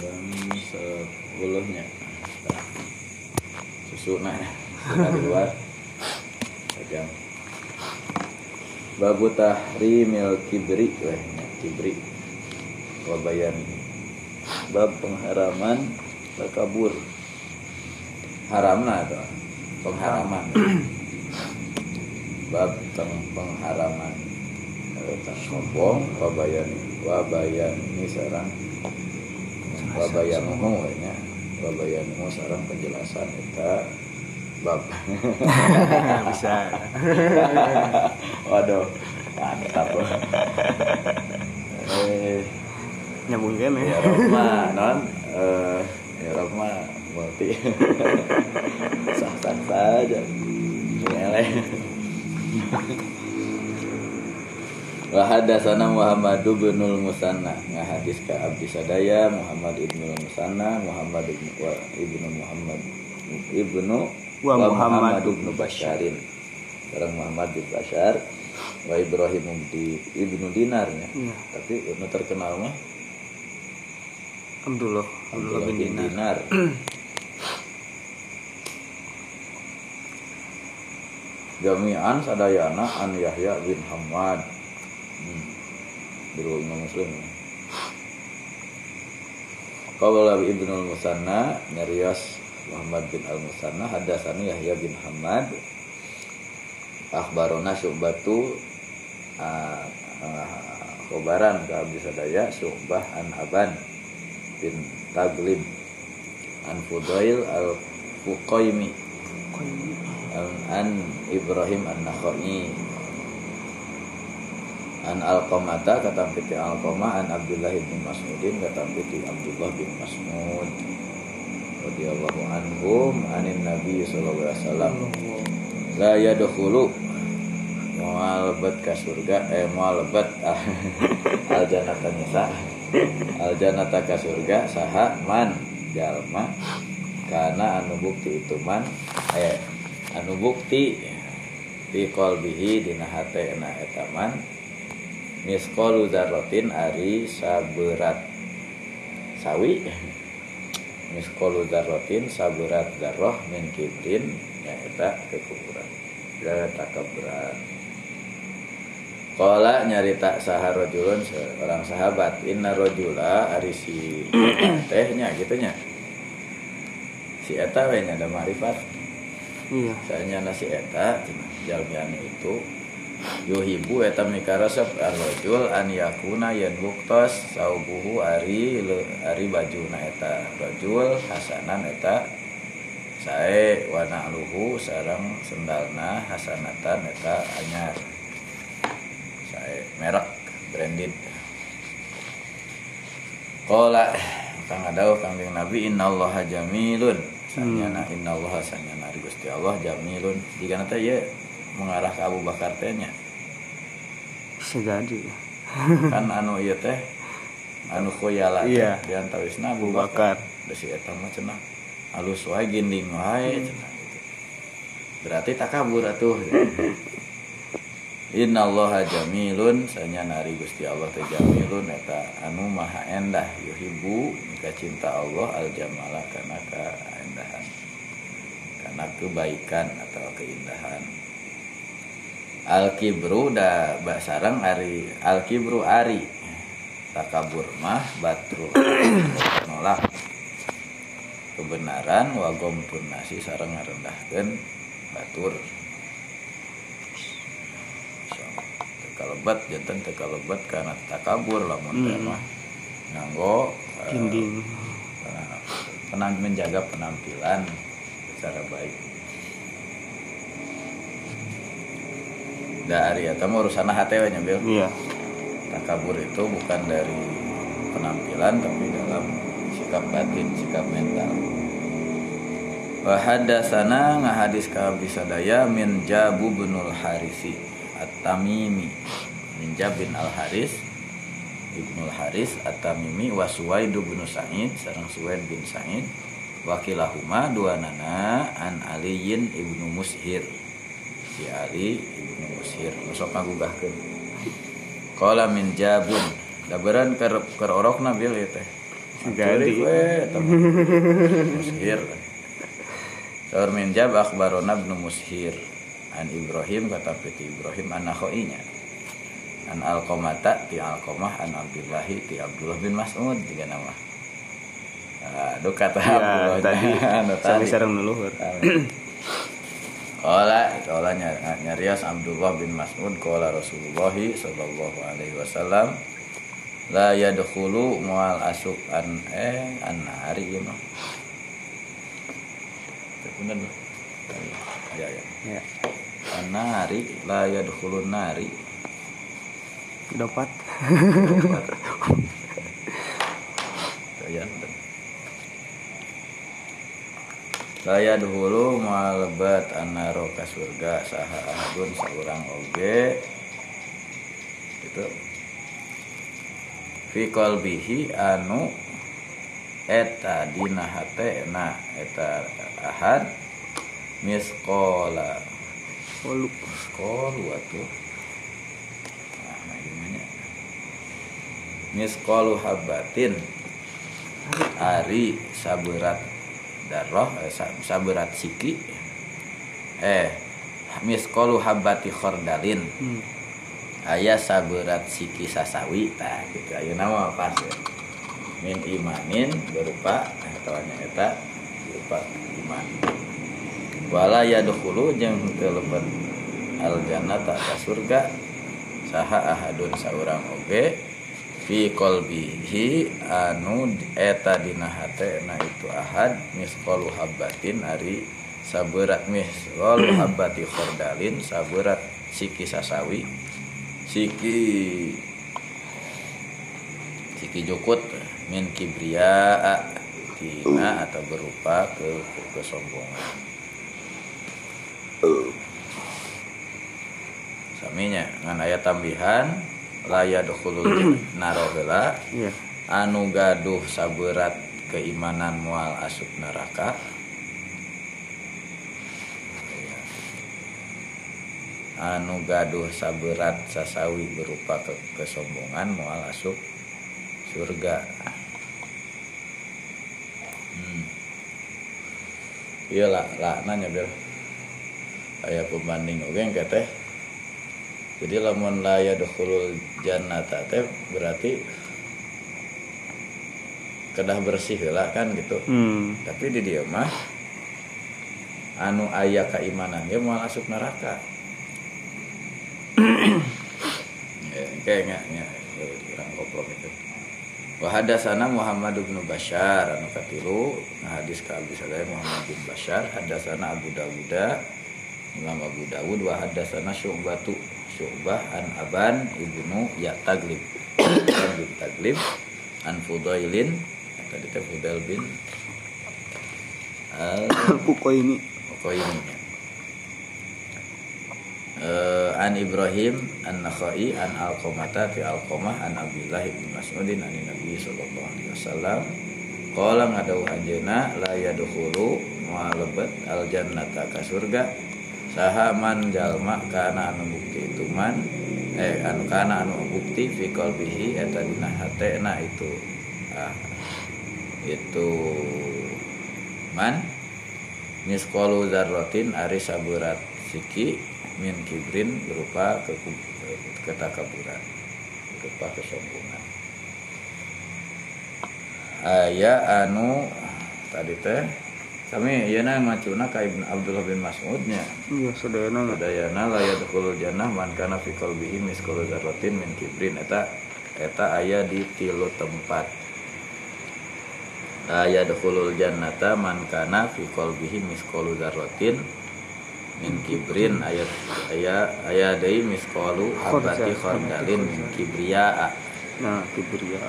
jam sepuluhnya susu nah dari luar. Jam babu tahrimil kibri. Weh kibri. Wabayan bab pengharaman takabur haram lah itu. Pengharaman. Bab teng- pengharaman. Tentang sombong wabayan wabayan ini sekarang wabayanuhu nya wabayanuhu sekarang penjelasan kita bab. Bisa. Waduh mantap. Eh nyambungkan ya ya Roma non. Eh ya Roma berarti. Sah sah saja meleleh Wahadasana Muhammad bin Musanna. Ngahadis ka Abdi Sadaya Muhammad ibnu Musanna Muhammad ibnu wa ibnu Muhammad ibnu Wa Muhammad ibnu Basyarin sekarang Muhammad bin Basyar wa Ibrahim di ibnu Dinar ya. Iya. tapi ibnu terkenal mah? Abdullah Abdullah bin Dinar. Jami'an sadayana an Yahya bin Hamad hmm. Imam Muslim Qawala Ibnu Musanna Nyarias Muhammad bin Al-Musanna Hadasani Yahya bin Hamad. Akhbarona Syu'batu ah, ah, Khobaran ke Abdi Sadaya Syu'bah an Aban bin Taglib An Fudail Al-Fuqaimi An- an Ibrahim an Nakhai an Alqamata kata piti Alqama an Abdullah bin Mas'udin kata piti Abdullah bin Mas'ud radhiyallahu anhum anin Nabi sallallahu alaihi wasallam. La yadkhulu moal lebat ka surga eh moal lebat al jannata nisa al jannata ka surga saha man jalma karena anu bukti itu man eh anu bukti fi qalbihi dina hatena misqalu dzarratin ari saberat sawi. Misqalu dzarratin saberat dzarrah min kibrin ya eta kekuburan. Dan takabburan Kala nyarita saha rojulun seorang sahabat Inna rojula ari si tehnya gitunya Si eta we nya ada marifat iya. Saya nasi eta cenah jalmian itu Yuhibu eta mikarasep ar-rajul an yakuna yen buktos saubuhu ari le- ari bajuna eta rajul hasanan eta sae wana luhu sarang sendalna hasanatan eta anyar. Sae merek branded. Qala kang adau kangjeng Nabi innallaha jamilun. Sanyana innallaha sanyana. Gusti Allah jamilun. Jika nanti ya mengarah ke Abu Bakar teh nya bisa jadi kan anu ieu teh anu khoyala teh Iya. di antawisna Abu Bakar. Da si eta mah cenah alus wae ginding wae cenah gitu. berarti takabur atuh. Innallaha jamilun sanya nari Gusti Allah teh jamilun eta anu maha endah yuhibu mika cinta Allah al jamala kana keendahan karena kebaikan atau keindahan al kibru da basarang ari al kibru ari. Takabur mah batru. Nolak. Kebenaran wagom nasi sareng ngarendahkeun batur. Tekalebat jantan tekalebat karena takabur lamun Hmm. mah nganggo eh, dinding. penam- menjaga penampilan secara baik dari eta mah urusan hati we nya Bil. iya. Takabur itu bukan dari penampilan tapi dalam sikap batin sikap mental. Wahadasana ngahadis ka bisadaya min Jabu binul Harisi At-Tamimi. Min Jab bin Al Haris Haris At-Tamimi wa Suwaidu bin Sa'id sareng Suwaid bin Sa'id. Wakilahuma dua nana an Aliyin ibnu Mushir si Ali ibnu Mushir sok ngagugahkeun Qala min Jabun. Daberan keur keur orokna bil ieu teh. Teman mushir Saur min jab akhbarona ibnu mushir. An Ibrahim kata piti Ibrahim an nakhoinya an alqamata ti alqamah an Abdullahi ti Abdullah bin Mas'ud juga nama. Aduh kata Ya, Abdullah. tadi tadi. sareng nuluhur. Kala kala ny- nyarios Abdullah bin Mas'ud kala Rasulullah sallallahu alaihi wasallam la yadkhulu mual asuk an eh an hari Bro. Ya ya. Ya. An nari la yadkhulun nari. Dapat. Ya. La yadkhulu mual lebat annaro ka surga saha ahadun saurang oge. Itu fi qalbihi anu eta dina hatena eta ahad misqala. Walu. misqalu atuh. Nah nah gimana? Misqalu habatin. Ari saberat darah eh, sa- saberat siki. Eh misqalu habati khordalin Hmm. aya saberat siki sasawi tah gitu. Ayeuna nama pas ya. min imanin berupa atau eta berupa iman. Wala yadkhulu jeung teu lebet al jannata ka surga saha ahadun saurang oge fi qalbihi anu eta dina hatena itu ahad misqalu habatin ari saberat misqalu habati khordalin saberat siki sasawi siki siki jukut min kibria tina atau berupa ke, ke kesombongan. Saminya ngan ayat tambihan laya dukhulul narohela Iya. anu gaduh saberat keimanan mual asup neraka anu gaduh saberat sasawi berupa ke kesombongan mual asup surga hmm. iya lah lah nanya bel aya pembanding oke yang teh jadi lamun la yadkhulul jannata teh berarti kedah bersih lah kan gitu. Hmm. tapi di dia mah anu aya keimanan dia mau masuk neraka. Ya, kayaknya ya, kurang goblok itu. Wahadasana Muhammad bin Bashar anu katilu. Nah hadis ka Abi Salam Muhammad bin Bashar. Hadasana Abu Dawud Imam Abu Dawud. Wa hadasana Syu'batu Syu'bah an Aban ibnu Ya Taglib Aban bin Taglib an Fudailin tadi teh Fudail bin al Kuko ini. Uqaimi Eh, an Ibrahim an Nakhai an Alqamata fi Alqamah an Abdullah bin Mas'udin an Nabi sallallahu alaihi wasallam. Qala ngadau anjeuna la yadkhulu mu'alabet al jannata ka surga saha man jalma kana anu bukti itu man eh anu kana anu bukti fi qalbihi eta dina hatena itu. Ah, itu man miskolu zarrotin ari saburat siki min kibrin berupa ke ketakaburan berupa kesombongan. Aya anu tadi teh kami yeuna macuna ka Ibnu Abdullah bin Mas'udnya Iya, sadayana mah. Dayana la yadkhulul jannah man kana fi qalbihi misqalu dzarratin min kibrin eta eta aya di tilu tempat. La yadkhulul jannata man kana fi qalbihi misqalu dzarratin min kibrin ayat aya aya deui misqalu habati khardalin min kibriya. Nah, kibria.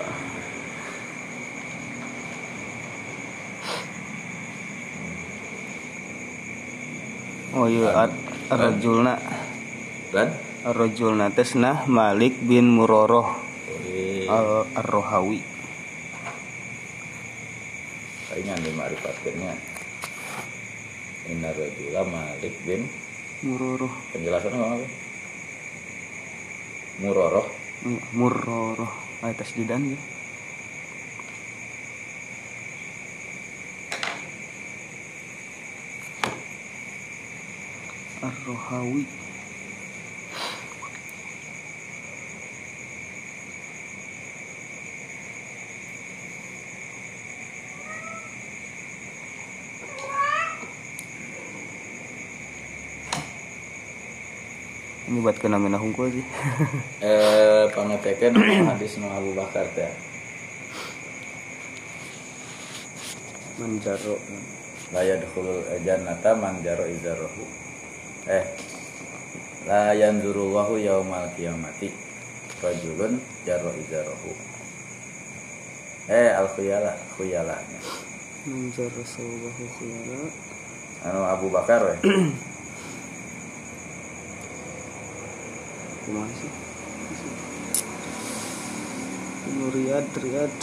Oh iya, ar- ar-rajulna Kan? ar-rajulna tesna Malik bin Muroroh Ori al ar-Rohawi. saingan di ma'rifatkeunnya. Inna rajula Malik bin Muroroh. penjelasannya apa? Muroroh Iya, Muroroh. Ay, tasdidan ya. Ar-Rohawi. Ini buat kena mina hungkul sih. Eh pangetekeun hadis nu Abu Bakar teh. Manjaro. La yadkhulul jannata man jaro izarahu eh la yanzuru wahu yaumal qiyamati rajulun jaro izarahu eh al khuyala khuyalahnya. Manjaro sawabahu khuyala. Anu Abu Bakar we kumaha sih? Riyad Riyad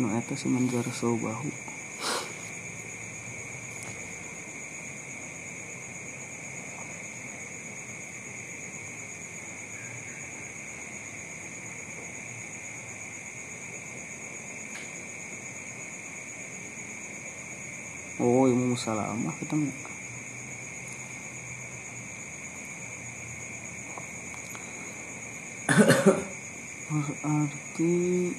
nu eta si manjaro sawabahu Oh, ilmu musalamah kita mah. Berarti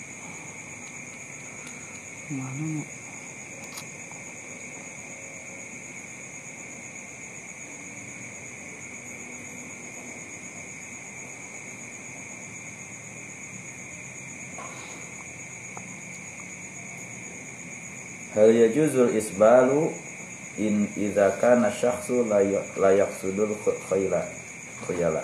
mana mau hal yajuzul isbalu in idza kana syakhsu la ya- yaqsudul khayla khuyala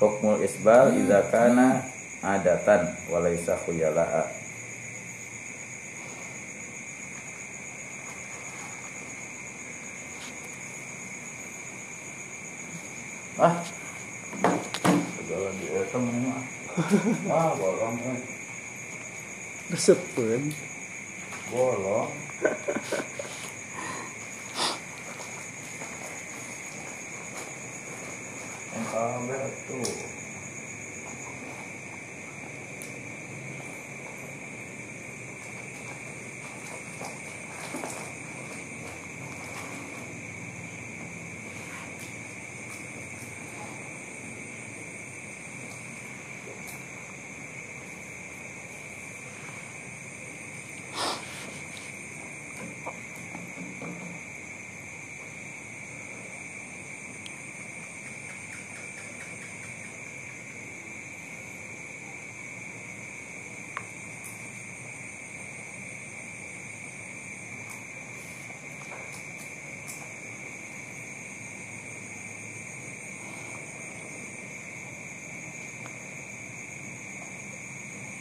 Hukmul isbal idza kana adatan walaysa khuyala'a ah. Jalan di eta mana ah bolong kan resepen bolong yang kabel tuh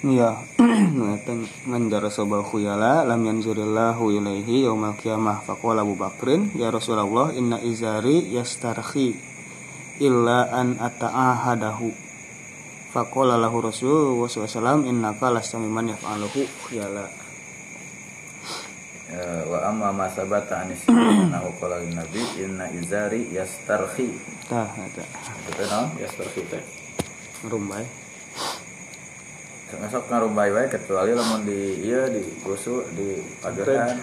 Iya, ngeten manjara sobal khuyala lam yanzurillahu ilaihi yaumal qiyamah. Faqala Abu Bakrin ya Rasulullah inna izari yastarhi illa an ata'ahadahu. Faqala lahu Rasul sallam innaka mimman yaf'aluhu khuyala. Ya, wa amma ma sabata anis annahu qala lin nabi inna izari yastarhi tah eta itu naon yastarhi teh. Rumbay Masuk ngarumbai wae kecuali lamun di iya di kusu di pageran.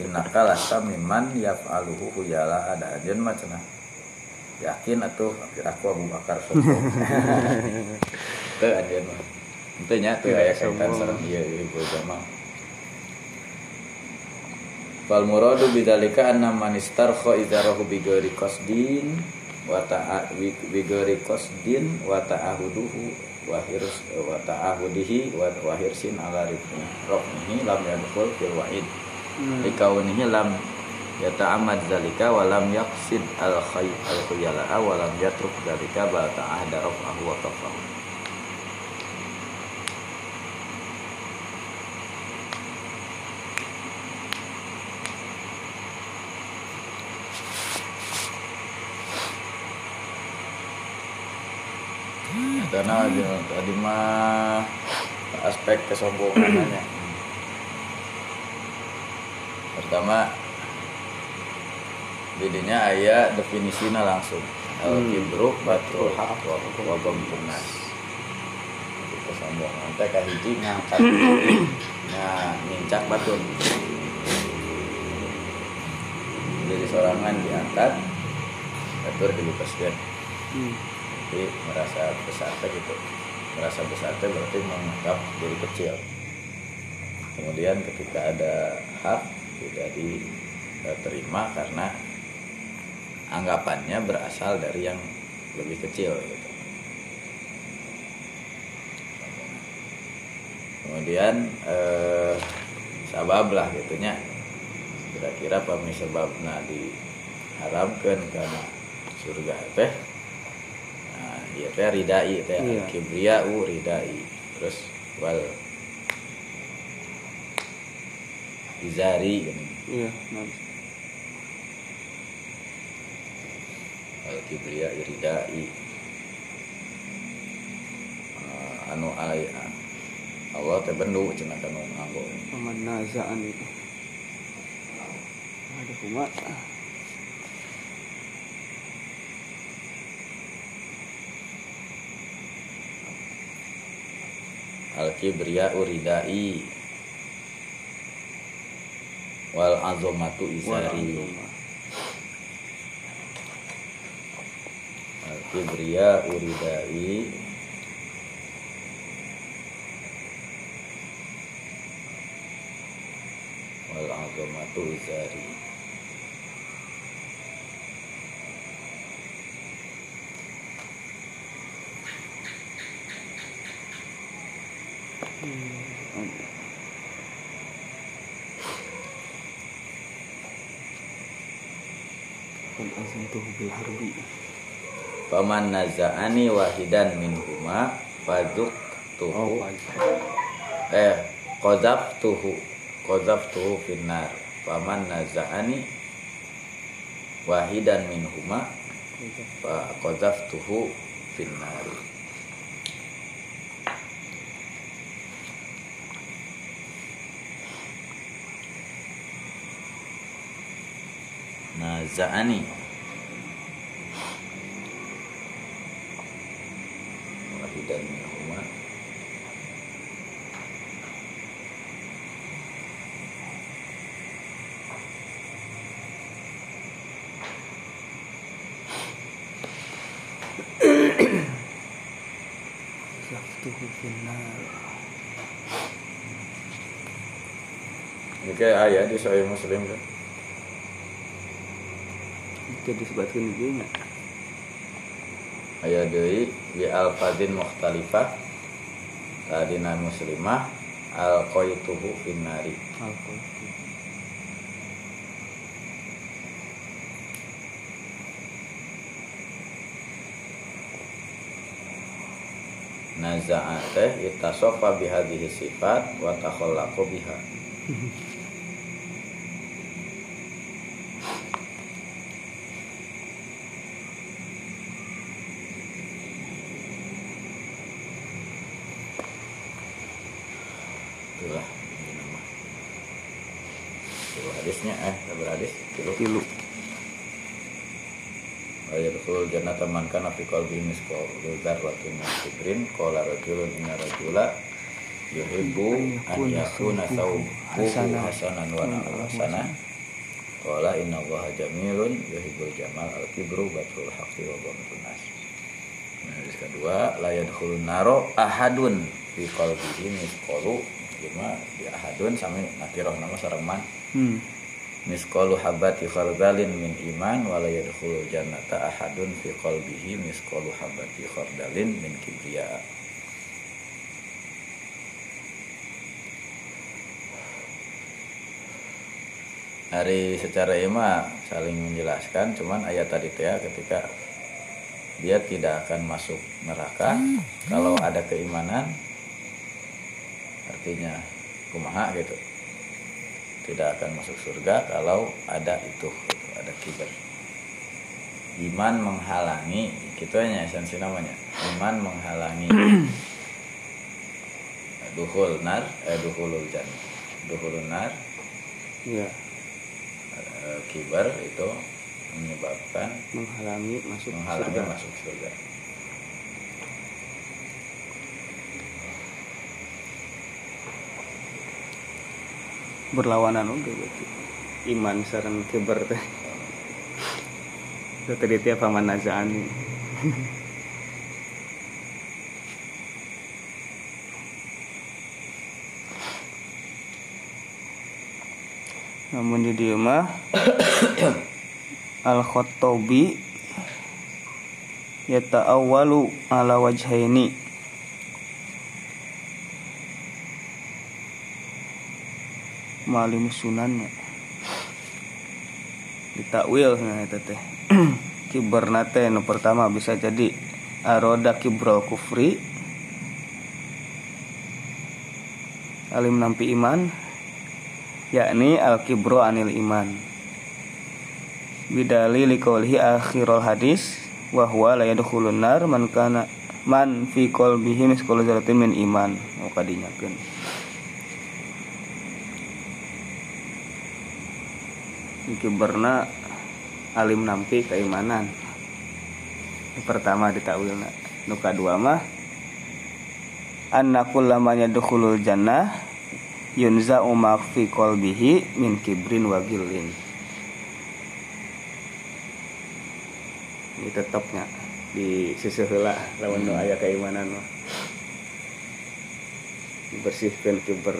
Innaka lasta mimman yaf'aluhu khuyala ada ajen mah cenah. Yakin atuh akhir aku Abu Bakar sombong teu ajen mah. Teu nya teu aya kaitan Sombong. sareng ieu ieu jamaah Fal muradu bidzalika anna man istarkha idzarahu bi ghairi qasdin wa ta'a bi bi ghairi qasdin wa ta'ahuduhu wa hirs wa ta'ahudihi wa wa hirsin ala rifni roknihi lam yadkhul fil wa'id. Likaunihi lam yata'ammad zalika wa lam yaqsid al khay al khuyala'a wa lam yatruk zalika bal ta'ahda raf'ahu wa tafahu karena tadi mah aspek kesombongannya. Pertama jadinya ayat definisinya langsung. Al kibru batrul haq wa wa nas. Jadi kesombongan teh kahiji ngangkat. Nah nincak batur jadi sorangan diangkat batur dilupaskan Hmm. Jadi merasa besar gitu. Merasa besar berarti menganggap diri kecil. Kemudian ketika ada hak tidak diterima karena anggapannya berasal dari yang lebih kecil gitu. Kemudian eh, sabab lah gitunya. Kira-kira pami sebabna diharamkan karena surga teh iya teh ridai teh Iya. kibriau ridai terus wal izari gini Iya, nah, al kibria ridai Ah, anu alai Allah teh bendu cenah kanu nganggo paman nazaan itu. Ada kumat. Al kibria ridai wal azamatu izari. Al kibria uridai. Wal azamatu izari harbi. Paman naza'ani wahidan min huma faduk tuhu Oh, eh qadzaf tuhu qadzaf tuhu finnar. Paman naza'ani wahidan min huma qadzaf tuhu finnar. Naza'ani wahidan min huma Zaftuhu finnar. Ini kayak ayat di Sahih Muslim kan. Itu disebutkan juga? Ayat deui bi alfadin mukhtalifah tadina muslimah al qaituhu finnari. Alkohol. Naza'a teh itasofa bihadhihi sifat wa takhallaqu biha. Itulah ini nama. Itu hadisnya eh berapa hadis? Tilu. Tilu. Ayadkhul jannata man kana fi qalbihi misqal dzarratin min kibrin qala rajulun inna rajula. Yuhibbu an yakuna thawbuhu hasanan wa hasanah qala inna allaha jamilun yuhibbul jamal al kibru batrul haqqi wa ghamtun nas. Hadis kedua la yadkhulun naro ahadun fi qalbihi misqalu Cuma di ahadun sami nakiroh nama sareman Hmm. Misqalu habati khardalin min iman wala yadkhulu jannata ahadun fi qalbihi misqalu habati khardalin min kibriya hari secara ima saling menjelaskan cuman ayat tadi teh ketika dia tidak akan masuk neraka kalau ada keimanan artinya kumaha gitu tidak akan masuk surga kalau ada itu gitu, ada kiber iman menghalangi gitu hanya esensi namanya. Iman menghalangi duhul nar eh duhulul jan duhulul nar. Ya. Eh, kibar itu menyebabkan menghalangi masuk menghalangi surga. masuk surga berlawanan oke iman sareng kiber teh. Tadi tiap paman nazaani namun di dia mah al khotobi yata'awwalu ala wajhaini malim sunannya ditakwil nah itu teh. Kiberna teh nu pertama bisa jadi aroda kibrol kufri. Alim nampi iman yakni al kibro anil iman. Bidali liqaulihi akhirul hadis wa huwa la yadkhulun nar man kana man fi qalbihi dzarratin min iman. Oh kadinyakeun kiberna alim nampi keimanan. Pertama ditakwilna nu kadua mah anna kullamanya dukhulul jannah yunza ma fi qalbihi min kibrin wa gillin ini tetapnya di sisi heula lawan nu aya keimanan mah. Dibersihkan kiber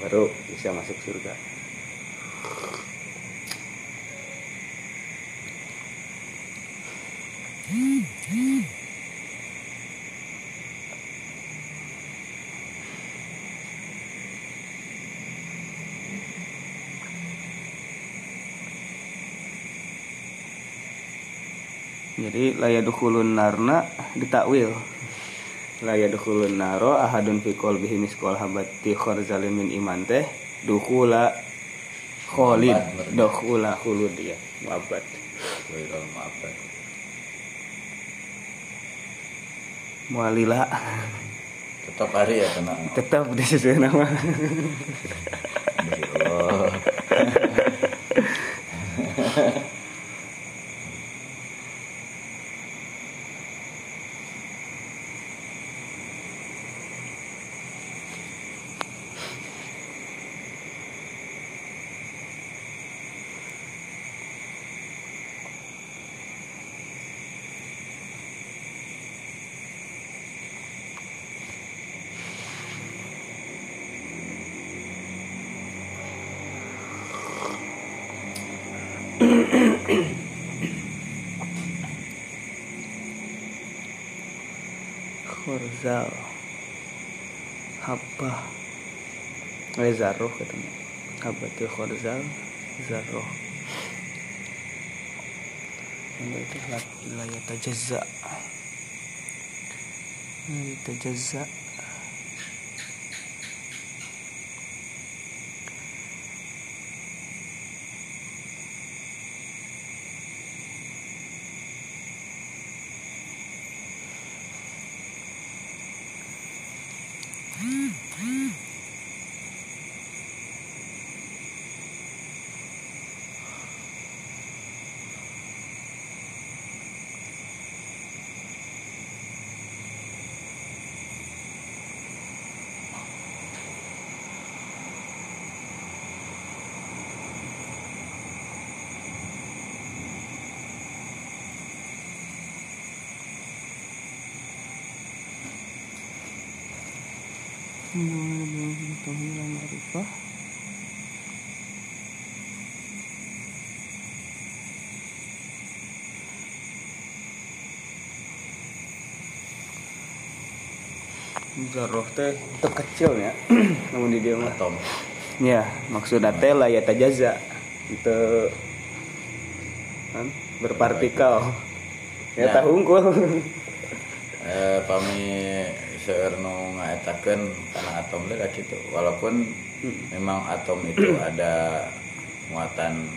baru bisa masuk surga jadi layadukhulun narna ditakwil layadukhulun naro ahadun fi qalbihi misqal habati kharzalin min iman teh dukhula Muabad, berarti. dukhula khulud ya Wairul mu'abbad. Mualila. Tetap hari ya kena tetap di sisi nama Allah khorzal habba eh zarroh katanya. Habbatul khorzal zarroh Yang itu la yatajazza ma'rifah Zarroh teh. Terkecil ya namun di dia mah. Ya maksudnya teh lah ya tajaza itu kan berpartikel ya. Ya. tahu unggul eh, pami seueur nu ngaetakeun atom teh da kitu walaupun memang atom itu ada muatan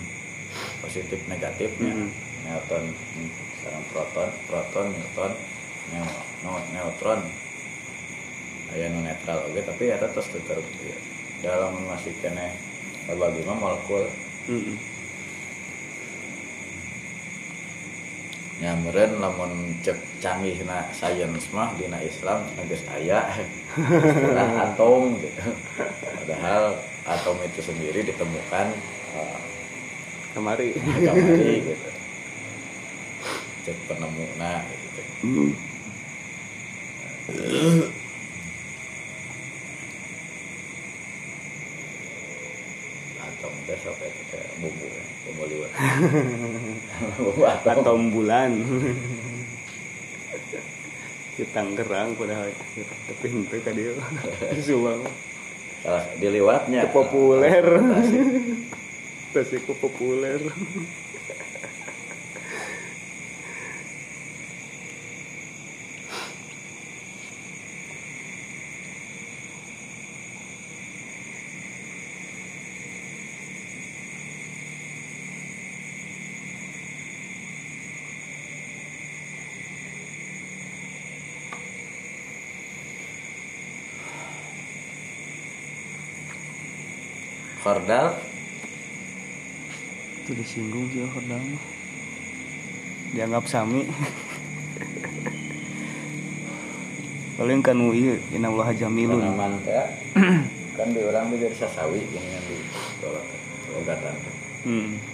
positif negatifnya. Hmm. neutron hmm, sareng proton proton neutron neu- no- neutron. Aya nu netral oke tapi eta terus tetep ya, dalam masih kene bagi molekul. Mm-mm. Nyameren lamun cek canggih na sains mah dina Islam geus aya istilah atom gitu. Padahal atom itu sendiri ditemukan uh, kemari kamari gitu. Cek penemu na gitu. Atom teh sok eta teh bumbu ya, bumbu liwat. Atom bulan di Tangerang padahal tapi itu ka dia Subang Salah diliwatnya. Populer. Tasik. Tasik populer Khordal itu disinggung sih mah. Dianggap sami. Paling kan ui inna Allah jamilun kan di orang di sasawi gini kan di sekolah logatan hmm.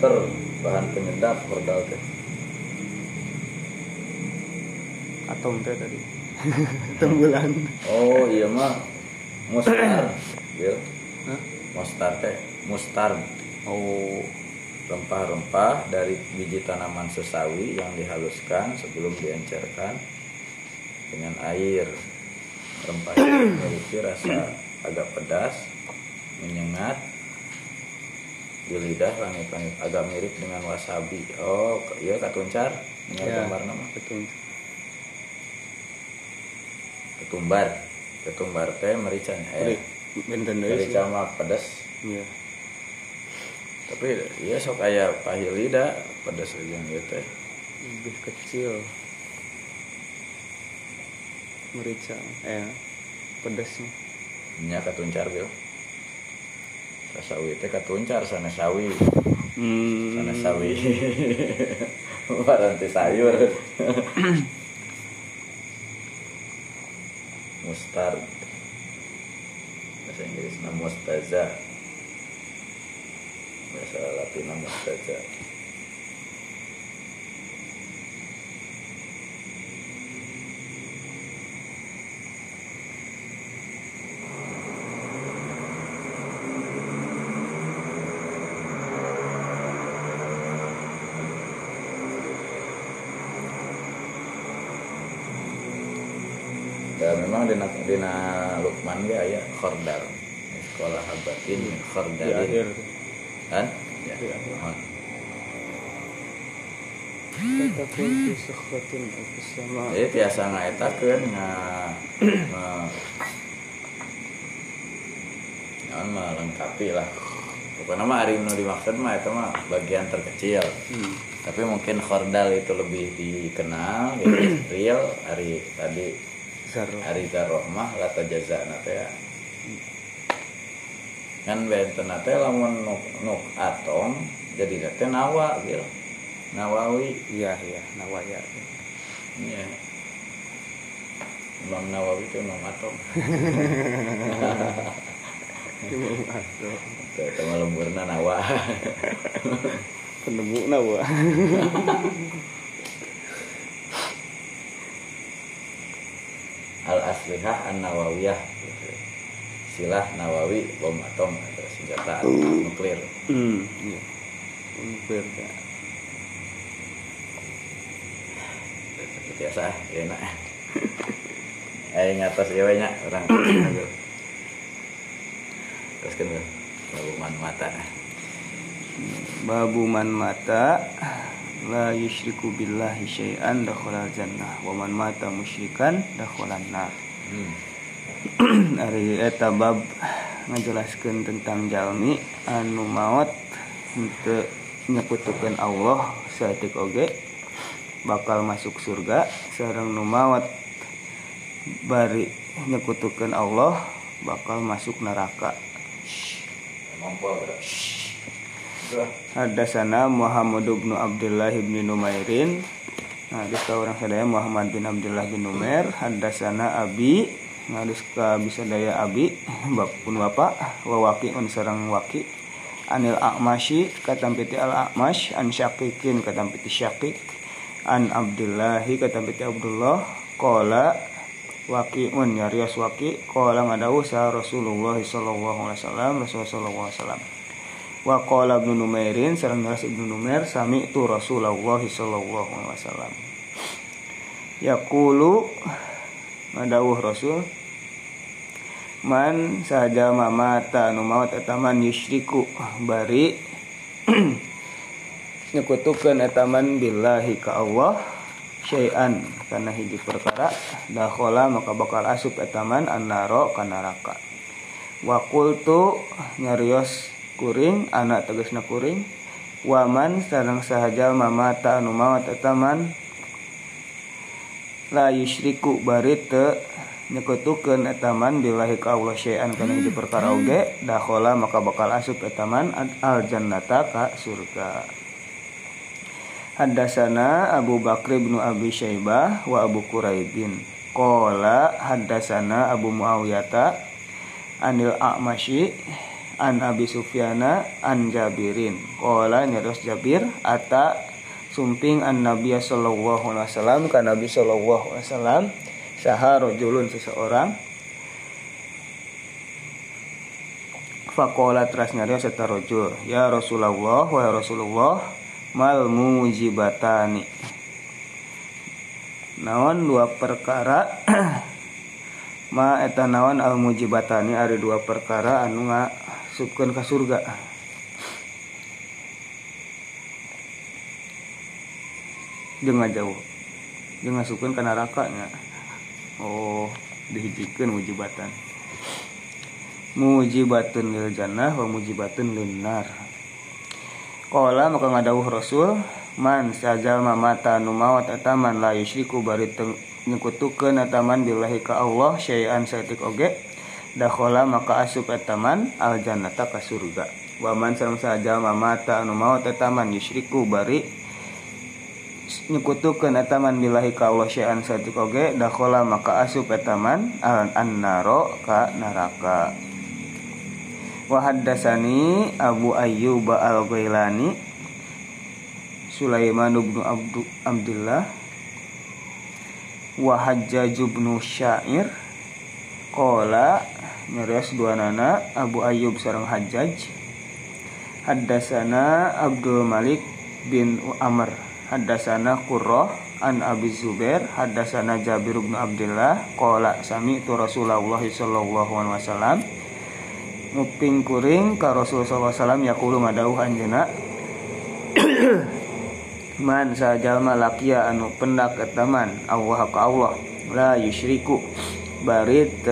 Monster bahan penyedap khordal teh. Atom teh tadi. Atom bulan oh iya mah. Mustar ya. Hah? mustar teh mustar oh. Rempah-rempah dari biji tanaman sesawi yang dihaluskan sebelum diencerkan dengan air. Rempah itu memiliki rasa agak pedas di lidah langit-langit agak mirip dengan wasabi. Oh iya katuncar ini Ya. gambar nama? Betul ketumbar. Ketumbar teh eh. Benten deui sih. merica mah pedas Iya. tapi ya sok aya pahil lidah pedas aja gitu teh. Lebih kecil. Merica eh pedasnya nya. Katuncar bil sasawi teh katuncar sana sawi. Hmm. sana sawi. Baranti sayur mustar bahasa Inggris nama mustaza bahasa Latin mustaza ya memang dina Lukman ge aya khordal sekolah habatin di khordalin akhir. kan ya jadi tiasa ngaetakeun nga nga naon mah lengkapi lah. Pokoknya mah ari nu dimaksud mah itu mah bagian terkecil. Hmm. tapi mungkin khordal itu lebih dikenal gitu. real. Hari tadi Hari mah lata jaza nate ya kan benten nate lamun nuk, nuk atom jadi nate nawa gitu. Nawawi. Iya iya nawaya. Iya. Imam Nawawi itu Imam atom. Imam Atom. Itu mah lemburna nawa. Penemu na al aslihah an nawawiyah silah nawawi bom atom atau senjata nuklir. Hmm iya. Nuklir, ya. biasa ya nak. Eh ngatas ya banyak orang terus kan babu man mata. Babu man mata la yusyriku billahi syai'an dakhala jannah wa man mata musyrikan dakhala nar hmm. ari eta bab ngajelaskeun tentang jalmi anu maot henteu nyekutukeun Allah saeutik oge bakal masuk surga. Sareng nu maot bari nyekutukeun Allah bakal masuk neraka. Mampu Hadasana Muhammad bin Abdullah bin Numairin. Hadis ka orang sadaya Muhammad bin Abdullah bin Numair. Hadasana Abi. Hadis ka bisa daya Abi Bapun bapak. Wawaki un sarang waki. Anil A'mashi katampiti al A'mash. An Syaqiqin katampiti Syaqiq. An Abdullahi katampiti Abdullah. Kola Wakiun nyarias waki. Kola ngadawu sa Rasulullah sallallahu alaihi wasallam Rasulullah sallallahu alaihi wasallam wa qala ibnu numairin sareng ibnu numair sami tu rasulullah sallallahu alaihi wasallam. Yaqulu madawuh rasul man saja mamata anu maut etaman yusyriku bari nyekutukeun etaman billahi ka Allah syai'an. Kana hiji perkara dakhala maka bakal asup etaman annaro kana neraka. Wa qultu nyarios kuring anak tegasna kuring. Waman sareng sahaja mamata anu maot etaman la yusyriku bari teu nyekutukeun etaman billahi ka Allah syai'an kana hiji perkara oge dakhala maka bakal asup etaman al jannata ka surga. Haddasana Abu Bakr bin Abi Syaibah wa Abu Quraibin Qala haddasana Abu Muawiyata Anil A'mashi an Abi Sufyana an Jabirin. Qala nyaros Jabir ata sumping an Nabi sallallahu alaihi wasallam ka Nabi sallallahu alaihi wasallam saha rajulun seseorang. Faqala teras nyarios eta rajul ya Rasulullah wa Rasulullah mal mujibatani naon dua perkara? Ma eta naon al mujibatani ada dua perkara anu ngasupkeun ka surga. Jeung jauh. Jeung ngasupkeun ka neraka nya oh dihijikeun mujibatan. Mujibatun lil jannah wa mujibatun lin nar. Qala maka ngadawuh Rasul man sajal mamata nu mawat ataman la yusyriku bari nyekutukeun ataman billahi ka Allah syai'an saeutik oge dakhala maka asup ataman al jannata ka surga wa man sareng sajal mamata anu mawat ataman yusyriku bari nyekutukeun ataman billahi ka Allah syai'an saeutik oge dakhala maka asup ataman al annaro ka neraka. Wahaddasani Abu Ayyub Al-Ghailani Sulaiman bin Abdu Abdullah wa Hajjaj bin Syair Qala nyarios dua nana Abu Ayyub sareng Hajjaj. Haddasana Abdul Malik bin Amr. Haddasana Qurrah an Abi Zubair. Haddasana Jabir bin Abdullah Qala sami itu Rasulullah sallallahu alaihi wasallam. Nguping kuring ka Rasul sallallahu alaihi wasallam yaqulu madauh anjeuna. Man sajalma lakia anu pendak etaman Allah ka Allah la yusyriku. Barit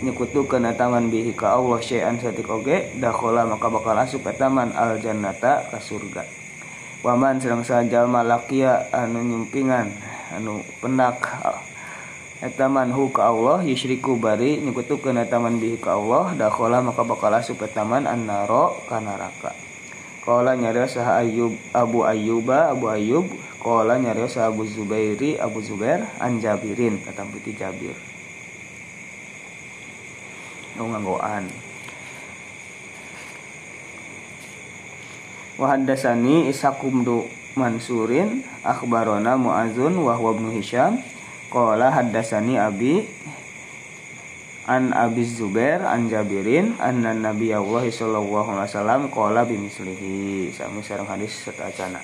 nyekutukeun etaman bihi ka Allah syai'an satik oge dakhala maka bakal asup etaman al jannata ka surga. Waman sedang sajalma lakia anu nyumpingan anu pendak etaman hu ka Allah yusyriku bari nyekutukeun etaman bihi ka Allah dakhala maka bakal asup etaman annaro ka neraka. Qala nyari sah Ayub Abu Ayyuba Abu Ayyub Qala nyari sah Abu Zubairi Abu Zubair an Jabirin kata piti Jabir Nu nganggoan. Wa haddatsani isakum du mansurin akhbarona muazun wa huwa ibnu hisham. Qala haddatsani abi an Abi Zubair an Jabirin anna Nabi Allah sallallahu alaihi wasallam qala bimislihi sami sareng hadis satacana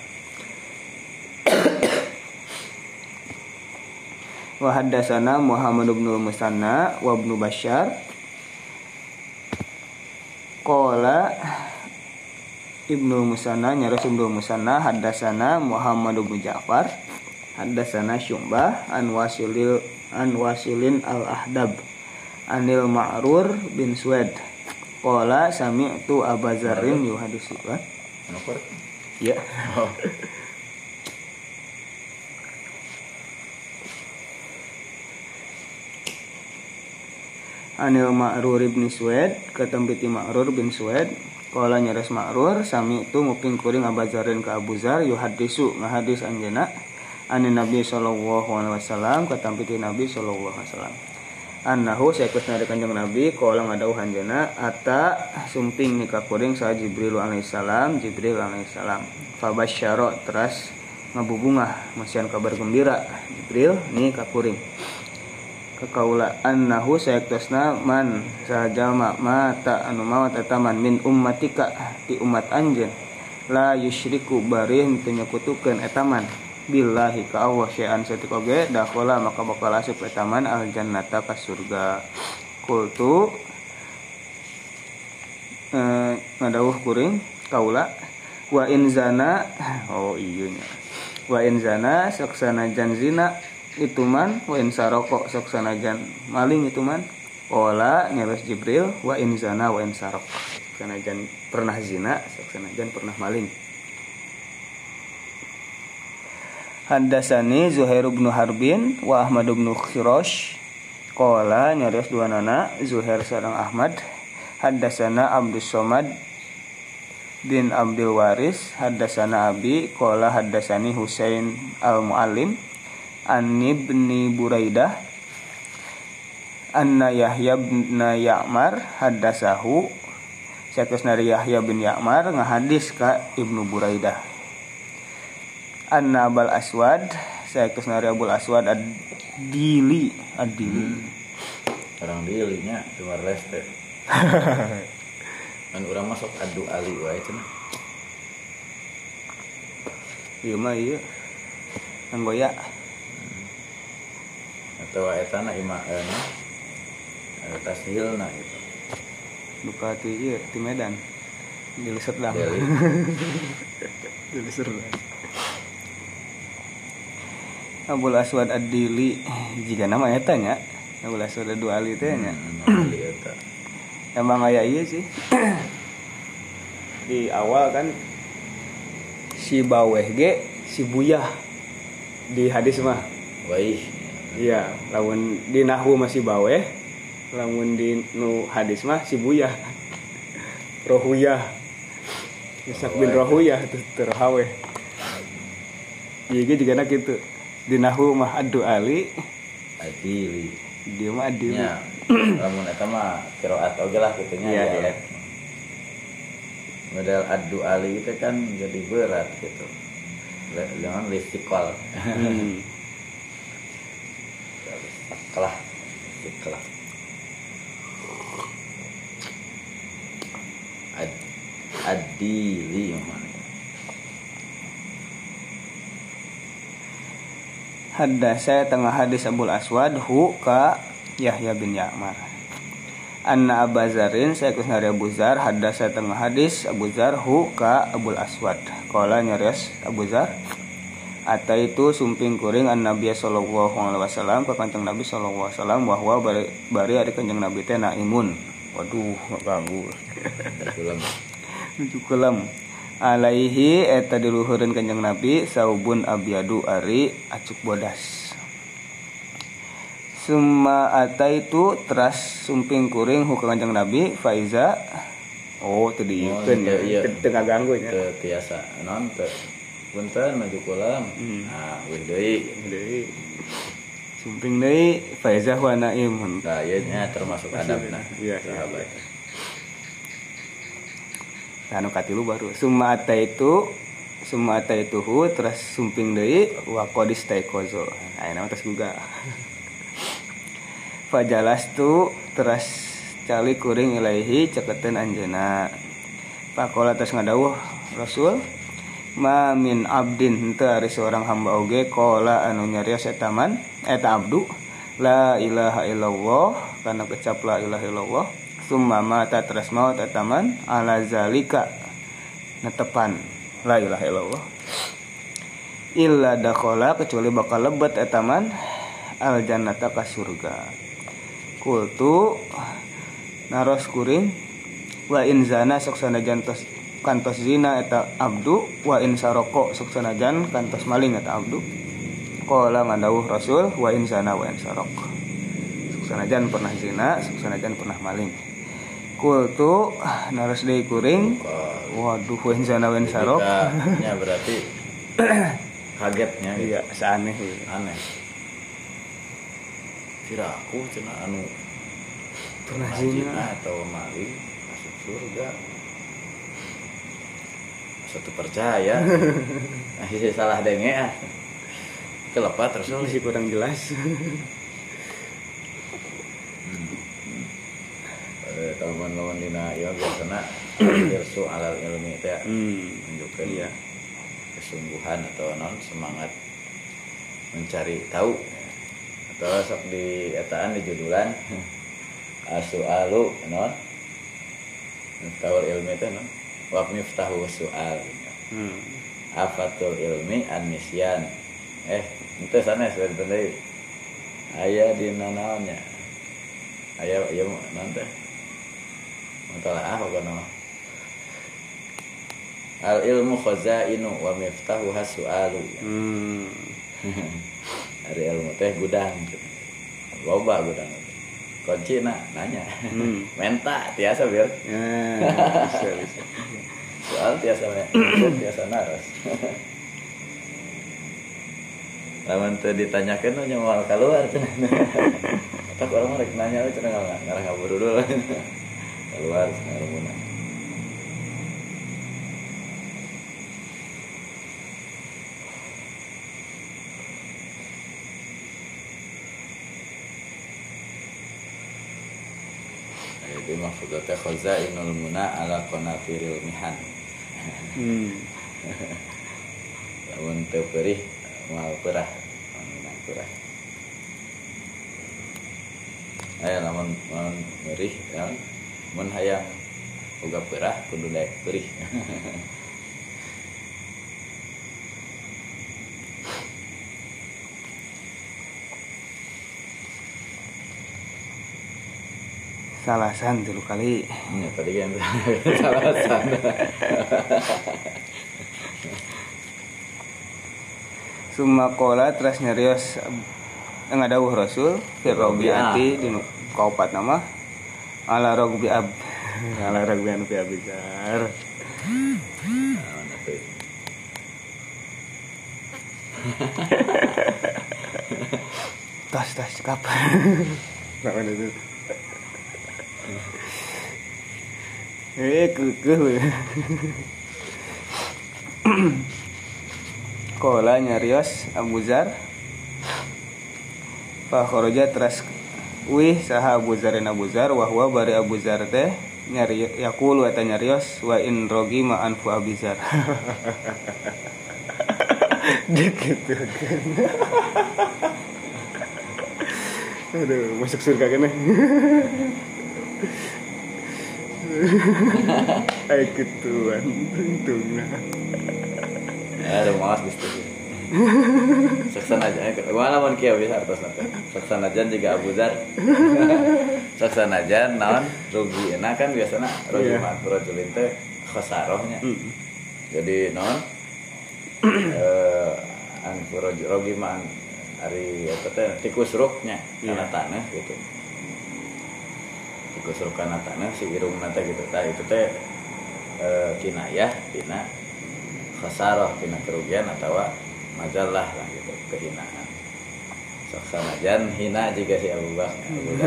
wa haddatsana Muhammad bin Musanna wa ibnu Bashar qala Ibnu Musanna nyaros Ibnu Musanna haddatsana Muhammad bin Ja'far haddatsana Syu'bah an Wasilil an Wasilin al-Ahdab Anil Ma'rur bin Sued Qala sami'tu Abazarin yuhadisu Ya. Oh. Anil Ma'rur bin Sued Ketempiti Ma'rur bin Sued Kala nyares Ma'rur Sami itu nguping kuring Abazarin ke Abu Zar Yuhadisu ngahadis anjena Anin Nabi Sallallahu Alaihi Wasallam Ketempiti Nabi Sallallahu Alaihi Wasallam. Annahu saekus nari kanjeng nabi kala ngadau hanjana ata sumping nikah kuring sa Jibril alaihissalam Jibril alaihissalam fabasyara teras ngabubungah masian kabar gembira Jibril ni kuring kekaula annahu saektosna man sajalma mata anu mawat taman min ummatika ti umat anjeun. La yusyriku barin teu nyakutukeun etaman. Billahi ka Allah syai'an satik oge maka bakal asup etaman al jannata ka surga. Kultu eh, ngadawuh kuring kaula wa in zana oh iya wa in zana saksana jan zina itu man wa in saroko jan maling itu man Ola nyaros Jibril wa in zana wa in sarok. Jan pernah zina saksana jan pernah maling. Haddasani Zuhair bin Harbin wa Ahmad bin Khirosh. Qala nyarios dua nana Zuhair sarang Ahmad. Haddasana Abdus Somad bin Abdul Waris. Haddasana Abi Qala haddasani Husain al-Muallim An ibni Buraidah Anna Yahya bin Ya'mar Haddasahu. Syakus nari Yahya bin Ya'mar ngahadis ka Ibnu Buraidah. Anna Abul Aswad saya kesnari Abul Aswad Ad-Dili. Ad-Dili. Hmm. orang dilinya cuma reste kan orang masuk adu ali wae cenah iya mah iya. Anggoya. Atau eta na ima ana ada tashil na itu. Buka ti iya ti Medan. Diliset lah diliset lah Abul Aswad Ad-Dili jika nama eta nya Abul Aswad Adu Ali teh nya hmm, emang aya iya sih. Di awal kan si baweh ge si buyah. Di hadis mah. Waih iya lamun di nahu masih baweh lamun di nu hadis mah si buyah. Rohuyah. Isak bin rohuyah. Tuh terhaweh iya juga gitu di nahu mah adu ali. Adili dia mah adili ya lamun eta mah qiraat oge lah kitunya iya, ya. model adu ali itu kan jadi berat gitu. Jangan listikal hmm. kalah kalah Ad, adili hadda saya tengah hadis Abul Aswad hu ka Yahya bin Ya'mar. Anna Abazarin saya kusnari Abu Zar. Hadda saya tengah hadis Abu Zar hu ka Abul Aswad. Kala nyarias Abu Zar Ata itu sumping kuring an Nabi sallallahu alaihi wasallam ka kanjeng Nabi sallallahu alaihi wasallam bahwa bari, bari ada kanjeng Nabi teh naimun. Waduh, ganggu. Cukulam alaihi eta diluhurin kanjeng nabi saubun abiadu ari acuk bodas. Summa ata itu teras sumping kuring hukum kanjeng nabi faiza. Oh tadi oh, ya. iya. tengah ganggu ya biasa non punten maju kolam. Hmm. nah deui. Deui. Sumping deui faiza wa naim. Nah ieu termasuk adab nah. Iya sahabat. anu katilu baru. Summa itu summa itu terus sumping deui wa qadis taikozo ayeuna terus juga. Fajalas tu terus cali kuring ilaihi ceketan anjena pakola terus ngadawuh rasul ma min abdin ari seorang hamba oge kola anu nyarios etaman eta abdu la ilaha illallah karena kecap la ilaha illallah summa mata terus mau tataman ala zalika netepan la ilaha illallah. Illa dakhala kecuali bakal lebet etaman al jannata ka surga. Kultu naros kuring wa in zana sok sanajan tos kantos zina eta abdu wa in saroko sok sanajan kantos maling eta abdu. Qala ngandawuh rasul wa in zana wa in sarok. Sok sanajan pernah zina sok sanajan pernah maling. Kultu naras deui kuring waduh wen sana wen sarok. Ya berarti kagetnya gitu. iya seaneh aneh. Kira aku cina anu pernah zina. atau maling masuk surga satu percaya. Masih salah denge ah. Kelepat terus. Masih kurang jelas. Kawan-kawan dina ya biasanya irsu alal ilmi itu ya hmm. menunjukkan ya kesungguhan atau non semangat mencari tahu. Atau sok di etaan di judulan. Alu non. Tawar ilmi itu non wak miftahu soal hmm. afatul ilmi anisyan eh itu sana sebenarnya ayah di nanaonnya ayah ayah nanti Masalah apa kono? Al ilmu khazainu wa miftahu hasu'alu. Hmm. Ada ilmu teh gudang. Loba gudang. Kunci nak nanya. Hmm. Menta tiasa biar. Ya, bisa, bisa. Soal tiasa tiasa naras. Lawan tuh ditanyakan nya mau keluar Tak orang mereka nanya cenah ngarang ngaburu dulu keluar sekarang Jadi maksudnya khazainul muna ala qanafiril mihan. Hmm. Lamun teu perih mal perah. Minang perah. Aya lamun lamun perih ya mun hayang boga perah kudu daek perih salasan dulu kali. Ya, tadi kan salasan. Summa kola terus nyarios ngadawuh Rasul Firrobiati di kaupat nama ala rogbi ab ala rogbi anu bi abizar. Tas tas cekap Lawan itu Eh kekeh Kola nyarios Abu Zar. Pak Khoroja teras wih saha Abu Zarin Abu Zar wahwa bari Abu Zar teh nyari yakulu eta nyarios wa in rogi ma anfu Abu Zar. Gitu kan? Aduh masuk surga kan Ayo gituan untungnya. Ada malas gitu saksana aja mana mau kia? Bisa atas nanti. Saksana aja juga Abu Dar saksana aja naon? Rugi nah kan biasanya? Rugi yeah. makro julin teh khasarohnya. Mm. jadi naon? Eh an rugi man hari apa teh tikus ruknya yeah. karena tanah gitu karena tanah si irung nate gitu. Tah itu teh eh, kinayah tina khasaroh tina kerugian atau majalah lah gitu kehinaan soksana jan hina juga si Abu Bakar Abu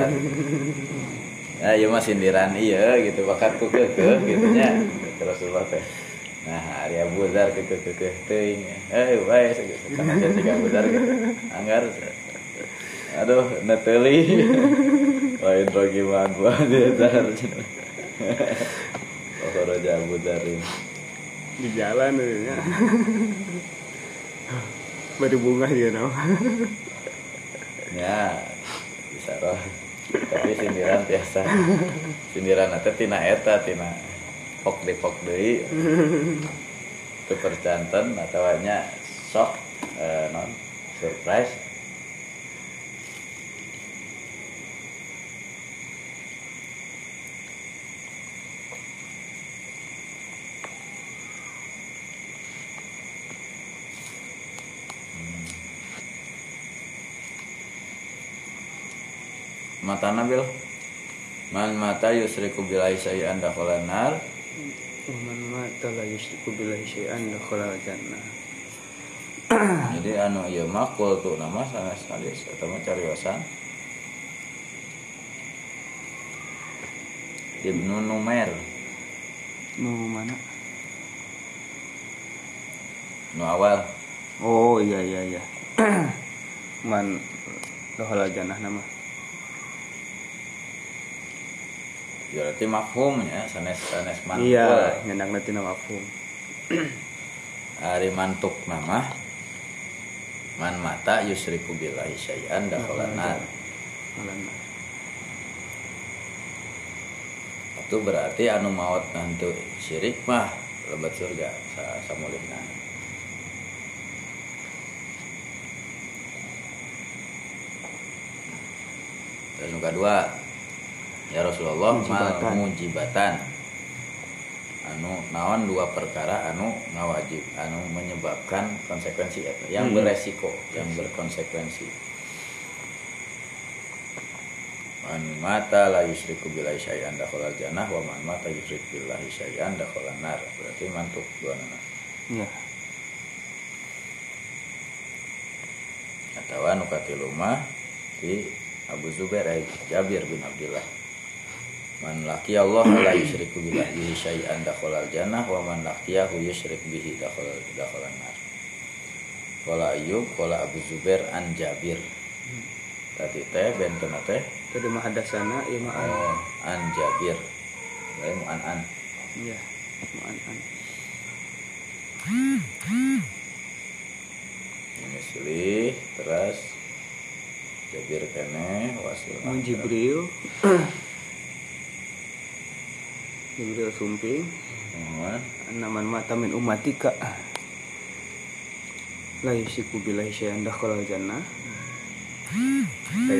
ya iya mah sindiran iya gitu bakat ku ke gitu nya. Rasulullah teh nah hari Abu Dhar ke ke ke ke teuing eh bae karena janji Abu Dhar gitu. Anggar aduh neteli lain rogi man gua dia Dhar Oh, Raja Abu Dhar ini di jalan ya. Baru bunga juga nama ya bisa roh. Tapi sindiran biasa. Sindiran nanti tina eta tina. Pok di pok deui itu percanten atau sok eh, non surprise mata nabil man mata yusriku billahi syai'an dakhala nar. Man mata la yusyriku billahi syai'an dakhala jannah. Jadi anu ieu mah tu nama sanes salis atau mah cariosan Ibnu Numer nu mana? Nu awal. Oh iya iya iya. Man dakhala jannah nama berarti mafhum ya sanes sanes mantuk iya nyenang nanti nama mafhum. Hari mantuk nama man mata yusriku billahi syai'an dakhala nar Alana. itu berarti anu maut nantu syirik mah lebat surga sa samulihna. Terus yang kedua ya Rasulullah Mujibatan. anu naon dua perkara anu ngawajib anu menyebabkan konsekuensi yang Hmm. beresiko yang berkonsekuensi. Man mata la yusyriku billahi syai'an dakhala jannah wa man mata yusyrik billahi syai'an dakhala nar. Berarti mantuk dua nana anu katilu mah di Abu Zubair ay Jabir bin Abdullah man laki Allah la yusyriku billahi syai'an dakhala jannah wa man laqiyahu yusyrik bihi dakhala dakhala nar. Qala Ayyub qala Abu Zubair an Jabir. Tadi teh benten teh? Tadi mah ada sana iya mah an oh, an Jabir. Lain mu an an. Iya mah an an. Ini silih terus Jabir kene wasil Mun Jibril Jibril sumping naman mata min umatika la yusiku billahi syai'an dakhala jannah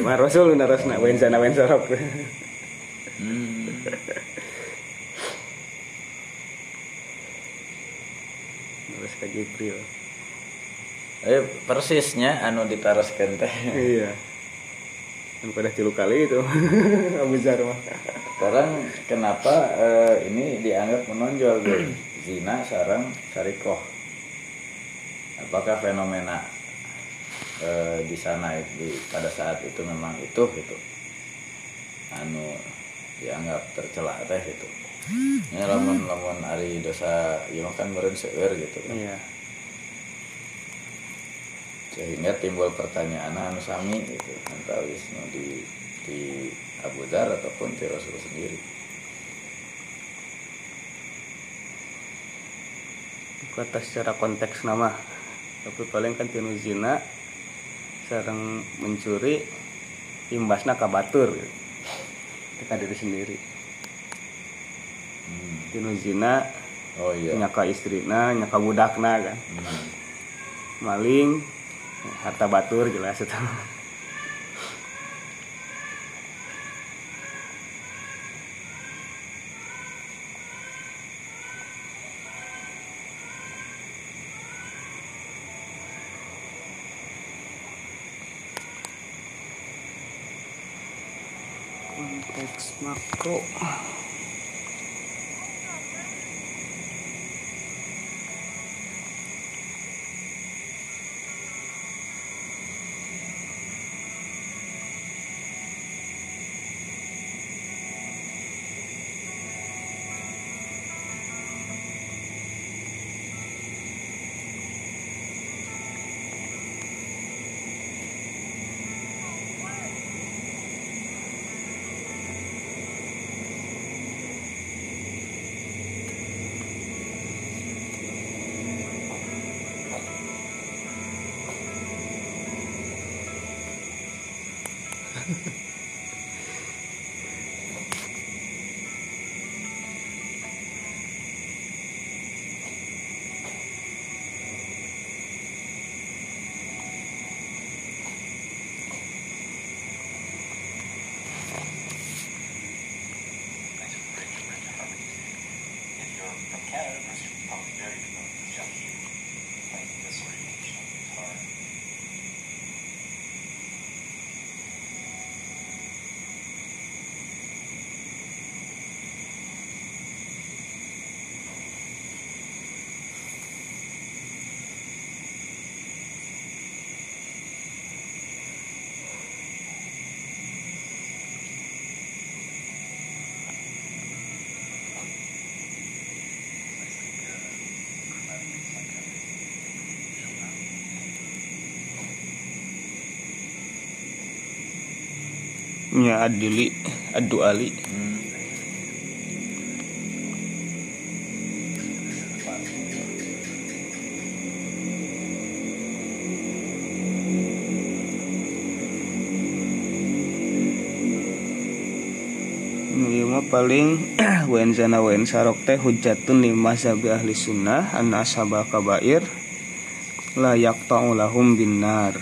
mah Rasul narasna wen sana wen sorok. Hmm. Jibril. Eh persisnya anu ditaroskeun teh. Iya. Yang pada tilu kali itu Abu Zar mah. Sekarang kenapa eh, ini dianggap menonjol Gur? zina sarang sarikoh? Apakah fenomena eh, di sana di pada saat itu memang itu gitu? Anu dianggap tercela teh gitu. Ya lamun lamun ari dosa mah kan seueur gitu kan. Iya. Sehingga timbul pertanyaan anu sami gitu entah wisnu di di Abu Dhar ataupun di Rasul sendiri Kata secara konteks nama. Tapi paling kan tinu zina sareng mencuri imbasna ka batur gitu. Teka diri sendiri. hmm. Tinu zina oh iya nyaka istrina, nyaka budakna kan. Hmm. Maling harta batur jelas itu. konteks makro Ya adili adu ali. Paling wen zana wen sarok teh hujatun li mazhabi ahli sunnah an ashabal kabair la yaqta'u lahum binnar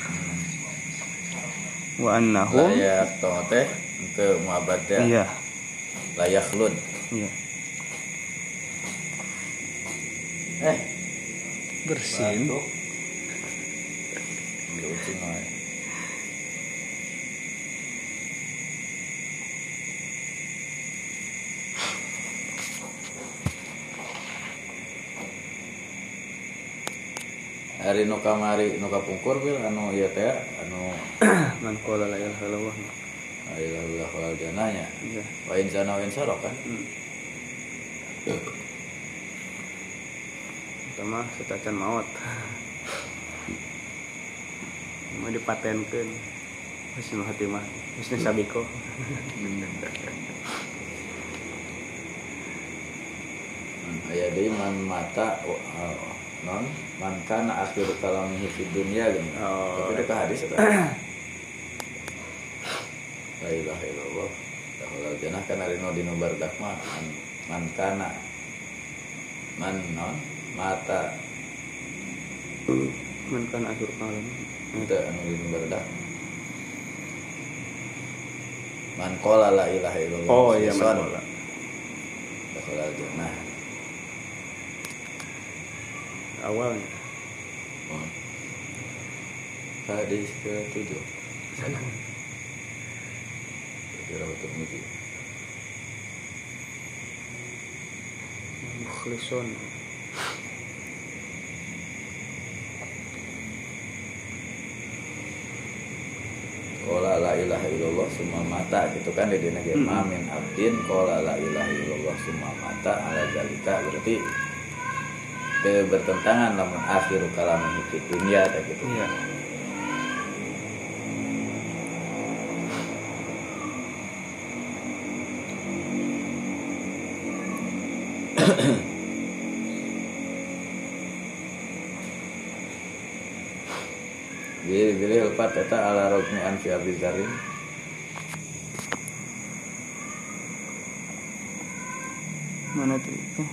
wa annahum layak teh untuk muabat teh iya. Layak lun. Iya. Eh. Bersin. Batuk. Ambil ucing wae. Hari nu kamari nu kapungkur bil anu ieu teh. anu man qala la ilaha illallah Alhamdulillah wal jananya. iya Wa insana wa insarok kan. Hmm. Itu mah setacan maut mah dipatenkeun husnul hatimah husnul sabiko Hmm, Aya deui man mata oh, oh, non man kana akhir kalamihi fid dunya gini. Oh. Tapi dekat hadis eta. La ilaha illallah. Dahulal jannah ari nu dinu bardak mah man, man kana man non mata man kan akhir kalam itu anu dinu bardak. Man qala la ilaha illallah. oh iya man qala Dahulal jannah. awalnya Oh. Hadis ke tujuh. Kira betul mimpi. Mukhlison Kola la ilaha illallah semua mata gitu kan di dina Hmm. min abdin kola la ilaha illallah semua mata ala zalika berarti bertentangan lamun akhir kalam di dunia teh gitu. iya Lepat eta ala rukmi an fi mana tuh? Itu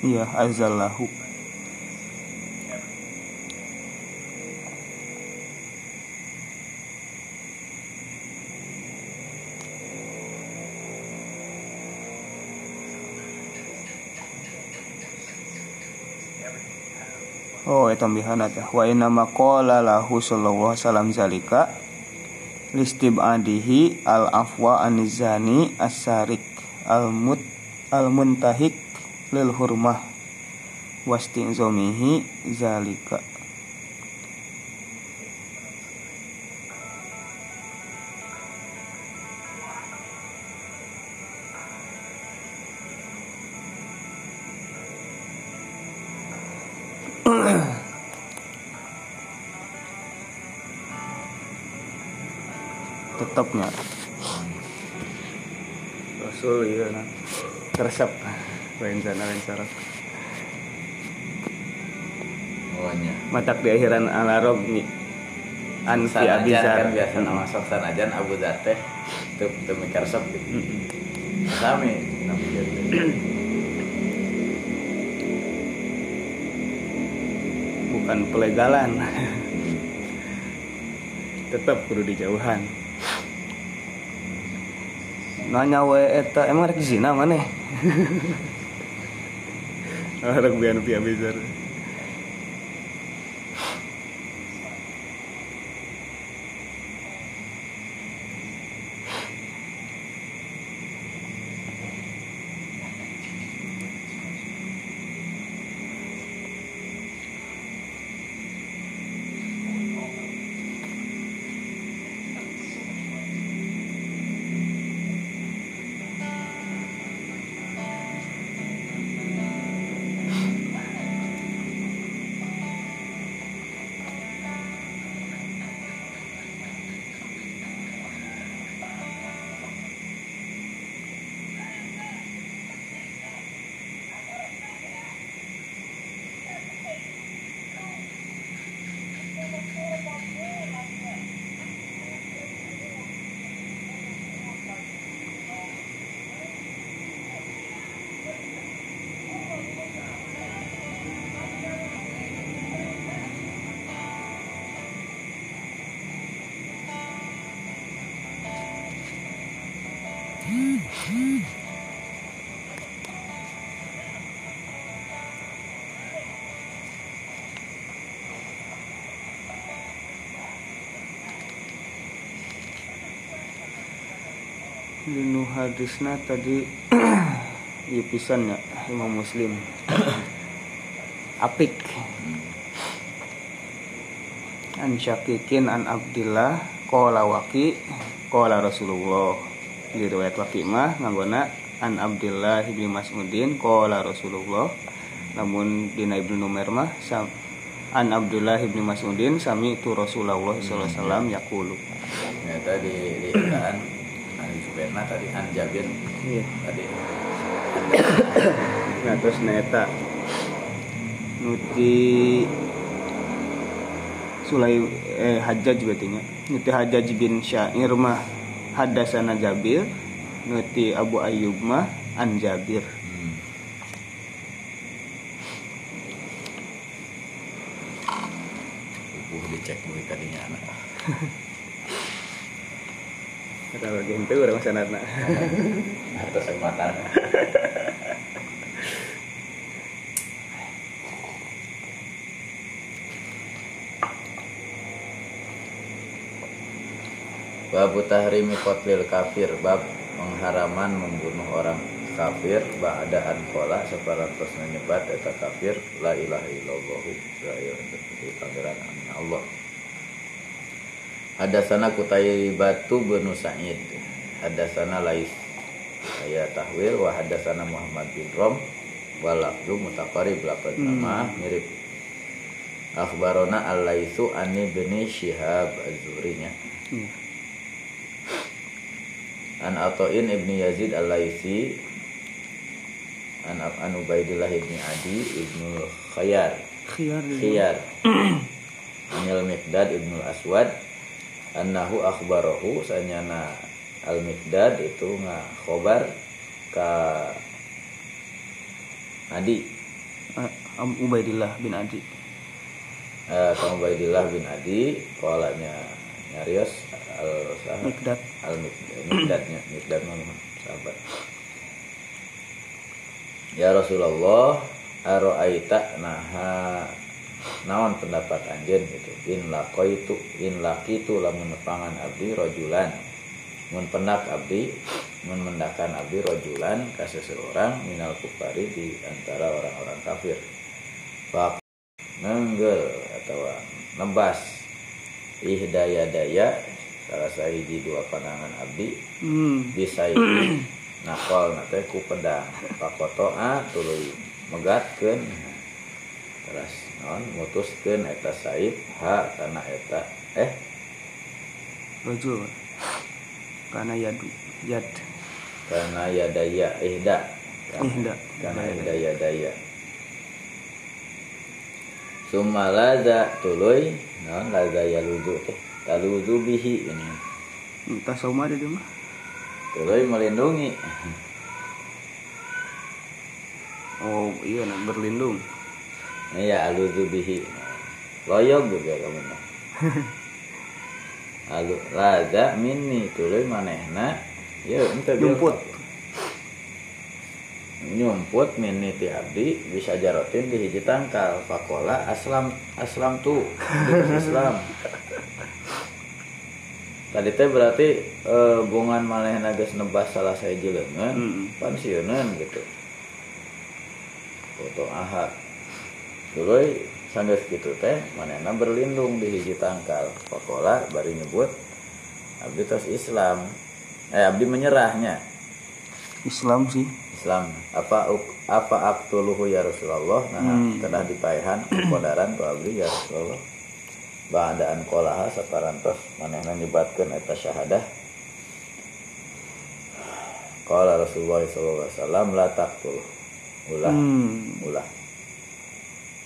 Iya, azallahu. Oh, itu tambahan ada. Wa inna maqala lahu sallallahu wasallam zalika listibadihi al afwa anizani as-sarik al mut al muntahik lil hurmah wastinzomihi zalika di akhiran alarob nih an fi Sanajan abizar kan biasa nama sok sanajan Abu Dhar teh. Teu teu mikir gitu. Sami nama bukan pelegalan. Tetap kudu dijauhan. Nanya we eta emang rek zina mana? Rek bian fi abizar Dinu hadisna tadi Iya pisan ya Imam Muslim. Apik. An Syakikin an Abdillah Kola waki Kola Rasulullah. Di riwayat waki mah Nganggona An Abdillah ibni Mas'udin Kola Rasulullah. Namun di Ibnu Numer mah sam, An Abdullah ibni Mas'udin Sami itu Rasulullah SAW Yakulu Ternyata di di Quran An Tadi An Jabir Iya. tadi. Nah terus neta. Nuti Sulai eh Hajjaj berarti nya. Nuti Hajjaj bin Syair mah Hadasana Jabir Nuti Abu Ayyub mah An Jabir. Hmm. Dicek dulu tadinya anak Kalau udah masa nana atas kesempatan. Babu tahrimi kotlil kafir Bab pengharaman membunuh orang kafir Ba'da ankola Separantos menyebat Eta kafir La ilaha illallah La ilaha illallah Allah Hadasana kutai batu benu Sa'id. Hadasana Lais Saya tahwil Wa hadasana Muhammad bin Rom. Walabdu mutakarib Lapan nama mirip. Akhbarona al-Laisu Ani bini Syihab Az-Zuhrinya. Iya. An Atoin ibni Yazid al-Laisi. An An Ubaidillah ibni Adi ibnu Khayar. Khiyar Khiyar Anil Mikdad ibnu Aswad Annahu akhbarahu Sanyana Al-Mikdad itu nga khobar Ka Adi. Ah, Am Ubaidillah bin Adi. Eh, Ka Ubaidillah bin Adi Kolanya Nyarios al Mikdad al mikdadnya mikdad mah sahabat. Ya Rasulullah aroaita naha naon pendapat anjen gitu? In itu in lakitu lamun nepangan abdi rojulan. Mun penak abdi mun mendakan abdi rojulan ka seseorang minal kufari di antara orang-orang kafir. Bak nenggel atau nembas. Ihdaya daya salah sahiji dua pandangan abdi. Hmm. bisa nakol nate ku pedang. Pakoto a tuluy megatkeun. Terus non mutuskeun eta saib ha kana eta eh? Rojul karena yadu yad. Karena ya daya ihda ihda karena ihda ya daya summa laza tuluy non laza ya luzu teh taluzu bihi ini. Entah sama ada dia mah tuluy melindungi. Oh iya berlindung ya aluzu bihi. Loyog juga kamu mah. Alu laza minni tuluy manehna ya ente Nyumput. nyumput minni ti abdi bisa jarotin di hiji tangkal. Fakola aslam aslam tu. Islam. Tadi teh berarti eh, bungan manehna geus nebas salah saya jelengan Mm-mm. pensiunan gitu. Foto ahad dulu sanggeus gitu teh manehna berlindung di hiji tangkal. Pakola bari nyebut abdi tos Islam. Eh abdi menyerahnya. Islam sih. Islam. Apa apa aktuluhu ya Rasulullah? Nah Hmm. kedah dipaehan kodaran ku abdi ya Rasulullah. Ba'daan qolaha saparantos manehna nyebatkeun eta syahadah. Qala Rasulullah sallallahu alaihi wasallam la taqtul. Ulah. Hmm. ulah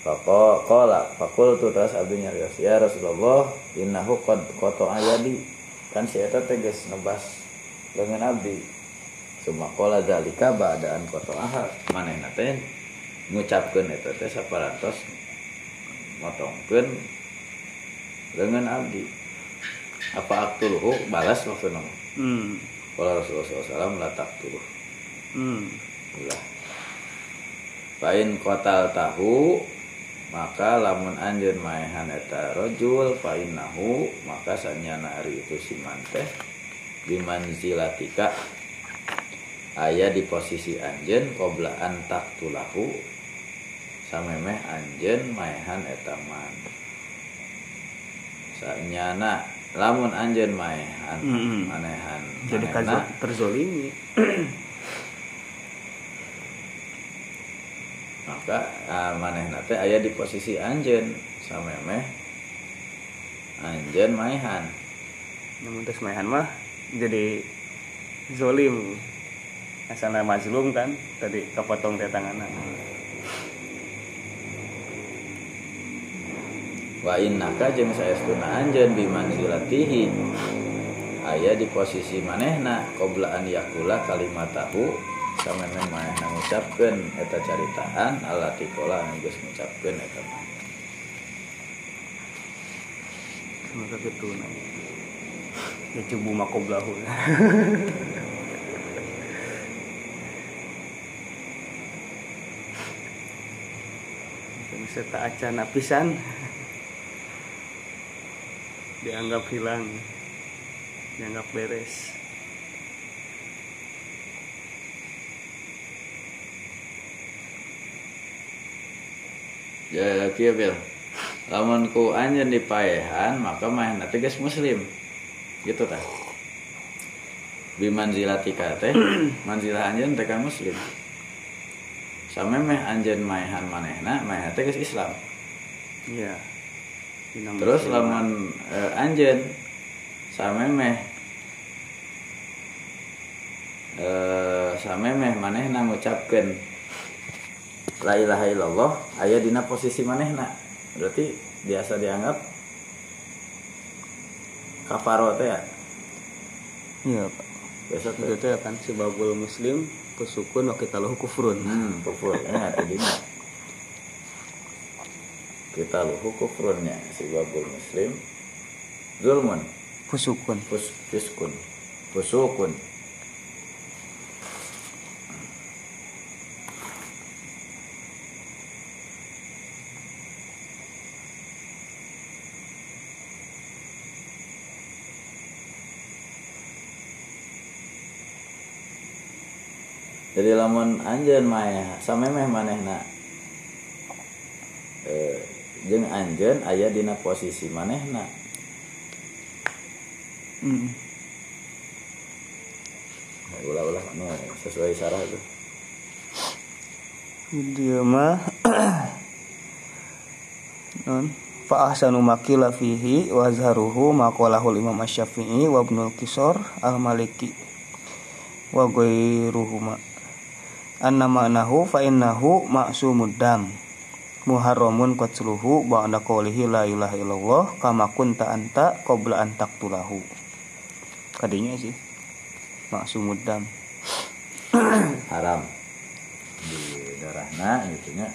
Fako kola fakul tu terus abdi nyarios ya Rasulullah innahu qad qata ayadi kan si eta teh geus nebas leungeun abdi summa qala zalika ba'daan qata ahad manehna teh? Ngucapkeun eta teh saparantos motongkeun leungeun abdi apa aktuluhu balas maksudna Hmm. qala Rasulullah SAW la taqtuluh. Hmm. ulah. Pain kotal tahu maka lamun anjeun maehan eta rojul fainahu maka sanyana ari itu si manteh bimanzilatika. Aya di posisi anjeun qobla antak tulahu samemeh anjeun maehan eta man. Sanyana lamun anjeun maehan manehan jadi terzolimi maka ah, manehna teh aya di posisi anjeun. Samemeh anjeun maehan. Namun tes maehan mah jadi zolim. Asalnya mazlum kan tadi kepotong teh tanganan wa innaka jeung saestuna anjeun bimanzilatihi aya di posisi manehna qabla an yakula kalimatahu samemeh manehna ngucapkeun eta caritaan alati qala anu geus ngucapkeun eta semoga gitu nah ya cubu makoblahu bisa tak acan apisan dianggap hilang. Dianggap beres ya kieu bil lamun ku anjeun dipaehan maka manehna teh geus muslim. Gitu tah. Bimanzilatika teh manzilah anjeun teh kan muslim. Samemeh anjeun maehan manehna manehna teh geus Islam. Iya. Terus lamun eh, anjeun samemeh eh samemeh manehna ngucapkeun la ilaha illallah aya dina posisi manehna. Berarti biasa dianggap kafaro teh ya? Iya pak. Biasa teh. Itu teh kan sebabul muslim pesukun wa kita lahu kufrun. Hmm kufur ya tadinya kita luhu kufrunnya si babul muslim. Zulmun. Fusukun fus fiskun. Fusukun jadi lamun anjeun mah samemeh manehna. Eh jeung anjeun aya dina posisi manehna. Hmm. ulah-ulah anu sesuai sarah itu dia mah non fa ahsanu makila fihi wa azharuhu maqalahu Imam Asy-Syafi'i wa Ibnu Qisar Al-Maliki wa ghairuhuma anna ma'nahu fa innahu ma'sumud dam. Muharramun qatluhu ba'da qawlihi la ilaha illallah kama kunta anta qabla an taqtulahu. Kadinya sih maksumud dam. Haram. Di darahna gitu nya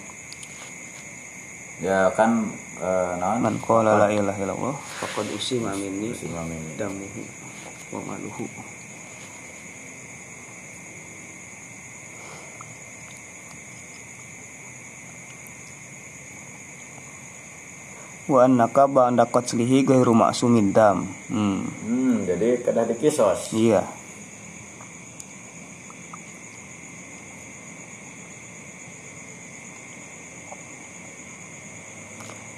ya kan eh, naon? Man qala la ilaha illallah faqad usima minni Usima minni. damuhu wa maluhu wa annaka ba'da qatlihi ghairu ma'sumid dam. Hmm. Hmm, jadi kada dikisos iya.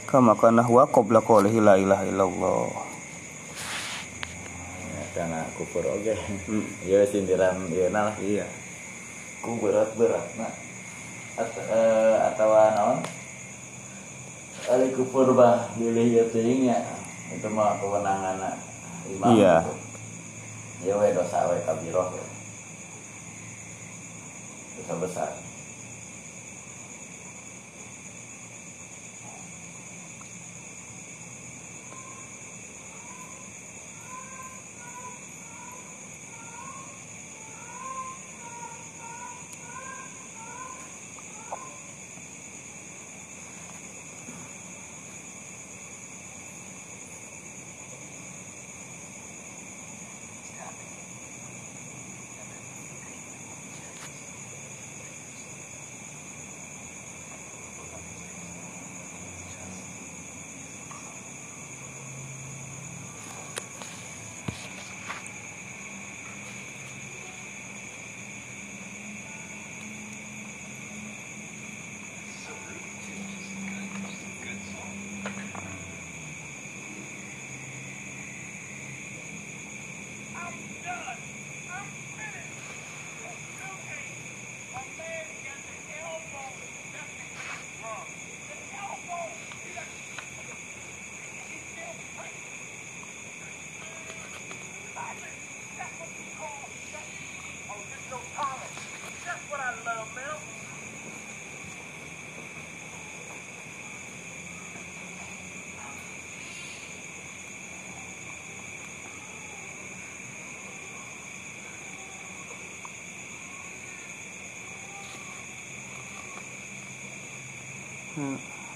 Kama kana huwa qabla qawlihi la ilaha illallah. Ya, karena kufur oke. Hmm. ya sindiran ya nah iya. Ku berat berat nah. At, eh, atau naon Ali kufur bah pilih ya teuing ya. Itu mah kewenangan imam. Iya. ya we dosa we kabiroh dosa besar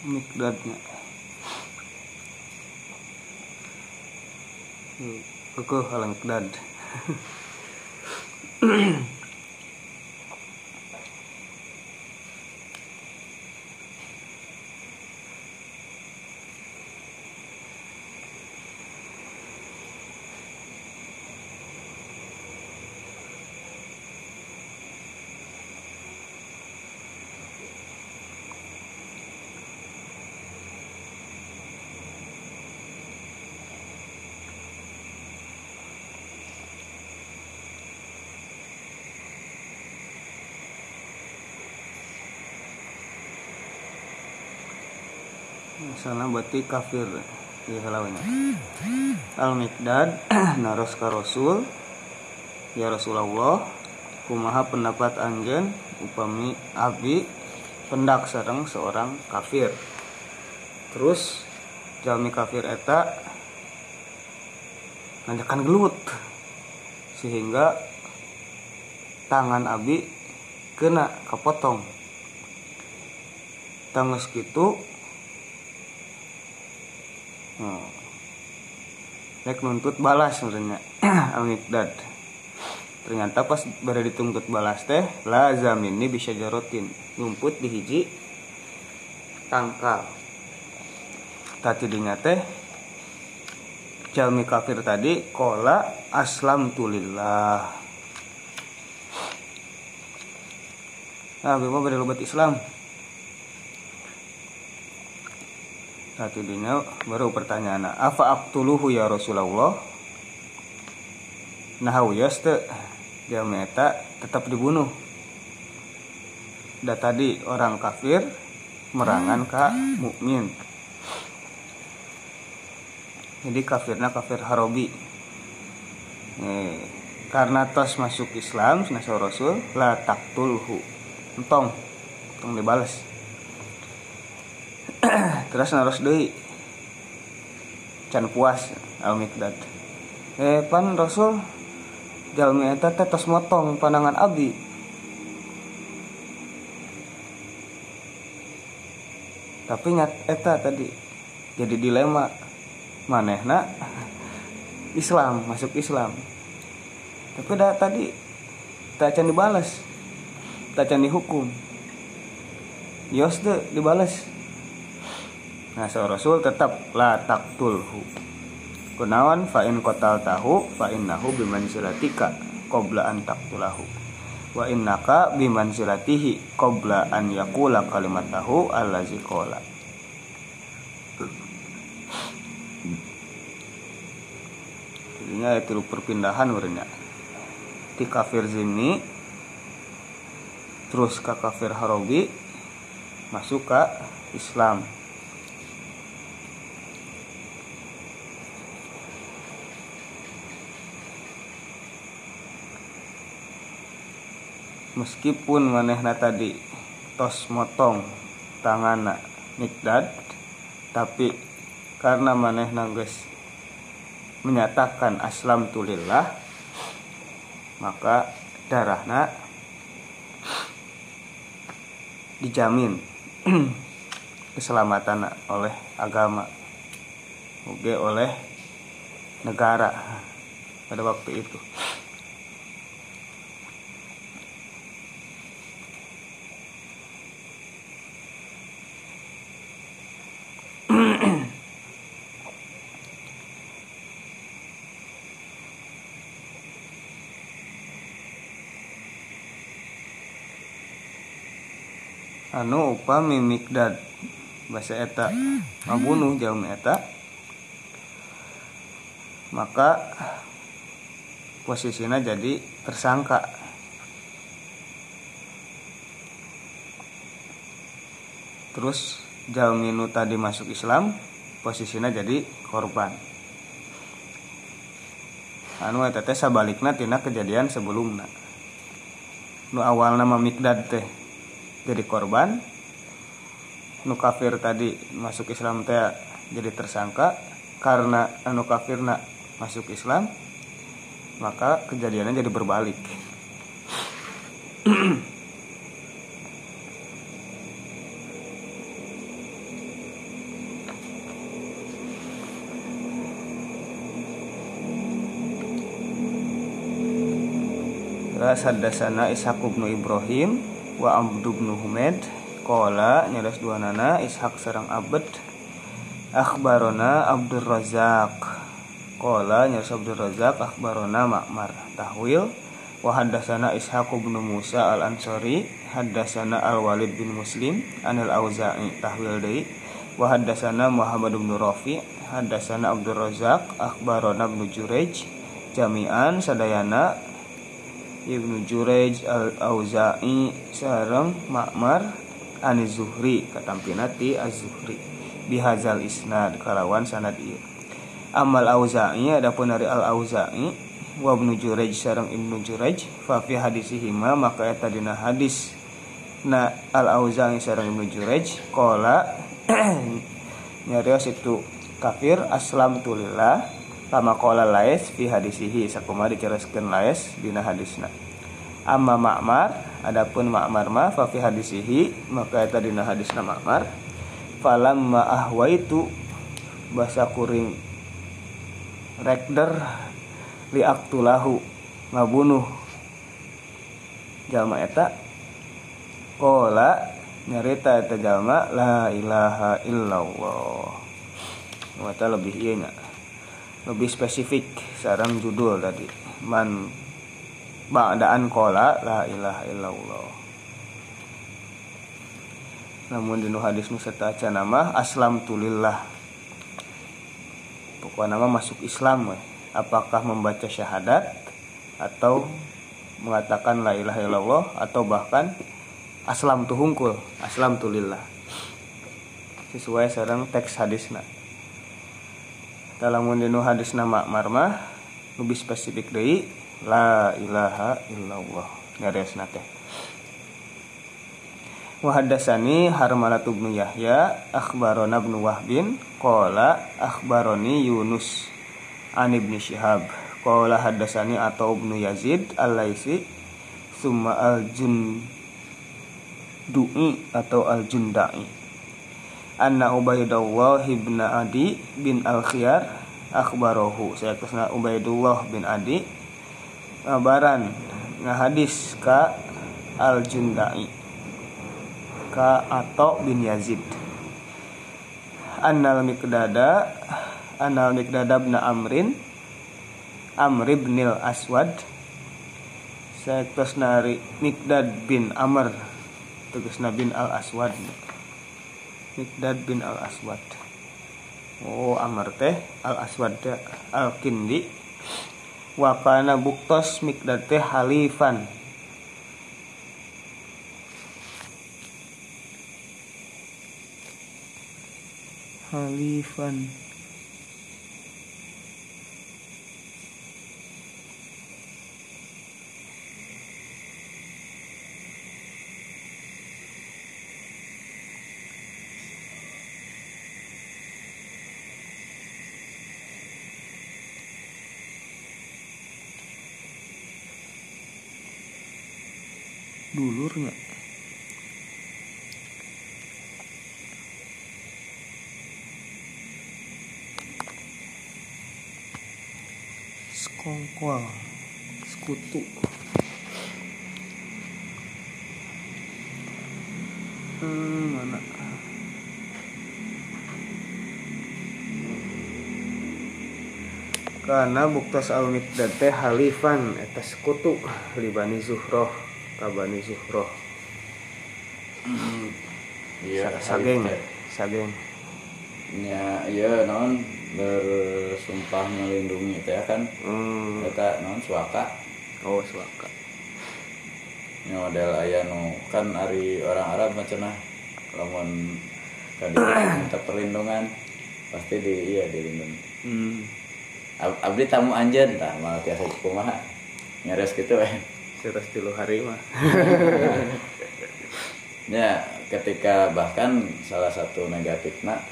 mikdatnya kekuh hmm, alam mikdat sana berarti kafir di halawanya. Al mikdad naros ka rasul. Ya rasulullah kumaha pendapat anggen upami abi pendak sareng seorang kafir. Terus jalmi kafir eta ngajakan gelut. Sehingga tangan abi kena kapotong tangis gitu Hmm. Rek nuntut balas sebenarnya Al-Miqdad Ternyata pas pada dituntut balas teh Lazam ini bisa jarotin Ngumput di hiji Tangkal. Tadi dinya teh Jalmi kafir tadi Kola aslam tulillah Nah, bima beri Islam Satu dina baru pertanyaan. Apa aktuluhu ya Rasulullah? Nah yas teh dia meta tetap dibunuh. Da tadi orang kafir merangan ka mukmin. Jadi kafirnya kafir harobi karena tos masuk Islam nasa Rasul la taktulhu entong entong dibales terus naros deui can puas al mikdad eh pan Rasul jalmi eta teh tos motong pandangan abdi tapi ngat eta tadi jadi dilema. Manehna Islam masuk Islam. Tapi dah tadi tak can dibalas tak can dihukum. Yos tuh dibalas seorang rasul tetap la taktulhu kunawan fa in qatal tahu fa innahu bimanzilatika qabla an taktulahu wa innaka bimanzilatihi qabla an yaqula kalimatahu allazi qala. Jadinya itu perpindahan urnya di kafir zimni terus ke kafir harobi masuk ke Islam meskipun manehna tadi tos motong tangan nikdad tapi karena manehna guys menyatakan aslam tulillah maka darahnya dijamin keselamatan oleh agama oke oleh negara pada waktu itu anu upami mikdad. Bahasa eta. Ngabunuh jauh eta. Maka posisinya jadi tersangka. Terus jauh minu tadi masuk Islam posisinya jadi korban. Anu eta teh sabalikna tina kejadian sebelumnya nu awal nama teh jadi korban. Nu kafir tadi masuk Islam teh jadi tersangka. Karena anu kafirna masuk Islam maka kejadiannya jadi berbalik. Terus hadasana Ishaq bin Ibrahim wa Abdu bin Humaid qala nyaras dua nana Ishaq sarang Abd akhbarona Abdul Razak. Qala nyaras Abdul Razak akhbarona Ma'mar tahwil. Wa haddatsana Ishaq bin Musa al-Ansari haddatsana Al-Walid bin Muslim anil Auza'i tahwil deui wa haddatsana Muhammad bin Rafi haddatsana Abdul Razak akhbarona Ibnu Jurayj jami'an sadayana Ibnu Jurej al-Auza'i sareng Ma'mar an Zuhri katampinati Az-Zuhri. Bihazal isnad kalawan sanad ieu Amal Auza'i adapun dari Al-Auza'i wa Ibnu Jurej sareng Ibnu Jurej fa fi hadisihima maka eta dina hadis. Na Al-Auza'i sareng Ibnu Jurej qala nyarios itu kafir aslam tulillah Lama kola laes fi hadisihi sakuma diceraskeun laes dina hadisna. Amma Ma'mar adapun Ma'mar ma fa fi hadisihi maka eta dina hadisna Ma'mar. Falamma ahwaitu bahasa kuring rekder li aktulahu ngabunuh. Jalma eta kola nyarita eta jalma la ilaha illallah. Mata lebih iya lebih spesifik sarang judul tadi. Man ba'daan kola la ilaha illallah. Namun di hadis nu aca nama aslam tulillah. Pokoknya nama masuk Islam we. apakah membaca syahadat atau mengatakan la ilaha illallah atau bahkan aslam tuhungkul aslam tulillah. Sesuai sarang teks hadisna dalam dinu hadis nama marmah lebih spesifik dari la ilaha illallah. Garis nate Wahadasani Harmalatu bin Yahya Akhbarona bin Wahbin Kola akhbaroni Yunus An ibn Shihab Kola hadasani atau bin Yazid Al-Laisi Summa al-Jundu'i Atau al-Jundai Anna Ubaidullah ibn Adi bin Al-Khiyar Akhbarohu Saya ke sana Ubaidullah bin Adi. Ngabaran Ngahadis ka Al-Jundai. Ka Ato bin Yazid. Annal Mikdada Annal Mikdada bin Amrin Amr bin Aswad Saya ke sana Mikdad bin Amr Tegasna bin Al Aswad Mikdad bin Al Aswad Oh Amr teh Al Aswad Al Kindi Wakana buktos Mikdad teh halifan. Halifan dulurnya sekongkol sekutu. Hmm, mana? Karena buktos al mikdad teh halifan eta sekutu libani zuhroh kabani zuhroh iya sageng halif teh. sageng. Nya iya non bersumpah melindungi teh kan? Hmm. eta non suaka? Oh suaka. Nya model aya nu kan ari orang Arab mah cenah lamun kadi minta perlindungan pasti di iya dilindungi. Hmm. Ab- abdi tamu anjeun tah malah tiasa kumaha? Nyares gitu we Seras tilu hari mah. Ya ketika bahkan salah satu negatifna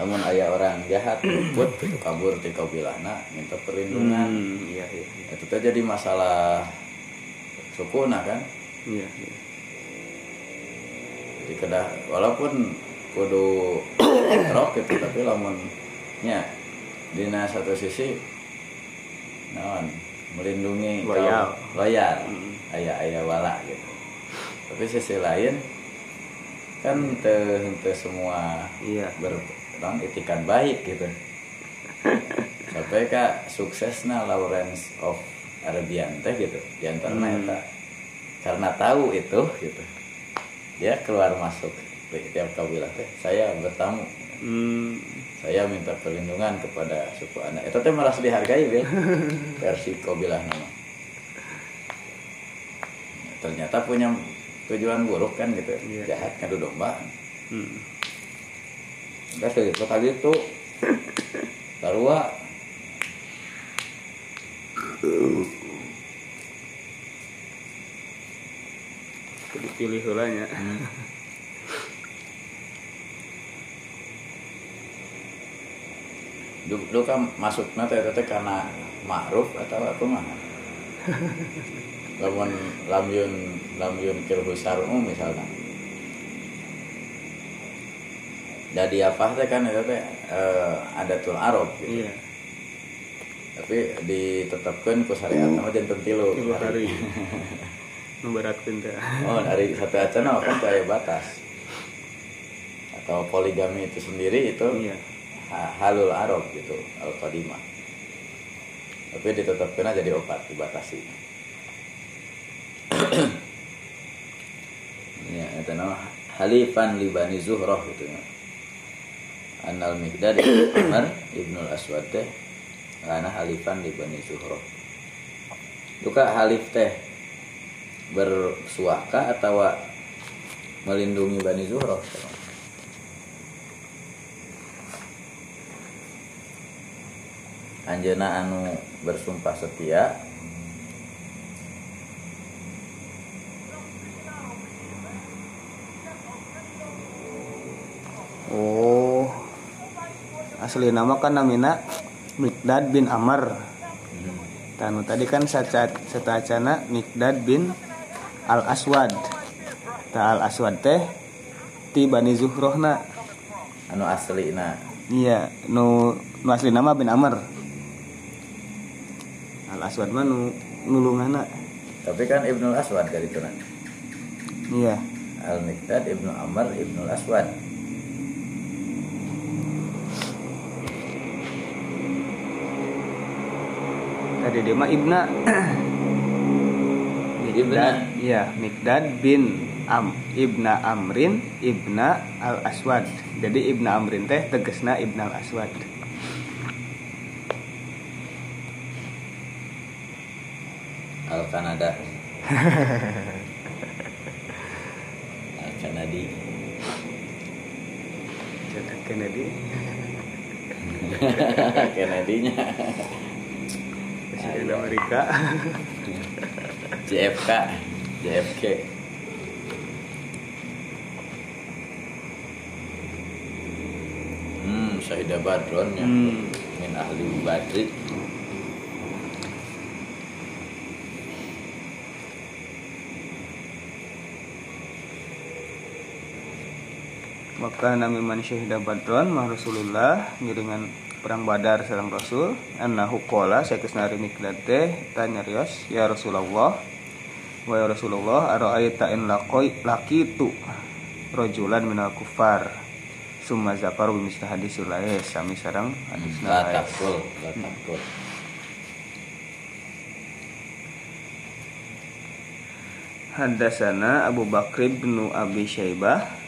namun ayah orang jahat luput kabur di kabilahna minta perlindungan. Hmm, iya iya. Iya itu teh jadi masalah suku nah kan? Iya iya. Jadi kedah walaupun kudu rok gitu tapi lamun nya dina satu sisi naon melindungi kaum- Loyal. loyal Hmm. ayah ayah wala gitu tapi sisi lain kan teu teu semua iya ber non, itikan baik gitu sampai ka suksesna Lawrence of Arabian teh gitu di antaranya Hmm. eta karena tahu itu gitu dia keluar masuk tiap kabilah teh saya bertamu hmm. Saya minta perlindungan kepada suku anak. Itu teh merasa dihargai bil. Versi kabilah nama. Ternyata punya tujuan buruk kan gitu. Iya. jahat ngadu domba. Hmm. Enggak sih, itu tadi itu. Sarua Kudu pilih heula Dulu kan masuknya teh teh karena ma'ruf atau apa mah lamun lamyun lamyun kirhusar umum misalnya. Jadi apa teh kan itu teh eh, adatul arab gitu. iya. Tapi ditetapkan ku syariat nama jantan tilu. Tilu hari. Memberatkan teh. Oh dari satu acana kan tuh ada batas. Atau poligami itu sendiri itu. Iya halul arab gitu al qadimah tapi ditetapkan aja jadi obat dibatasi. Ya itu nama halifan libani zuhroh gitu ya. Anal mikdad Umar ibnul aswad teh karena halifan libani zuhroh itu kak halif teh bersuaka atau melindungi bani zuhroh anjeuna anu bersumpah setia. Oh. Asli nama kan namina Mikdad bin Amr. Tanu tadi kan setacana Mikdad bin Al Aswad Ta Al Aswad teh ti Bani Zuhrohna. Anu asli na iya nu, nu asli nama bin Amr Aswad mah nu nulungana. Tapi kan Ibnu Aswad kali itu iya. Al Mikdad Ibnu Amr Ibnu Aswad. Tadi dia mah Ibna. Ibna. Iya Mikdad bin Am Ibna Amrin Ibna Al Aswad jadi Ibna Amrin teh tegesna Ibna Al Aswad Al Kanada. Al Kanadi. Kennedy. Kennedy-nya. Presiden Amerika. JFK JFK hmm Syahidah Badron ya. Hmm. min ahli Badri maka nami man syahida badron mah Rasulullah ngiringan perang badar sareng Rasul. Annahu qala saeus nari mikdad teh tanya rios ya Rasulullah wa ya Rasulullah ara'aita in laqoi laqitu rajulan minal kufar summa zakar bi misli hadis laes sami sareng hadis la laes takul Haddasana Abu Bakr bin Abi Syaibah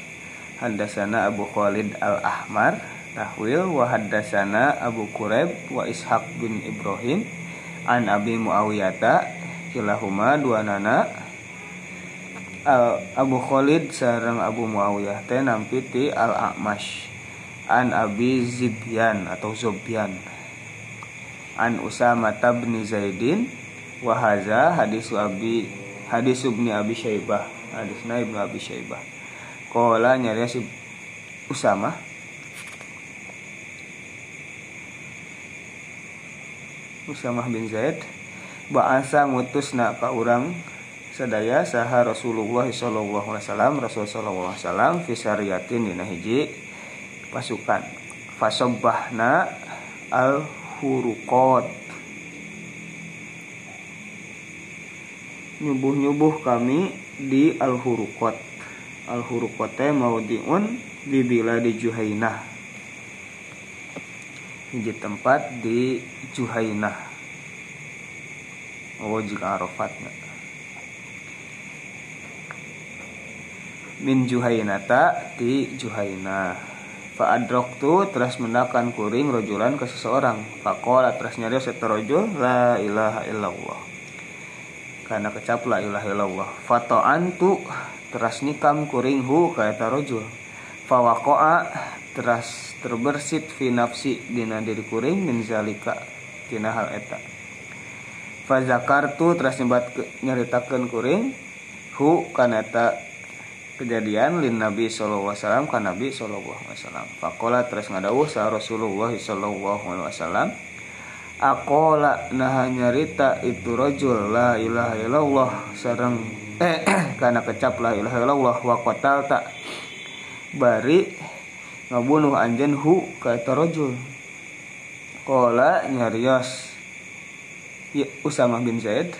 Haddasana Abu Khalid Al-Ahmar Tahwil wa haddasana Abu Quraib wa Ishaq bin Ibrahim An Abi Muawiyata Kilahuma dua nana. Abu Khalid sareng Abu Muawiyah teh Al-A'mash An Abi Zibyan atau Zobyan. An Usama bin Zaidin wa haza hadis Abi hadis Abi Syaibah hadisna Ibnu Abi Syaibah Kola nyari si Usama. Usamah bin Zaid. Ba'asa ngutusna ka urang sadaya saha Rasulullah sallallahu alaihi wasallam Rasul sallallahu alaihi wasallam fi sariyatin dina hiji. Pasukan. Fasabbahna al huruqat nyubuh-nyubuh kami di al huruqat al huruqat teh maudiun di biladi Juhainah. Hiji tempat di Juhainah. Oh jika Arafatnya. Min Juhainata di Juhainah. Fa adraktu terus mendakan kuring rojulan ke seseorang. Faqala terus nyari seterojul la ilaha illallah. Karena kecap la ilaha illallah. Fata'antu teras nikam kuring hu ka eta rojul. Fawaqa'a teras terbersit fi nafsi dina diri kuring min zalika tina hal eta. Fa zakartu teras nyebat nyaritakeun kuring hu kana eta kejadian lin Nabi sallallahu alaihi wasallam ka Nabi sallallahu alaihi wasallam. Faqala terus ngadawuh sa Rasulullah sallallahu alaihi wasallam Akola nah nyarita itu rajul la ilaha illallah sareng eh karena kecap la ilaha illallah wa qatalta bari ngabunuh anjeun hu ka eta rajul. Kola nyarios ya, Usamah bin Zaid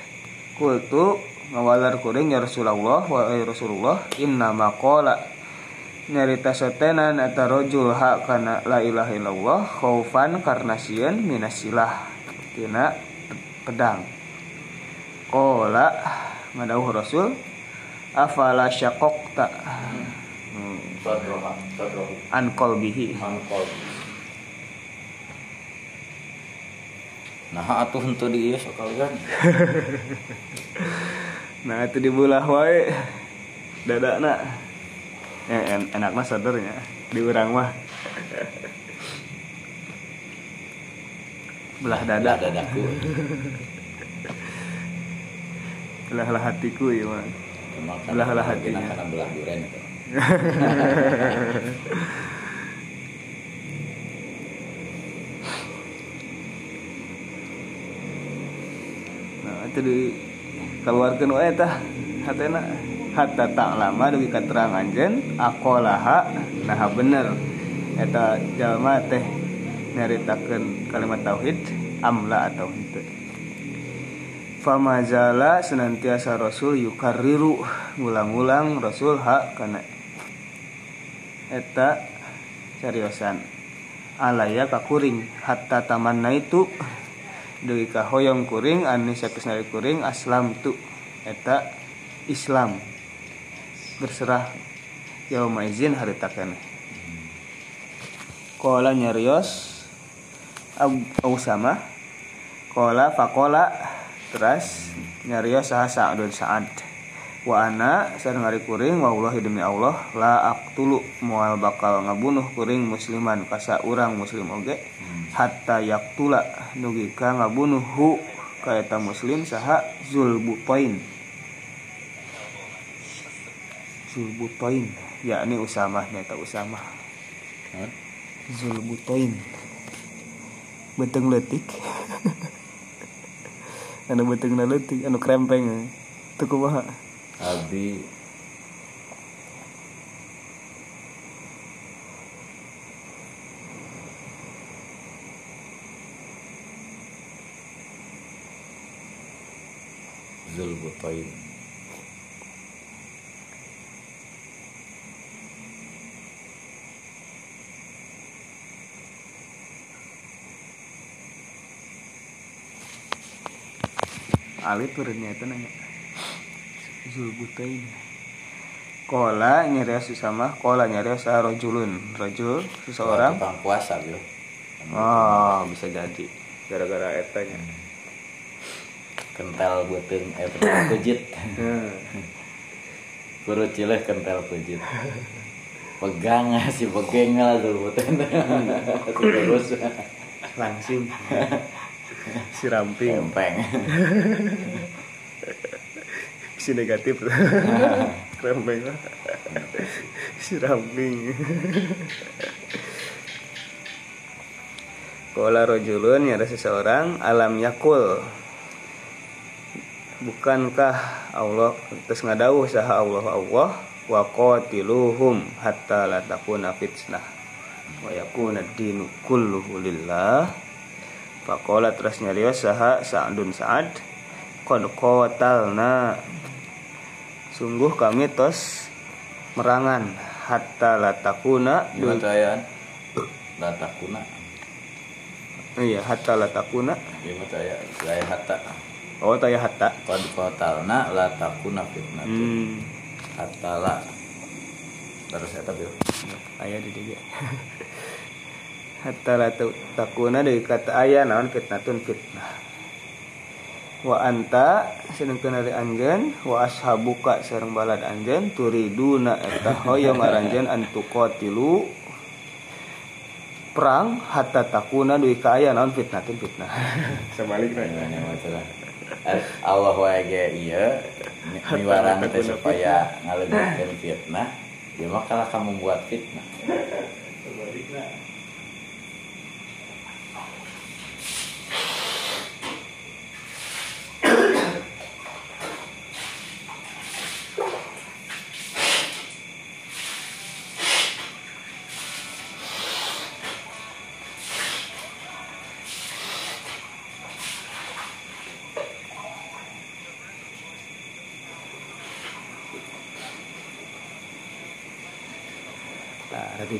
kultu ngawalar kuring ya Rasulullah wa ya Rasulullah inna maqala nyarita sotenan eta rojul hak kana la ilaha illallah khaufan karena sieun minasilah tina pedang. Qala ngadawuh Rasul afala syaqaqta? Hmm. Sadrohu an qalbihi. Nah atuh henteu di ieu sekalian nah itu dibulah wae dadana eh, en enak mah sadarnya. Di urang mah. Belah dada dadaku belah lah hatiku ya mah Emang Belah lah mungkin hatinya. belah duren itu. Nah itu di keluarkan wae tah. Hatena hatta tak lama dugi katerang anjeun akolaha nah bener. Eta jalma teh. Nyaritakeun kalimat tauhid amla atau henteu famazala senantiasa rasul yukarriru ngulang-ulang rasul hak kana. Eta cariosan. Alaya kakuring hatta tamanna itu deui ka hoyong kuring anu sakeus nari kuring aslam tu. Eta Islam. Berserah yauma izin harita keneh Kola nyarios au sama Kola fakola Terus nyarios saha Sa'dun Sa'ad Wa ana sareng ari kuring wa Allah demi Allah la aqtulu moal bakal ngabunuh kuring musliman kasa urang muslim oge hatta yaktula nugi ka ngabunuh hu ka eta muslim saha Zulbutain Zulbutain yakni Usamah nyata Usamah? Zulbutain Beteng letik Anu beteng letik Anu krempeng Itu kumaha Abi. Zulbutain Alif turunnya itu nanya Zulbutain Kola nyarios sama Kola nyarios rojulun. Rojul seseorang. Tukang puasa bro. Oh bisa jadi Gara-gara etanya. Kental beuteung eh kental pejit Hmm. Kurut cileh kental pejit pegang si pegeng lah Zulbutain terus. Langsing Si ramping. Pempeng Si negatif. Krempeng Si ramping. Kola rojulun ada seseorang. Alam yakul. Bukankah Allah terus ngadauh saha Allah Allah wa qatiluhum hatta la takuna fitnah. Wa yakuna dinu kulluhu lillah Faqala terus nyarios saha Sa'dun Sa'ad qad qatalna. Sungguh kami tos merangan hatta la takuna gimana ayaan latakuna iya hatta la takuna. Gimana saya hatta. Oh taya hatta. Qad qatalna latakuna fitnah hmm. Hatta la. Terus eta bil aya di dieu hatta la takuna deui kata aya naon fitnatun fitnah. Wa anta sedengkeun ari anjeun wa ashabuka sareng balad anjeun turiduna eta hoyong aranjeun antu qatilu perang hatta takuna deui ka aya naon fitnatun fitnah. Sebaliknya Gimana masalah Allah wae ge ieu mi- miwarang teh supaya ngaleungkeun fitnah ya makalah kamu buat fitnah. Nah,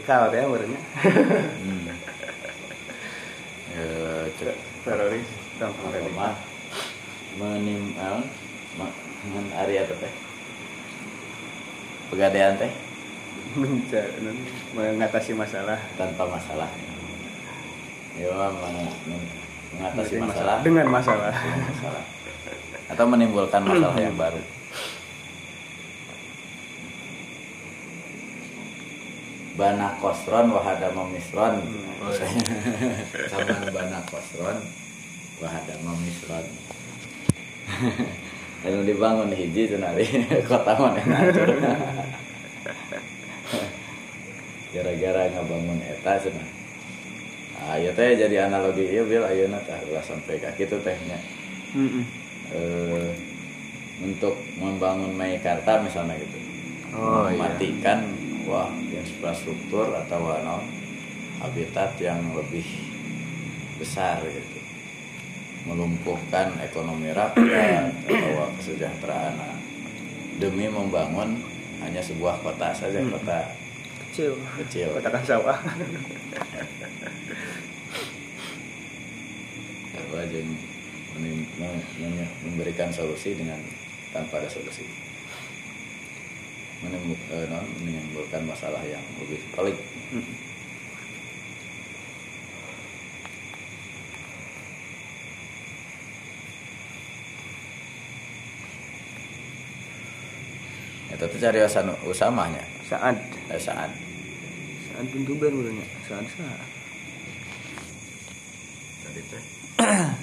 radikal teh urangnya hmm. Eh, cek teroris radikal mah menim ma- ngan area teh? Pegadaian teh? Menca- mengatasi masalah. Tanpa masalah. Ya meng- meng- mengatasi Dengan masalah. Dengan masalah. Dengan masalah. Atau menimbulkan masalah yang baru bana kosron wahada memisron sama bana kosron wahada misron. Anu dibangun hiji cenah kota mana gara-gara ngabangun eta cenah ah ieu teh jadi analogi ieu bil. Ayeuna teh ulah sampai ka kitu teh nya. Mm-mm. eh, untuk membangun Meikarta misalnya gitu. Oh, iya. Wah infrastruktur atau no, habitat yang lebih besar gitu. Melumpuhkan ekonomi rakyat atau kesejahteraan. Demi membangun hanya sebuah kota saja Hmm. kota kecil. kecil. Katakan sawah mem- memberikan solusi dengan tanpa ada solusi Menemuk- eh, non, menimbulkan masalah yang lebih pelik. Mm. itu tuh cari usaha usamanya. Saat eh, saat saat pintu ben urangnya saat saat tadi teh.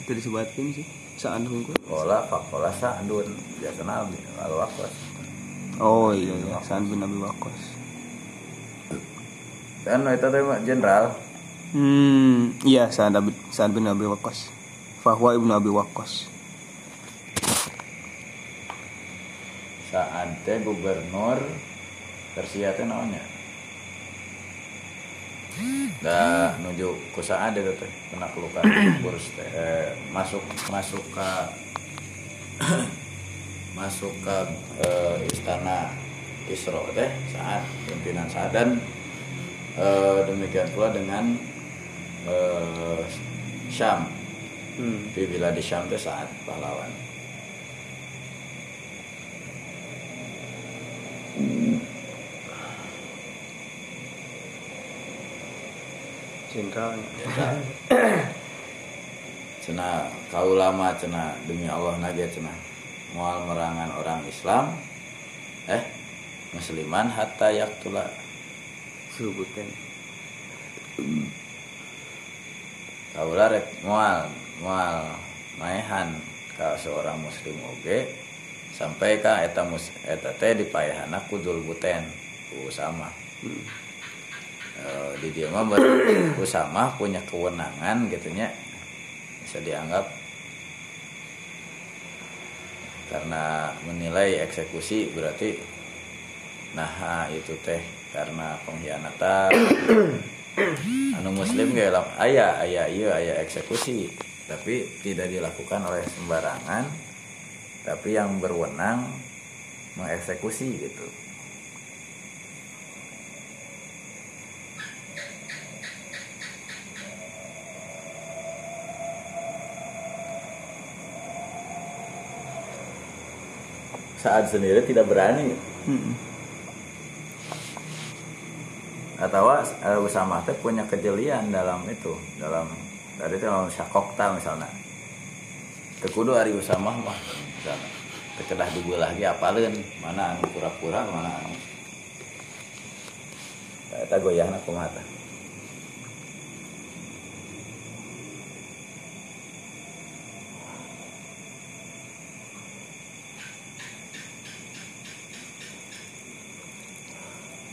Tadi sebatkeun sih. Saat hungkul. Pola fakola saadun biasanya lalu wakos oh iya iya. Saat bin Abi Waqqas kan itu teh mah jenderal. Hmm iya saat Abi saat bin Abi Waqqas Fahwa ibnu Abi Waqqas saat teh gubernur Persia teh namanya. Da nuju ku itu teh penaklukan kurs teh eh, masuk masuk ke masuk ke eh, istana Kisro teh saat pimpinan saat. Dan eh, demikian pula dengan eh, Syam. Hmm. di bila di Syam teh saat pahlawan. Jenderalnya cena kau lama cena demi Allah nage cena mual merangan orang Islam eh musliman hatta yaktula sebutan kaulah rek mual mual maehan ka seorang muslim oge sampai ka eta mus eta teh dipayahana kudul buten ku sama hmm. Eh, di dia mah Usama punya kewenangan gitunya bisa dianggap karena menilai eksekusi berarti nah itu teh karena pengkhianatan. Anu muslim gak lam ayah ayah iya ayah eksekusi tapi tidak dilakukan oleh sembarangan tapi yang berwenang mengeksekusi gitu saat sendiri tidak berani. Hmm. atau uh, Usama teh punya kejelian dalam itu dalam dari itu dalam syakokta misalnya. Tekudu hari Usama mah misalnya. Kedah dibelah lagi apalin mana anu pura-pura mana anu. Eta goyahna kumaha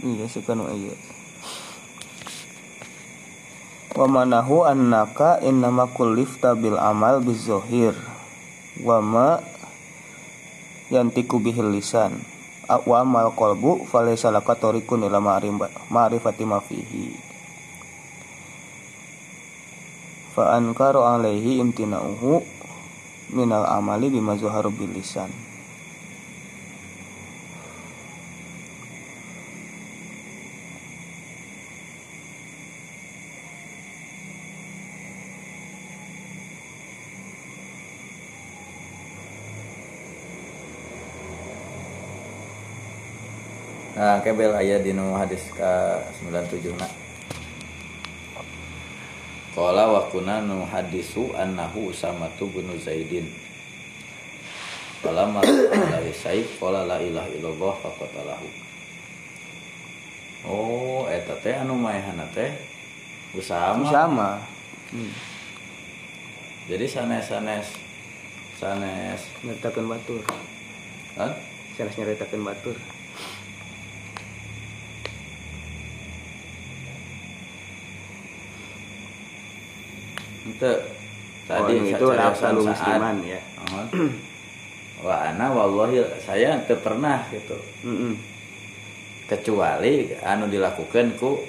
iya sih kan iya. Wa manahu annaka innama kullifta bil amal bizohir. Wa ma yantiku bihil lisan. Wa amal qalbu falaysa laka tariqun ila ma'rifa- ma'rifati ma fihi. Fa ankaru alaihi imtina'uhu minal amali bima zuharu bil lisan Nah, kebel aya dinu hadis ka 97 na. Qala wa kunna nu hadisu annahu Usamatu bin Zaidin. Falamma alaihi saif qala la ilaha illallah faqatalahu. Oh, eta teh anu maehanna teh Usama. sama hmm. jadi sanes sanes sanes nyeritakan batur Hah? sanes nyeritakan batur itu oh, tadi anu itu lafal saat- musliman ya Mohon. Wa ana wallahi saya teu pernah gitu. Mm-mm. Kecuali anu dilakukan ku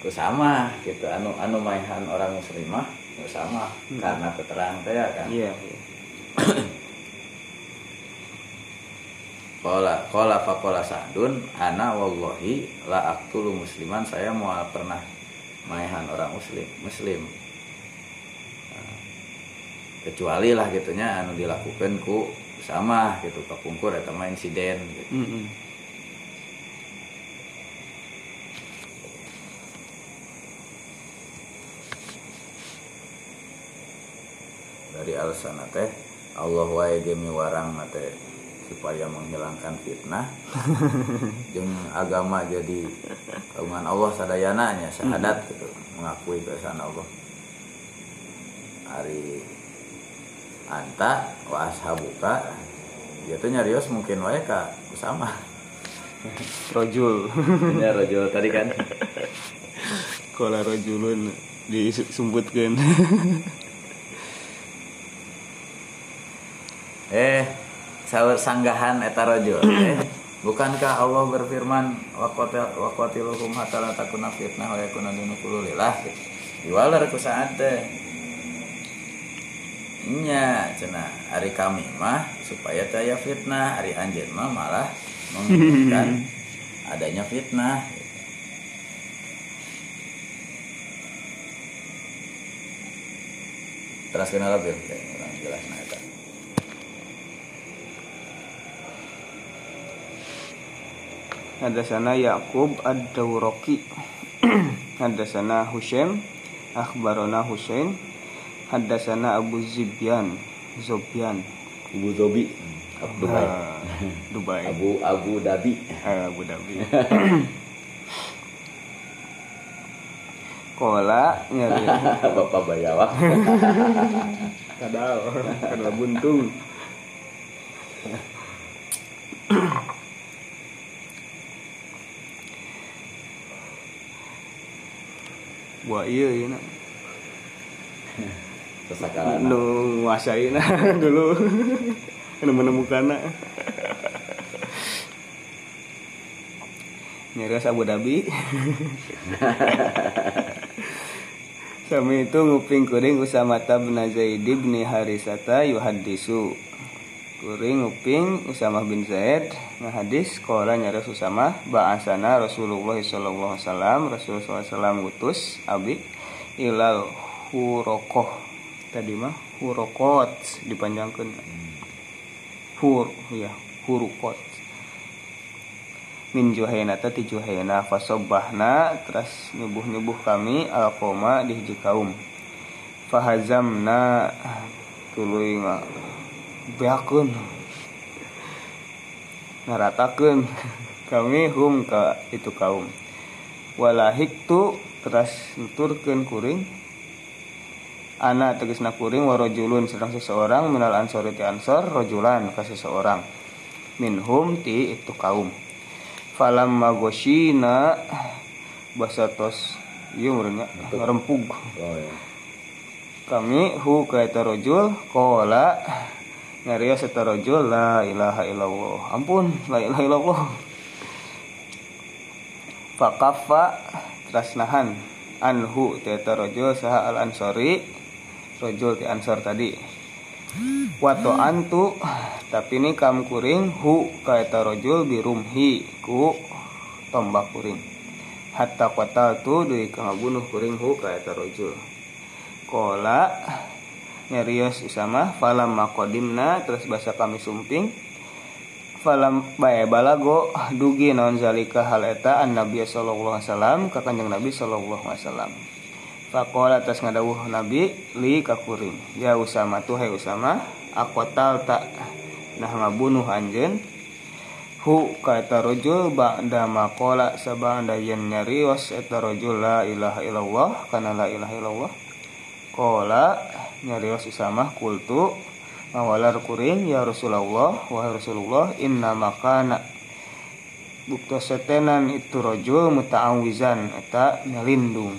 ku sama gitu anu anu maihan orang muslimah ku sama karena keterangan saya kan. iya iya. Qala qala faqala Sa'dun ana wallahi la aqtulu musliman saya mau pernah maihan orang muslim muslim. Kecuali lah gitunya anu dilakukan ku sama gitu kepungkur eta mah insiden gitu. Mm-mm. dari alasan teh Allah wae ge miwarang teh supaya menghilangkan fitnah jeung agama jadi kagungan Allah sadayana nya syahadat gitu mengakui keesaan Allah hari anta wa ashabuka. Dia tuh nyarios mungkin wae ka sama. Rojul. Ini rojul. Tadi kan. Kola rojulun disumbutkan Eh, saur sanggahan eta rajul. Eh, bukankah Allah berfirman waqatil waqatiluhum hatta la takuna fitnah wa yakuna dinu lillah. Diwalar ku saat teh. Nya cenah hari kami mah supaya taya fitnah, hari anjeun mah malah menginginkan adanya fitnah. Terus kenal lebih, orang jelas nah eta. Hadasana Yaqub Ad-Dawraqi Hadasana Husain Akhbarona Husain Hadasana Abu Zibyan Zobyan. Abu Abu Dubai. Ah, Dubai. Abu Abu Dhabi. Ah, Abu Dhabi. Kola nyari. Bapak Bayawak kadal kadal buntung. Wah iya iya nak Sesakalana nu nguasai nah dulu. Nu menemukan nak nyarios Abu Dhabi. Sami itu nguping kuring Usamata bin Zaid bin Harisata yuhadisu Kuring nguping Usamah bin Zaid ngahadis Kola nyarios Usamah Ba'asana Rasulullah SAW Rasulullah SAW ngutus Abi Ilal Hurokoh Tadi mah Hurokot Dipanjangkan. Hur ya Hurukot min juhaina tati juhaina fasobahna terus nyubuh-nyubuh kami alqoma di hiji kaum. Fahazamna tuluy nga beakeun. Ngaratakeun kami hum ka itu kaum. Walahik tu terus nuturkeun kuring ana tegesna kuring warojulun sedang seseorang minal ansori ti ansor rojulan ka seseorang. Minhum ti itu kaum. Falam magoshina basatos ieu meureunnya ngarempug Oh ya kami hu ka eta rajul qala ngarios eta rajul la ilaha illallah. Ampun la ilaha illallah. Faqaffa trasnahan anhu ti eta rajul saha al ansori rajul ti ansor tadi. Wato antu tapi ini kam kuring hu ka eta rajul birumhi ku tombak kuring. Hatta qatal tu deui ka ngabunuh kuring hu ka eta rajul kola nyarios usama falam makodimna terus bahasa kami sumping falam bae balago dugi non zalika hal eta an nabi sallallahu alaihi wasallam ka kanjeng nabi sallallahu alaihi wasallam Fakola atas ngadawuh Nabi li kakuring Ya Usama tuh hai Usama Akotal tak Nah ngabunuh anjen Hu ka eta rojul Ba'da makola sabanda yen nyarios Eta rojul la ilaha illallah Kana la ilaha illallah. Kola nyarios usamah kultu mawalar kuring ya Rasulullah wahai Rasulullah inna makana bukto setenan itu rojul muta'awizan eta nyalindung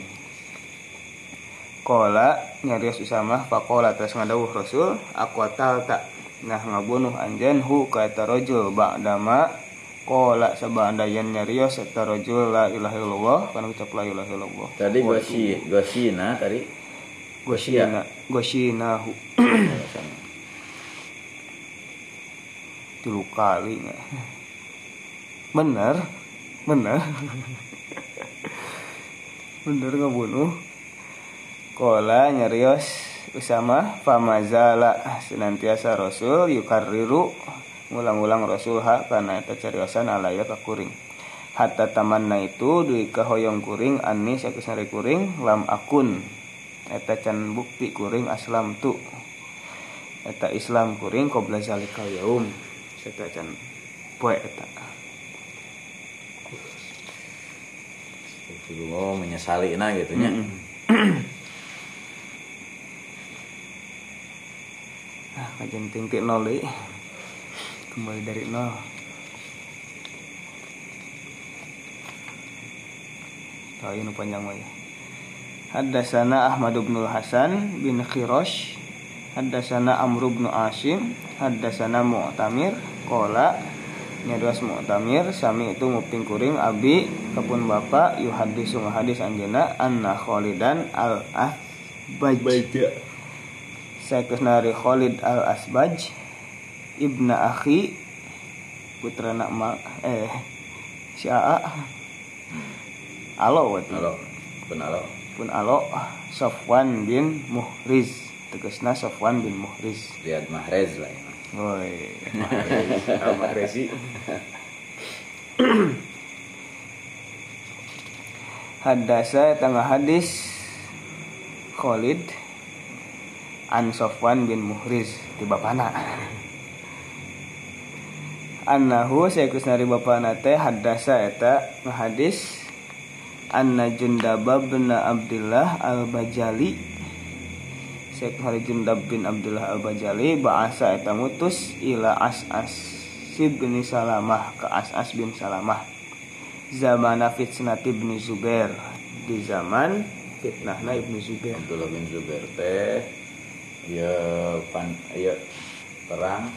Kola nyarios usamah pakola terus ngadawuh Rasul aku tal tak. Nah ngabunuh anjen hu ka eta rojul ba'dama Kola sabanda yan nyarios eta rojul la ilaha illallah kana ucap la ilaha illallah. Tadi gosi gosina tadi? Goshina Goshinahu tilu kali bener bener. Bener ngebunuh kola nyarios usama famazala. Senantiasa rasul yukariru ngulang-ulang rasul ha karena eta cariosan alaya kakuring. Hatta tamanna itu duit kahoyong kuring anis aku sari kuring lam akun. Eta can bukti kuring aslam tu. Eta Islam kuring qabla zalikal yaum. Eta can poe eta. Menyesali nah gitu nya. ah kajian tinggi nol deui. kembali dari nol. Tahu ini panjang mah ya. Haddasana Ahmad bin Hasan bin Khirosh. Haddasana Amr bin Asim Haddasana Mu'tamir. Kola Nyaduas Mu'tamir. Sami itu nguping kuring Abi Kepun Bapak Yuhadisu hadis anjena Anna Kholidan al Asbaj Saya kesnari Khalid al Asbaj Ibna Akhi Putra nak ma Eh Sya'a Alo wati Halo. Pun halo. pun alo Sofwan bin Muhriz tegasna Sofwan bin Muhriz Riyad Mahrez lah ya. Woi, Mahrezi. Hadasa tengah hadis Khalid an Sofwan bin Muhriz di bapana. Annahu sayakusnari bapana teh hadasa eta ngahadis Anna Jundabab bin Abdullah al-Bajali. Hari Jundab bin Abdullah al-Bajali Ba'asa eta mutus ila As'as bin Salamah ke As'as bin Salamah. Zamana fitnati bin Zubair Di zaman fitnahna Ibnu Zubair. Abdullah bin Zubair teh ya pan ya perang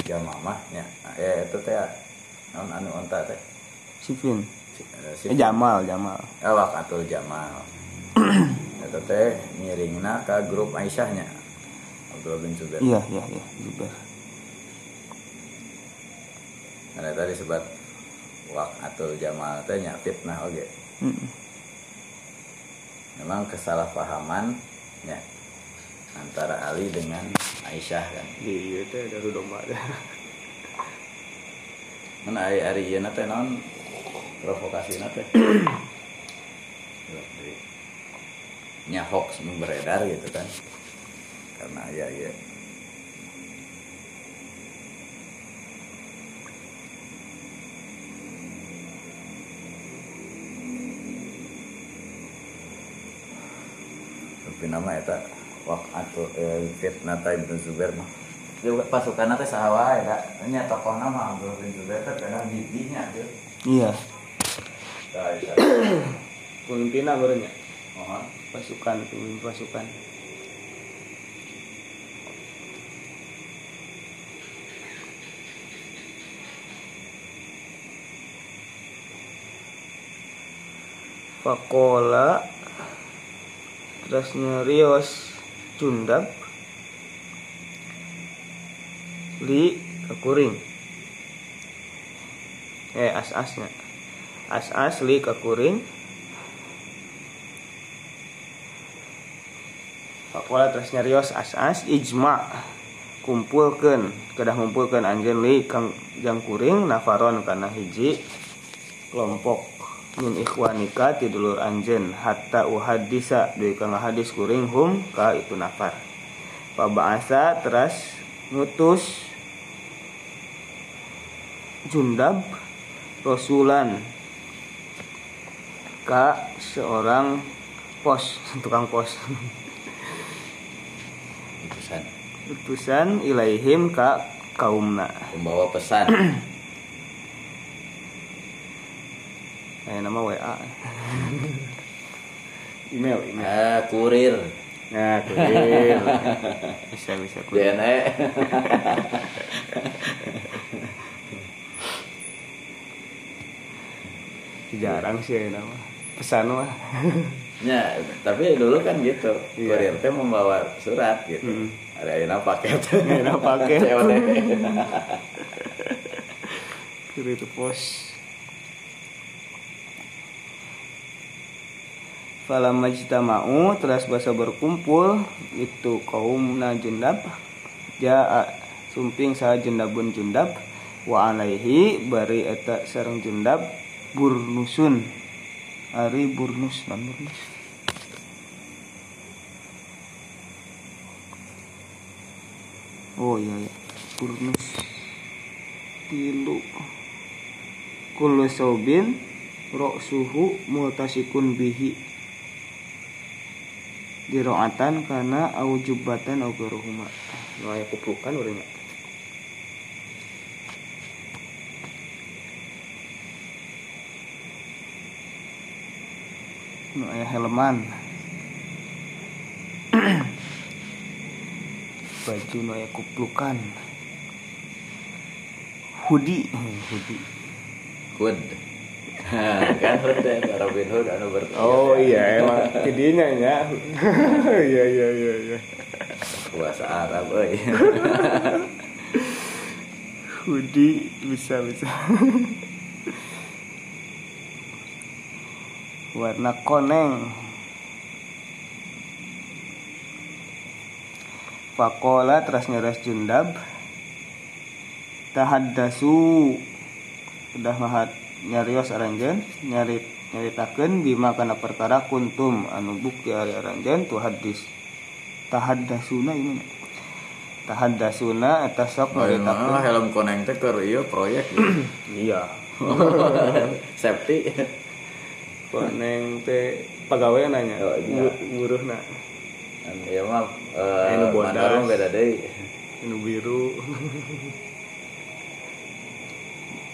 Jamamah nya. Ya itu teh naon anu onta teh. Sifin Si- eh, si- eh, Jamal Jamal Eh, Wakatul Jamal. Itu teh ngiringna ke grup Aisyahnya. Abdullah bin Zubair. Iya iya iya Zubair Karena tadi sebut Wakatul Jamal teh nya fitnah oge. Mm-mm. Memang kesalahpahaman ya antara Ali dengan Aisyah kan. Iya teh ada domba teh Mana hari hari ieu teh naon provokasi teh. nya hoax beredar gitu kan. Karena ya ya tapi nama eta waqatu eh, fitnah Ibnu Zubair mah. Juga pasukan teh saha wae da nya tokoh nama Abdul bin Zubair teh kadang gigihnya tuh Iya. Da isa Pemimpinnya barunya mohon. Pasukan Pemimpin pasukan. Fakola Terusnya Rios Cundap Li Kekuring Eh as-asnya. As-as li Kekuring Fakola terus nyarios as-as ijma. Kumpulkan kedah ngumpulkan anjeun li kang jang kuring nafaron kana hiji kelompok min ikhwanika ti dulur anjeun hatta uhadisa deui hadis kuring hum ka itu nafar. Paba'asa teras ngutus Jundab Rasulan ka seorang pos tukang pos. Utusan. Utusan ilaihim ka kaumna. Pembawa pesan Kayak nama WA email email. Ah kurir. Nah kurir. Bisa bisa kurir. JNE jarang sih ya nama. Pesan mah ya tapi dulu kan gitu. Iya. kurir teh membawa surat gitu. Mm. ada yang paket Ayeuna paket. COD. kurir pos Falam majtama'u teras basa berkumpul itu kaum na jundab ja sumping sa jundabun jundab wa alaihi bari eta sareng jundab burnusun. Ari burnus non burnus. Oh iya ya burnus. Tilu. Kullu saubin suhu multasikun bihi diroatan karena au jubatan au geruhuma no aya kuplukan urang nya. no aya helman. Baju no aya hoodie Hmm, hoodie Hood kan Hood deh Robin Hood anu ber Oh iya emang tidinya ya. Iya iya iya iya. bahasa Arab euy Hoodie bisa bisa. Warna koneng. Fakola teras nyeres jundab. Tahaddasu udah mahat nyarios aranjen nyari nyaritakeun bima kana perkara kuntum anu bukti ari aranjen tu hadis. Tahaddasuna ini tahaddasuna eta sok Oh, iya, nyaritakeun. mah helm koneng teh keur ieu proyek gitu. iya. Safety koneng teh pagawe nanya Oh, iya. buruhna Anu, ya mah eh Anu bodas. beda deui. Anu biru.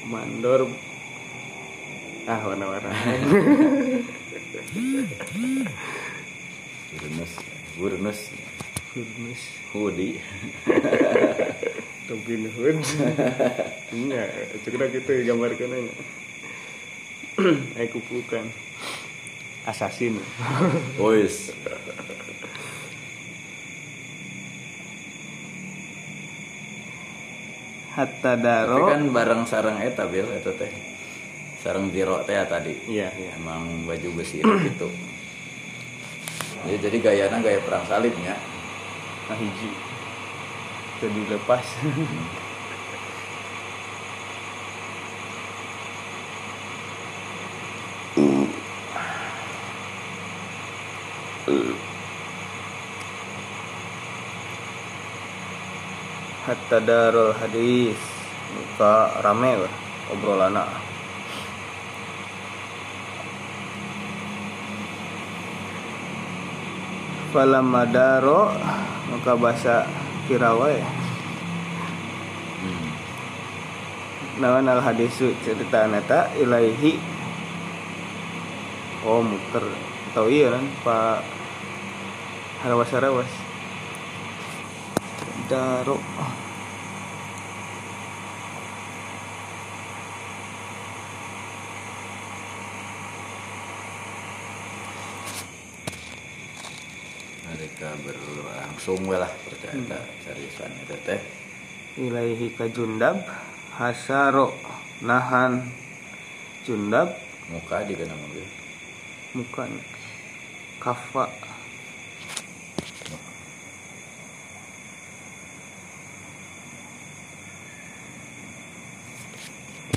Mandor ah warna-warna. Burnus burnus Furnace hoodie Robin Hood. Iya, cekna gitu gambarkan aja. Aku bukan Assassin. Boys. Hatta tapi daro kan bareng sarang eta bil eta teh sarang biro teh ya tadi. Iya, iya. Emang baju besi gitu ya, jadi gayana gaya perang salibnya Nah hiji. Itu dilepas. Hatta darul hadis. Muka rame lah Obrolana Falam madaro Maka bahasa Kirawai hmm. Nawan al hadisu cerita neta ilaihi. Oh muter. Tahu iya kan Pak Harawas harawas Daro mereka berlangsung we lah percaya hmm. seriusan itu teh. Ilaihi ka jundab hasaro nahan jundab. Muka juga nama bil bukan kafa.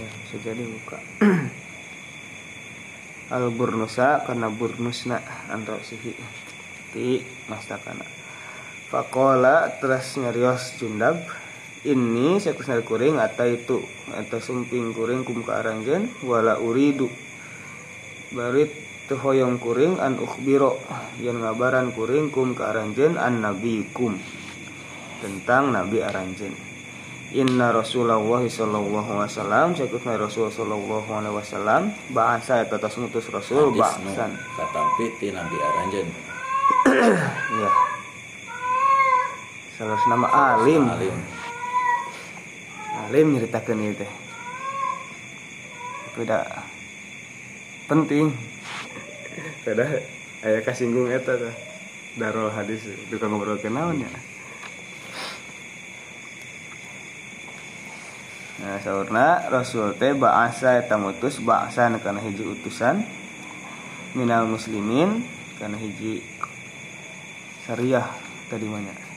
Ya bisa jadi muka. Al burnusa karena burnusna antara sihi. Ti mastakana Fakola terus nyarios jundab ini saya kusnari kuring atau itu atau sumping kuring kum ke aranjen wala uridu. Barit hoyong kuring an ukhbiro yang ngabaran kuring kum ke aranjen an nabi kum tentang Nabi aranjen Inna Rasulullah sallallahu alaihi wasallam sakusna Rasul sallallahu alaihi wasallam bahasa eta tos ngutus Rasul bahsan katampi ti Nabi aranjen iya salah nama alim. Alim. Alim nyeritakeun ieu teh. Tidak penting. Kada aya kasinggung eta teh darul hadis duka ngobrol kenaon ya? Nah, saurna Rasul teh bahasa eta ngutus bahasa kana hiji utusan. Minal muslimin kana hiji syariah tadi mana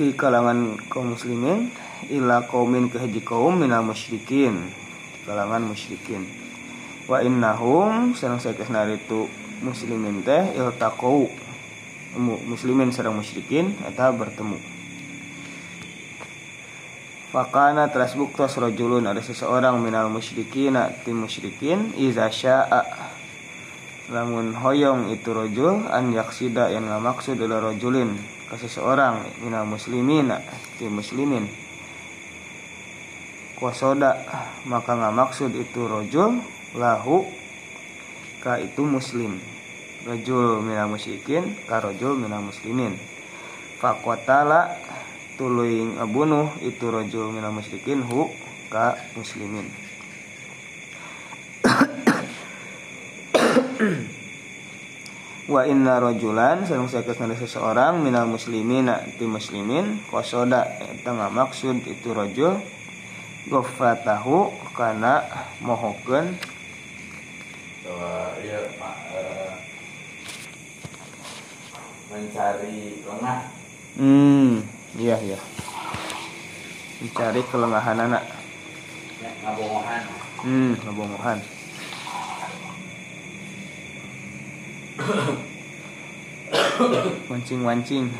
di kalangan kaum muslimin ila kaumin ke hiji kaum minal musyrikin. Kalangan musyrikin. Wa innahum sareng sakesna itu muslimin teh iltaqau. Muslimin sareng musyrikin eta bertemu. Fakana teras buktos rojulun ada seseorang minal musyrikin tim musyrikin iza sya'a. Lamun hoyong itu rojul an yaksida yang maksud adalah rojulin ke seseorang minal muslimin tim muslimin kuasoda maka nggak maksud itu rojul lahu ka itu muslim rojul minal musyrikin ka rojul minal muslimin fakwatala tuluy ngabunuh itu rajul minal musyrikin hu ka muslimin wa inna rajulan sareng sakesna seseorang minal muslimin ti muslimin qasoda eta maksud itu rajul. Gofratahu kana mohokeun bahwa ya mencari lengah. Hmm iya iya. Mencari kelengahan anak. Ya, ngabongohan hmm ngabongohan mancing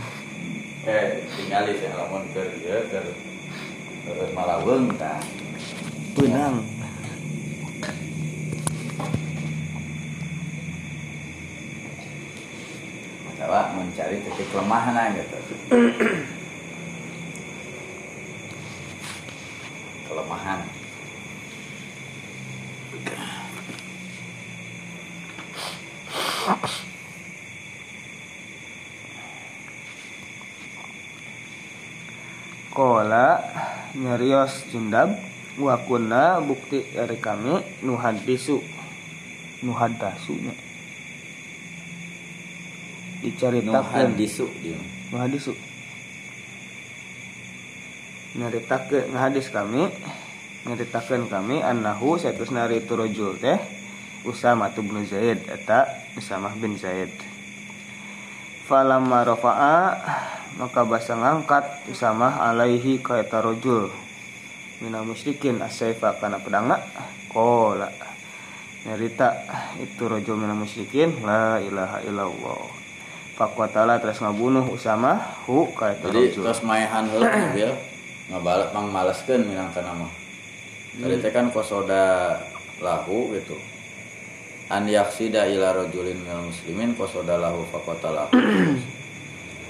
eh tinggali sih lamun ke ya ke malaweng ta benang. Coba mencari titik kelemahan gitu kelemahan Kola nyarios jundab wakuna bukti dari kami nuhadisu nuhadasunya diceritakan nuhadisu dia nuhadisu nyaritakeun ngahadis kami nyaritakeun kami annahu satus nari itu rajul teh Usama bin Zaid eta Usama bin Zaid. Falamma rafa'a maka basa ngangkat Usama alaihi ka eta rajul mina musyrikin asaifa kana pedangna qala nyarita itu rajul mina musyrikin la ilaha illallah. Fakwatala terus ngabunuh Usama hu ka eta rajul jadi terus maehan heula ya ngabalas mang malaskeun minangka nama. Tadi teh kan kosoda lahu gitu. An yaksida ila rajulin minal muslimin kosoda lahu fakota lahu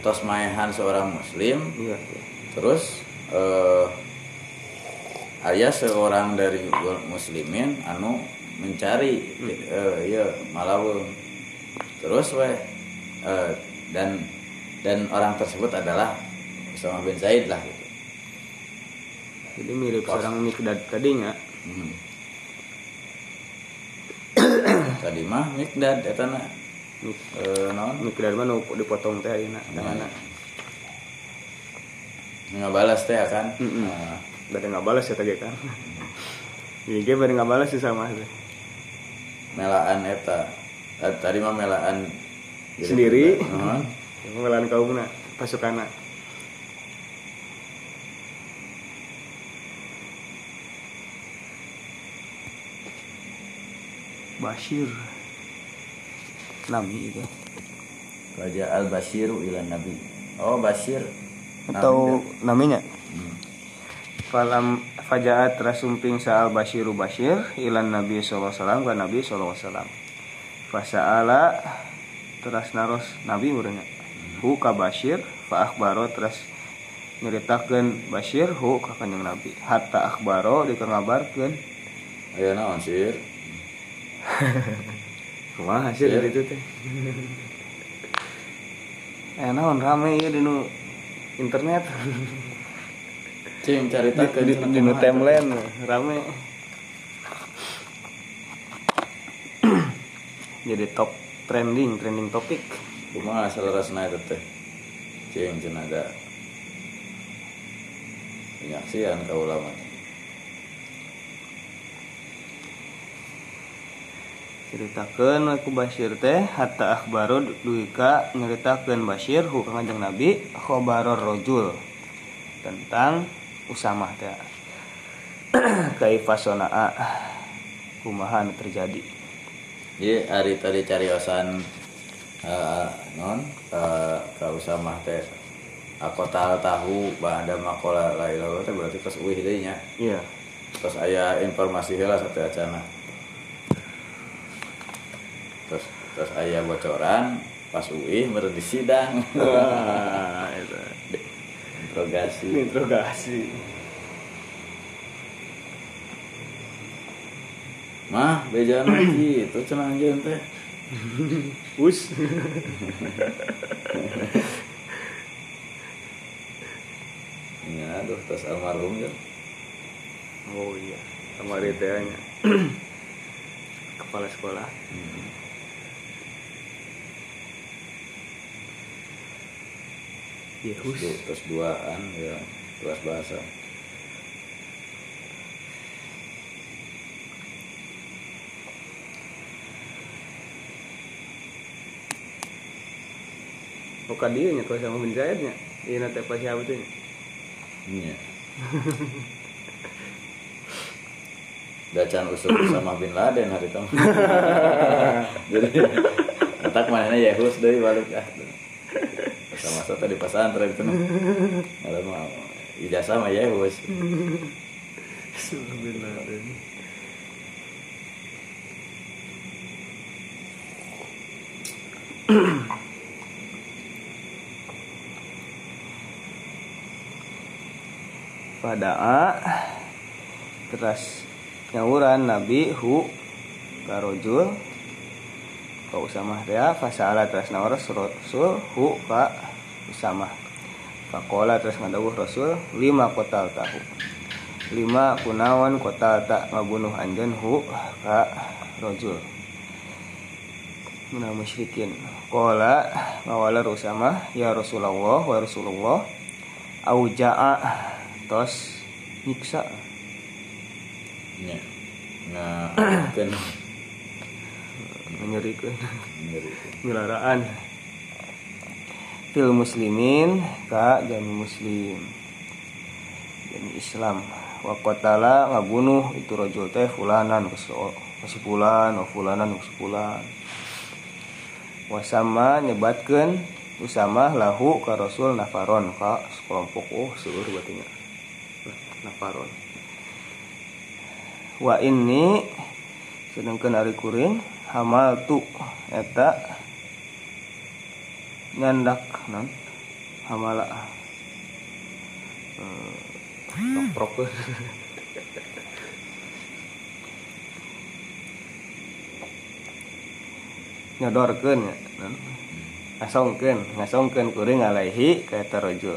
tos maehan seorang muslim iya, iya. terus eh, ayah seorang dari muslimin anu mencari hmm. eh, ya malawung terus weh eh, dan dan orang tersebut adalah Usama bin Zaid lah gitu jadi mirip Pas. seorang Mikdad tadinya hmm. tadi mah Mikdad eta na E, nu dipotong teh ayeuna dangana nggak balas teh kan? Mm -mm. Nah. Bade nggak balas ya tadi kan? Ini gue bade nggak balas sih sama sih. Melaan eta. Tadi mah melaan sendiri? uh -huh. melaan kaumna pasukan Bashir Nabi itu. Raja Al Bashiru ila Nabi. Oh Bashir. Atau namanya? Hmm. Falam Fajaat rasumping sa'al Bashiru Bashir Ilan Nabi SAW Ke Nabi SAW Fasa'ala Teras naros Nabi murahnya hmm. hu ka Bashir fa akhbaro terus nyeritakeun Bashir hu ka kanjeng Nabi. Hatta akhbaro dikangabarkeun aya naon sir kumaha sih Sir. itu teh. Eh naon rame ya di nu internet. Cing carita di, di, di nu timeline rame. Jadi top trending trending topik kumaha salerasna eta teh? Cing cenah ada. Penyaksian ka ulama ceritakan aku Bashir teh hatta akhbaro duika nyeritakan Bashir hu kanjeng Nabi khobaror rojul tentang Usamah teh kaifasonaa kumahan terjadi Iya, hari tadi cariosan uh, non uh, ka usamah teh aku tahu tahu bada makola lain teh berarti pas uih deui nya. iya Terus aya informasi heula satu acana. Terus terus aya bocoran pas uih meureun di sidang. wah itu Interogasi. interogasi Mah, bejana gitu cenah anjeun teh. us Ya, aduh, terus almarhum ya. oh iya sama nya kepala sekolah Terus, Yehus du- terus duaan ya, kelas bahasa. Oh kan dia nya kalau sama bin Zaid nya Iya nanti pas siapa tuh nya Iya. Dacan usul sama bin Laden hari itu. Jadi otak mana Yehus deui balik ah. Sama masa tadi pesantren itu. Ada mah ijazah Yehus. bin Laden Pada terus nyawuran Nabi hu karojul ka Usamah teh fasala terus nawar Rasul hu ka Usamah Fakola terus ngadawuh Rasul lima kotal tahu. Lima kunawan kotal tak ngabunuh anjeun hu ka rojul Muna musyrikin. Kola ngawala Usamah ya Rasulullah wa Rasulullah. Auja'a tos nyiksa. Iya. Nah, kan. Menyerikan milaraan fil muslimin ka jami muslim. Jami islam. Wa qatala ngabunuh itu rajul teh fulanan si fulan wa fulanan si fulan wasama nyebatkeun usama lahu ka rasul nafaron ka sekelompok oh seluruh batinya nafaron. Wa ini sedangkan ari kuring hamal tu eta nyandak non hamala hmm, prok nyodorkeun ya non ngasongkeun ngasongkeun kuring alaihi ka eta rajul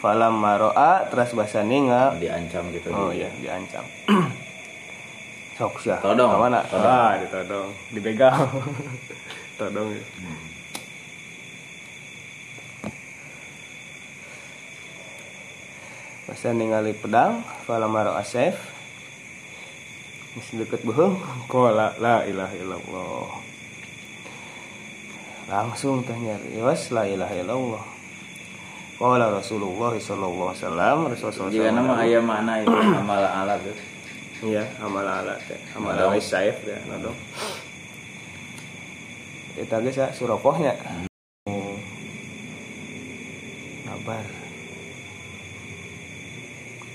falam maroa teras basani nga Diancam gitu. Oh iya, diancam. Sok sia. Todong. Mana? Ah, ditodong. Dibegal. Todong. ya. Pas ningali pedang, falamaro asef. Deket beuheung, qala la ilaha illallah. Langsung teh nyarios la ilaha illallah. Qala Rasulullah sallallahu alaihi wasallam, Rasulullah Jika nama aya mana itu amal alat. Iya, amal alat teh. Amal alat saif teh, nodong. Eta geus ya surokohnya. Oh. Kabar.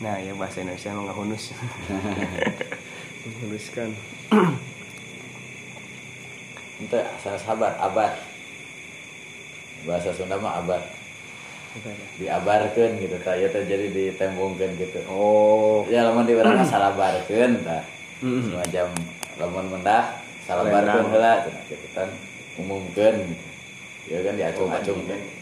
Nah, ya bahasa Indonesia mah nggak hunus. Menghuluskan. Ente saya sabar, abad. bahasa Sunda mah abar. Diabarkan gitu tak ya terjadi ditembongkan gitu. Oh. Ya lamun di orang tah. Mm. semacam lamun mendah salabarkeun heula cenah gitu kan umumkeun. Gitu ya kan diacung-acung kan ya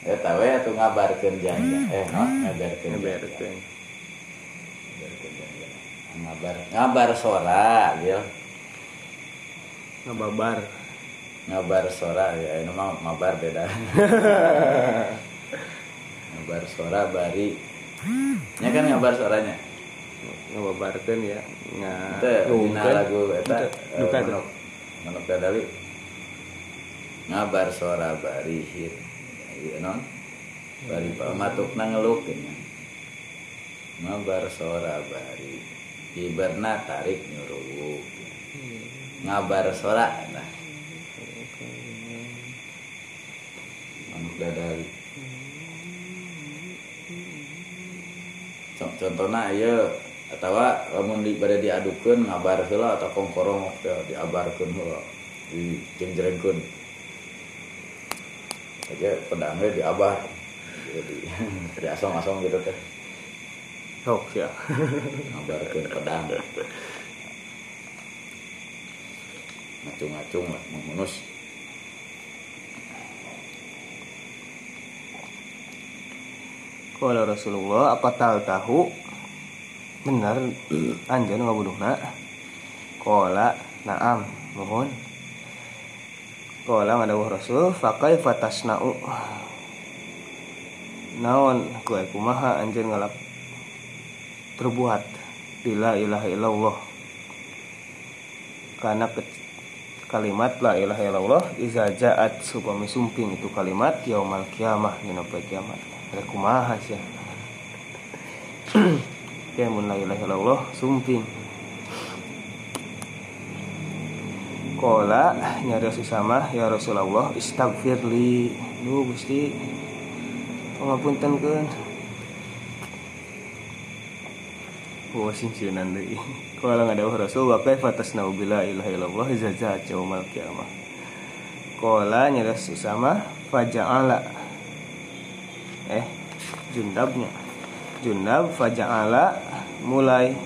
tahu ya tuh ngabarkeun janja eh no ngeberekeun Ngabarkeun janja. ngabar ngabar sora gitu ngebabar ngabar sora ya ini mah ngabar beda. Ngabar sora bari. Nya kan ngabar soranya ngebabarkeun ya ngumumkeun. lagu eta Itu, eh, duka tuh. manuk manuk dadali ngabar sora bari hit ieu non bari pamatukna ngelukeun ngabar sora bari. Iberna tarik nyuruh. Ngabar sora nah. Manuk dadali. Con- contohnya ya atau lamun di pada diadukeun ngabar heula atau kongkorong teh diabarkeun heula. Di jengjrengkeun aja pedangnya diabar jadi diasong-asong gitu teh. Sok ya ngabarkeun pedang. Ngacung-ngacung lah mengunus. Kalau Rasulullah apa tahu tahu? Benar anjan ngabuduhna Kola naam mohon Kola ngadawuh Rasul fakai fatasna'u naon kue kumaha anjeun ngalap terbuat? La ilaha illallah. Karena kalimat la ilaha illallah iza ja'at supami sumping itu kalimat yaumal kiamah dina poe kiamat. Ada kumaha sia ya mun la ilaha illallah sumping Kola nyari sesama ya Rasulullah istaghfirli. Lu Gusti pangapunten keun Wah sing sieunan deui. Kala ngadawuh Rasul wa kaifa tasnau bila ilaha illallah iza ja'a yaumal qiyamah. Kala nyari sesama faja'ala. Eh jundabnya. Jundab faja'ala. Mulai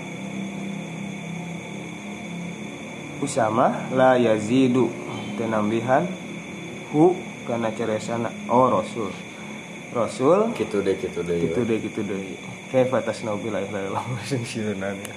usama la yazidu. Tenambihan hu karena ceresana. Oh rasul. Rasul? Gitu deh gitu deh gitu deh gitu deh. Kayak batas nabi lah ilah ilah sing sirunannya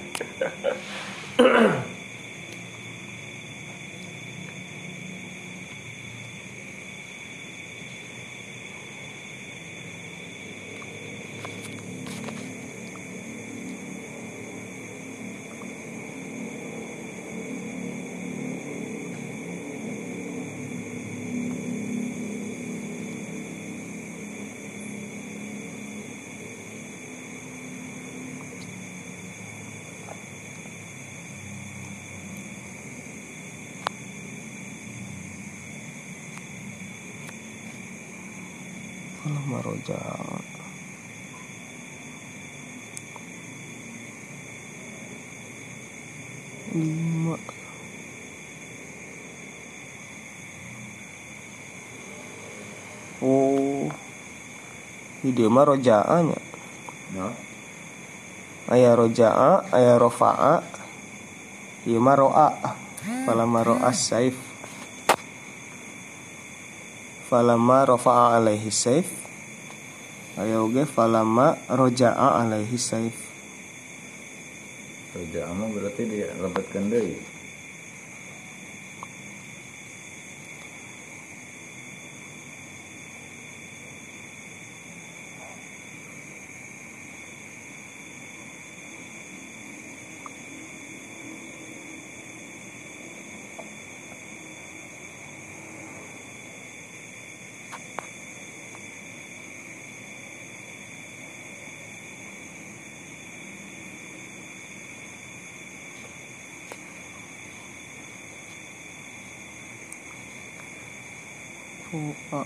maroja lima. Oh. Ide mah rojaannya no aya rojaa aya rofa'a. Ieu mah ro'a. Falama ro'a saif. Falama rofa'a alaihi saif aya oge falama roja'a alaihi saif. Amu berarti dia lebetkan deh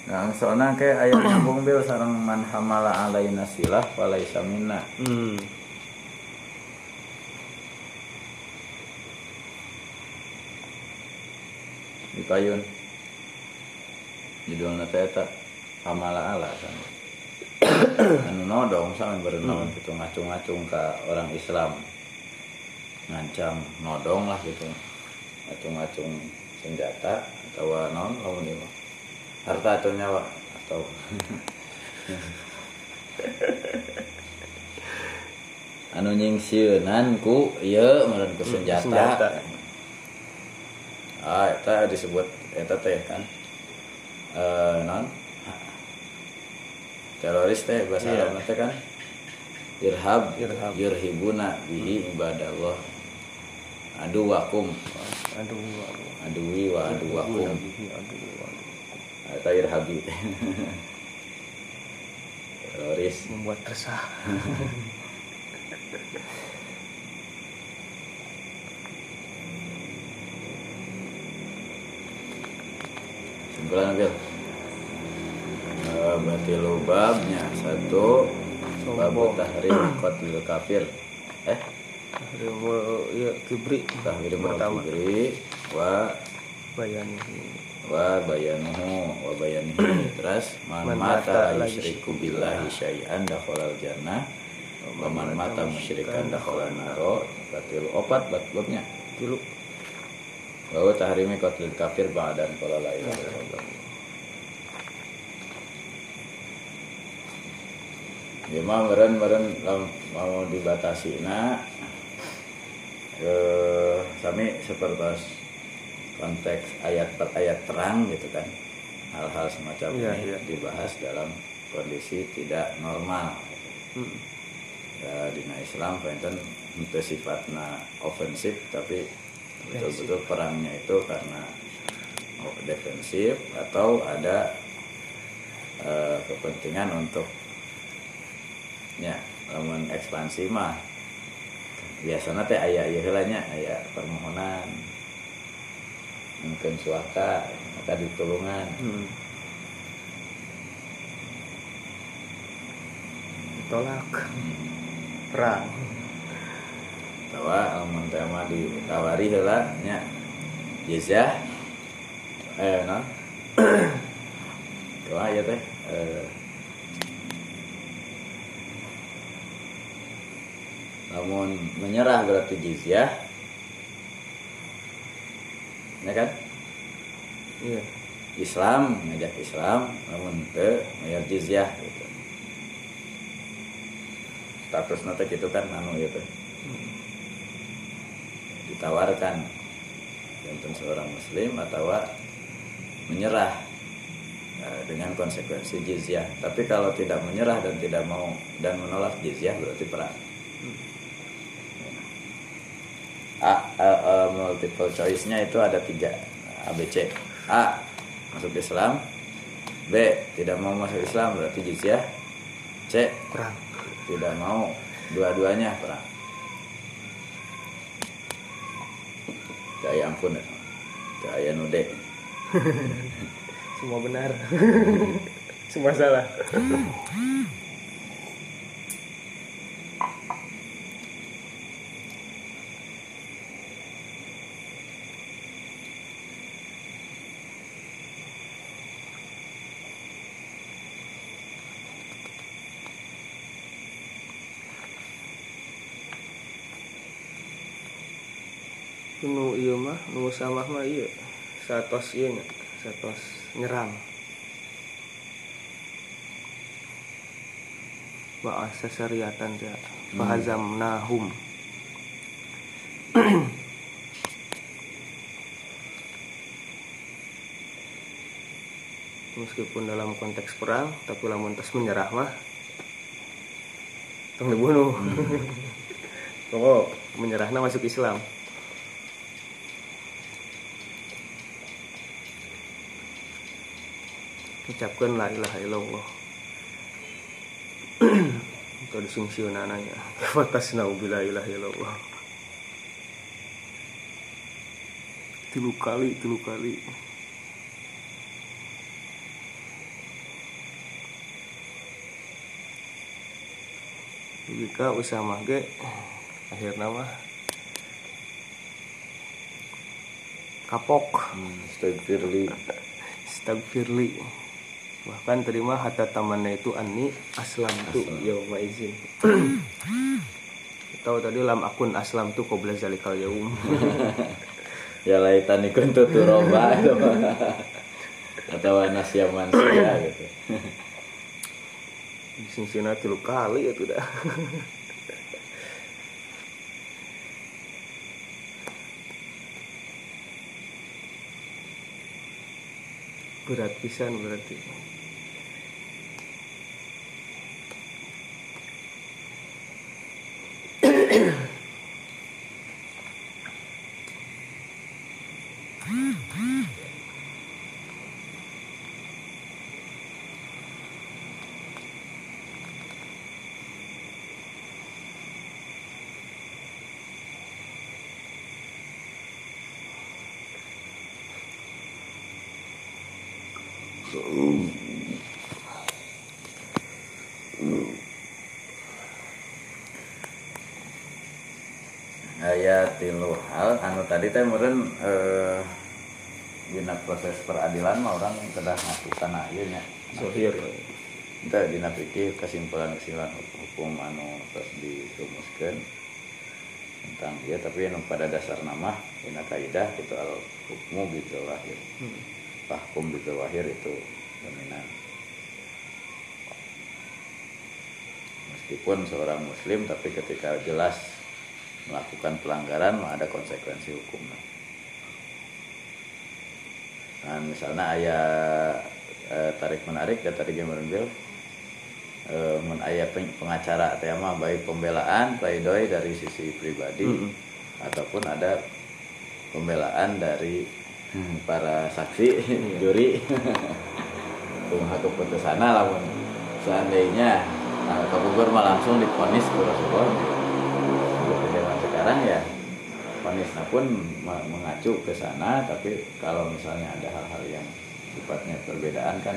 Nah, soalnya kayak ayat nyambung bil sarang man hamala alaina silah falaisa minna. hmm. Di payun. judulnya teh eta amala ala kan anu nodong sama berenang Hmm. gitu ngacung-ngacung ke orang Islam ngancam nodong lah gitu ngacung-ngacung senjata atau non ieu mah. Harta atau nyawa? Atau anu nyingsieunan ku ieu meureun ku senjata, senjata. ah eta disebut eta teh kan. Eh non? Teroris teh bahasa Iya. Arab teh kan? Irhab Irhab. yurhibuna bihi ibadallah. Aduwakum aduh aduh aduwi wa aduwakum aduh aduh aduh eta irhabi teroris. Membuat resah. Simpulan Bil. Eh, berarti lu babnya. Satu babu tahrim qatlil kafir. Eh, Harimau ya kibri. Tahrim kibri wa bayan wa bayanuhu wa bayanihi terus man mata yusyriku billahi syai'an. dakhalal jannah wa man mata musyrikan dakhalal naro. Berarti lu opat bat babnya dulu bahwa tahrimi qatlil kafir ba'dan qala la ilaha illallah. Ya mah meren meren mau dibatasi. Na eh sami seperti konteks ayat per ayat terang gitu kan hal-hal semacam Iya, ini iya. dibahas dalam kondisi tidak normal Hmm. ya di Islam enten itu sifatnya ofensif tapi betul-betul perangnya itu karena defensif atau ada eh, kepentingan untuk ya lamun ekspansi mah biasanya teh ayah ayah helanya ayah permohonan mungkin suaka maka ditulungan. Hmm. tolak perang. Bahwa lamun teh mah ditawari heula nya. Jizah eh no. Doa ya teh. Eh, namun menyerah berarti jizyah ya kan? Iya. Islam ngajak Islam namun ke bayar jizyah gitu. Status nanti gitu kan anu gitu. Ditawarkan untuk seorang muslim atau menyerah eh, dengan konsekuensi jizyah. Tapi kalau tidak menyerah dan tidak mau dan menolak jizyah berarti perang A, A, A, multiple choice-nya itu ada tiga. ABC A masuk Islam. B tidak mau masuk Islam berarti jizyah C perang. tidak mau. Dua-duanya perang. Gaya ampun Gaya nude. Semua benar. Semua salah nu iya mah nu samah mah iya. Satos iya nya satos nyerang. Bahasa syariatan ya fahazam nahum meskipun dalam konteks perang tapi lamun tas menyerah mah tong dibunuh. Oh menyerahnya masuk Islam ucapkan la ilaha illallah. Itu disungsiun anaknya fatas naubila ilaha illallah. Tilu kali tilu kali jika usaha ge akhirnya mah kapok. Astagfirli istagfirli bahkan terima hatta tamanna itu anni aslam. tu yauma izin. Tahu tadi lam akun aslam tu qabla zalikal yaum ya laitan ikun tuh turoba atau nasya manusia gitu. Sing tilu kali ya tidak berat pisan berarti ayat tilu hal anu tadi teh meureun eh dina proses peradilan mah orang kedah ngaku kana ieu nya Zohir Kita dina fikih kesimpulan-kesimpulan hukum anu terus dirumuskeun tentang dia tapi anu pada dasar nama dina kaidah itu al hukmu gitu lahir. Hukum gitu lahir itu dominan. Meskipun seorang muslim tapi ketika jelas melakukan pelanggaran ada konsekuensi hukum. Nah misalnya ayah eh, tarik menarik ya tadi gamer bil eh, mun aya peng- pengacara teh mah baik pembelaan pleidoy dari sisi pribadi Mm-mm. ataupun ada pembelaan dari para saksi juri. Kumaha keputusanna lamun seandainya nah, kabubur mah langsung diponis zaman sekarang ya ponisnya pun me- mengacu ke sana tapi kalau misalnya ada hal-hal yang sifatnya perbedaan kan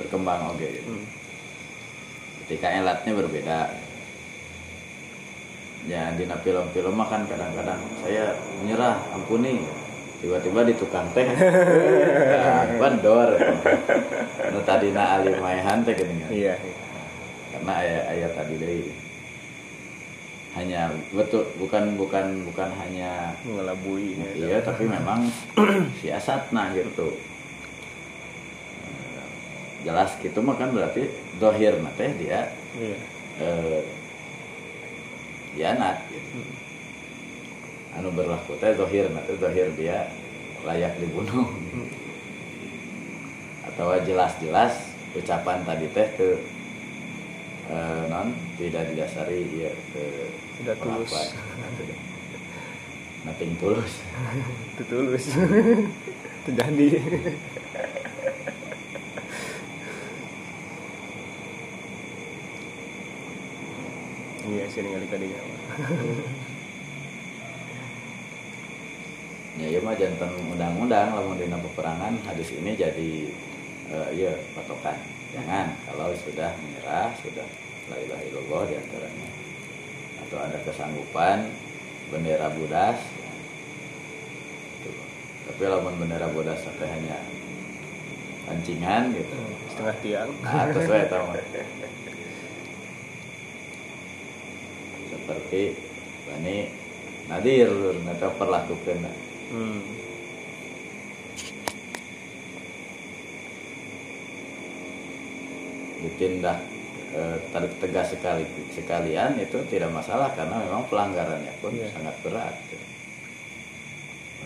berkembang oke. Gitu. Hmm. ketika elatnya berbeda. Ya di film-film mah kan kadang-kadang saya menyerah ampuni. Tiba-tiba di tukang teh. Bandor nu tadina ali maehan teh geuning iya karena ayat ayat tadi dari hanya betul bukan bukan bukan hanya mengelabui ya, iya tapi memang siasat nah gitu. Jelas gitu mah kan berarti dohir teh dia iya. eh, hianat gitu. anu berlaku teh dohir nanti dohir dia layak dibunuh. Atau jelas-jelas ucapan tadi teh ke eh, non tidak didasari ya Tidak tulus. nothing tulus. Itu tulus. Terjadi iya sih ningali kadinya ya iya mah jantan undang-undang. Lamun dina peperangan hadis ini jadi iya patokan jangan kalau sudah menyerah sudah la ilaha illallah di antaranya atau ada kesanggupan bendera budas Gitu. tapi lamun bendera budas sampai hanya pancingan gitu. Setengah tiang. Nah terus saya tahu. Seperti Bani Nadir atau perlakukan hmm. Ditindak eh, tarik tegas sekali sekalian itu tidak masalah karena memang pelanggarannya pun Iya. sangat berat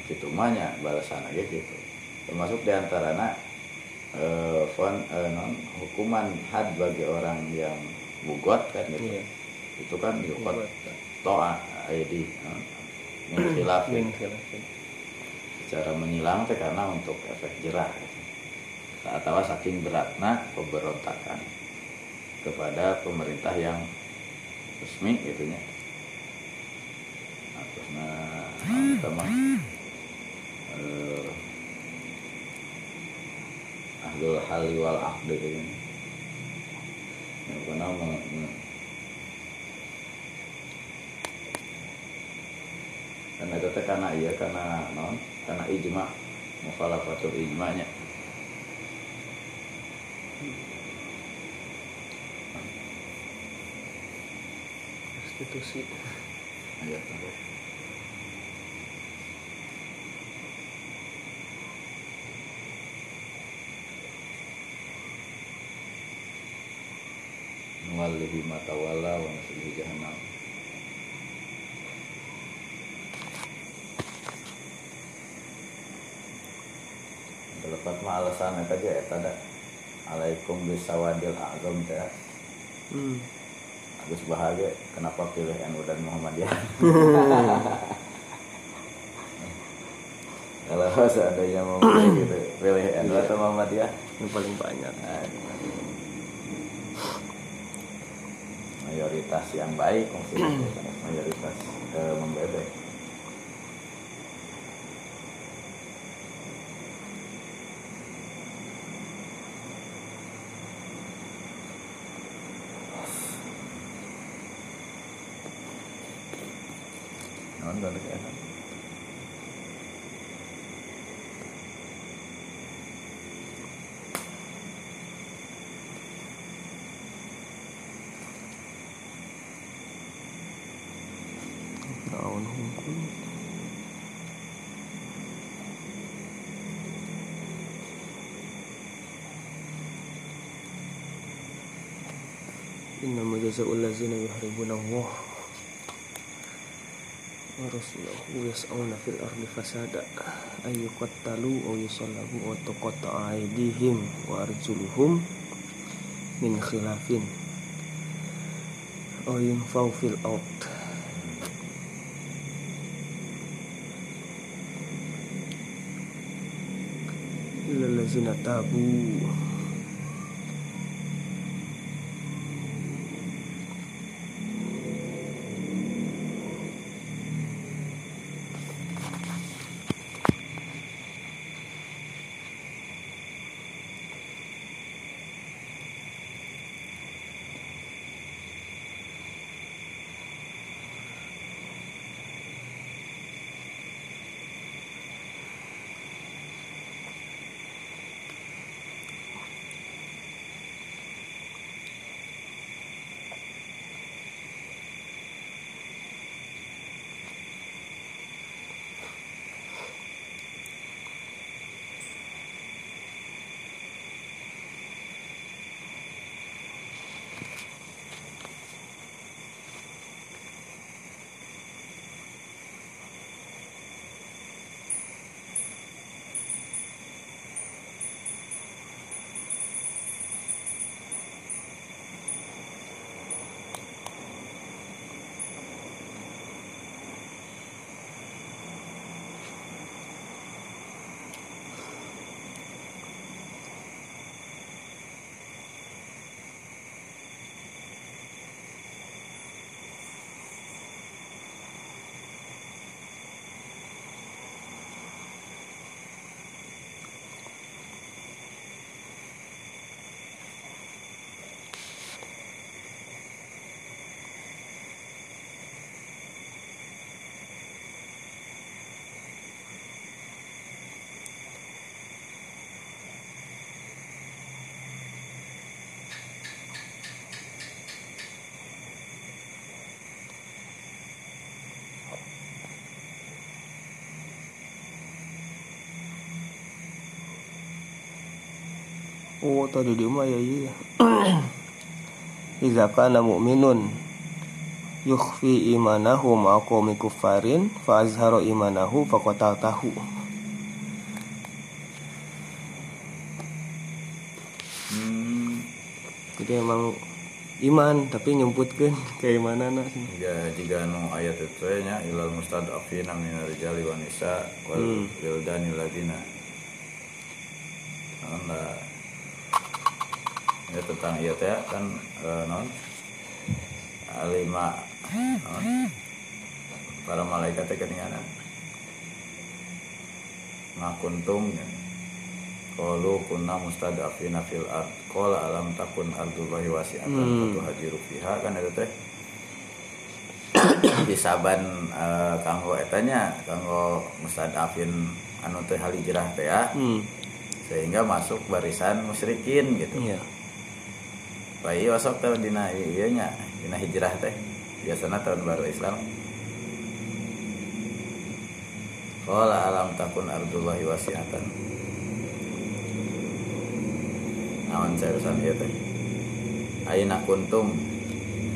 itu mahnya balasan aja gitu termasuk di antaranya eh, fon, eh, non, hukuman had bagi orang yang bugot kan gitu iya itu kan Bugot. toa ID Min khilafin. secara menyilang teh karena untuk efek jerah atau saking beratnya pemberontakan kepada pemerintah yang resmi gitu nya. Nah, terus nah, eh, ahlul hali wal aqd gitu nya. yang pernah karena itu karena iya karena non karena ijma mukhalafatul ijma'nya Restitusi. ayat apa nuwallihi matawala wa nuslihi jahannam Telepat mah alasan eta ge eta da alaikum bisawadil agam teh Hmm. Agus bahagia kenapa pilih NU dan Muhammadiyah? Kalau seandainya mau pilih gitu pilih NU atau Muhammadiyah? Yang paling banyak. nah, mayoritas yang baik maksudnya mayoritas eh, membebek Non balik ya. Daun hukum jazaa'ul ladzina yuharibuna Allah. Wa rasulahu yas'auna fil ardi fasada. Ay yuqattalu aw yusallabu wa tuqatta'a aydihim wa arjuluhum min khilafin. Aw yunfaw fil ard. Illa ladzina tabu Oh tadi dia mah ya iya. Iza kana mu'minun yukhfi imanahu ma'a qaumi kuffarin fa azhara imanahu faqataltahu. Hmm, Jadi emang iman tapi nyumputkeun keimanana ya jika nu ayat itu nya ilal mustadafina min rijali wa nisa wal Hmm. wildani ladina tentang iya teh kan eh, non? Lima non? Para malaikat teh keninganan ngakuntum ya. Kunna mustadafina fil ard. Qala alam takun ardullahi wasi'atan Hmm. fatuhajiru fiha kan itu teh. Di saban eh, kanggo etanya kanggo mustadafin anu teh halijrah teh ya. Hmm. sehingga masuk barisan musyrikin gitu. Iya bayi wasok teh dina ieu nya dina hijrah teh. Biasanya tahun baru Islam. Qala alam takun ardullahi wasi'atan. Naon cerusan ieu teh? Aina kuntum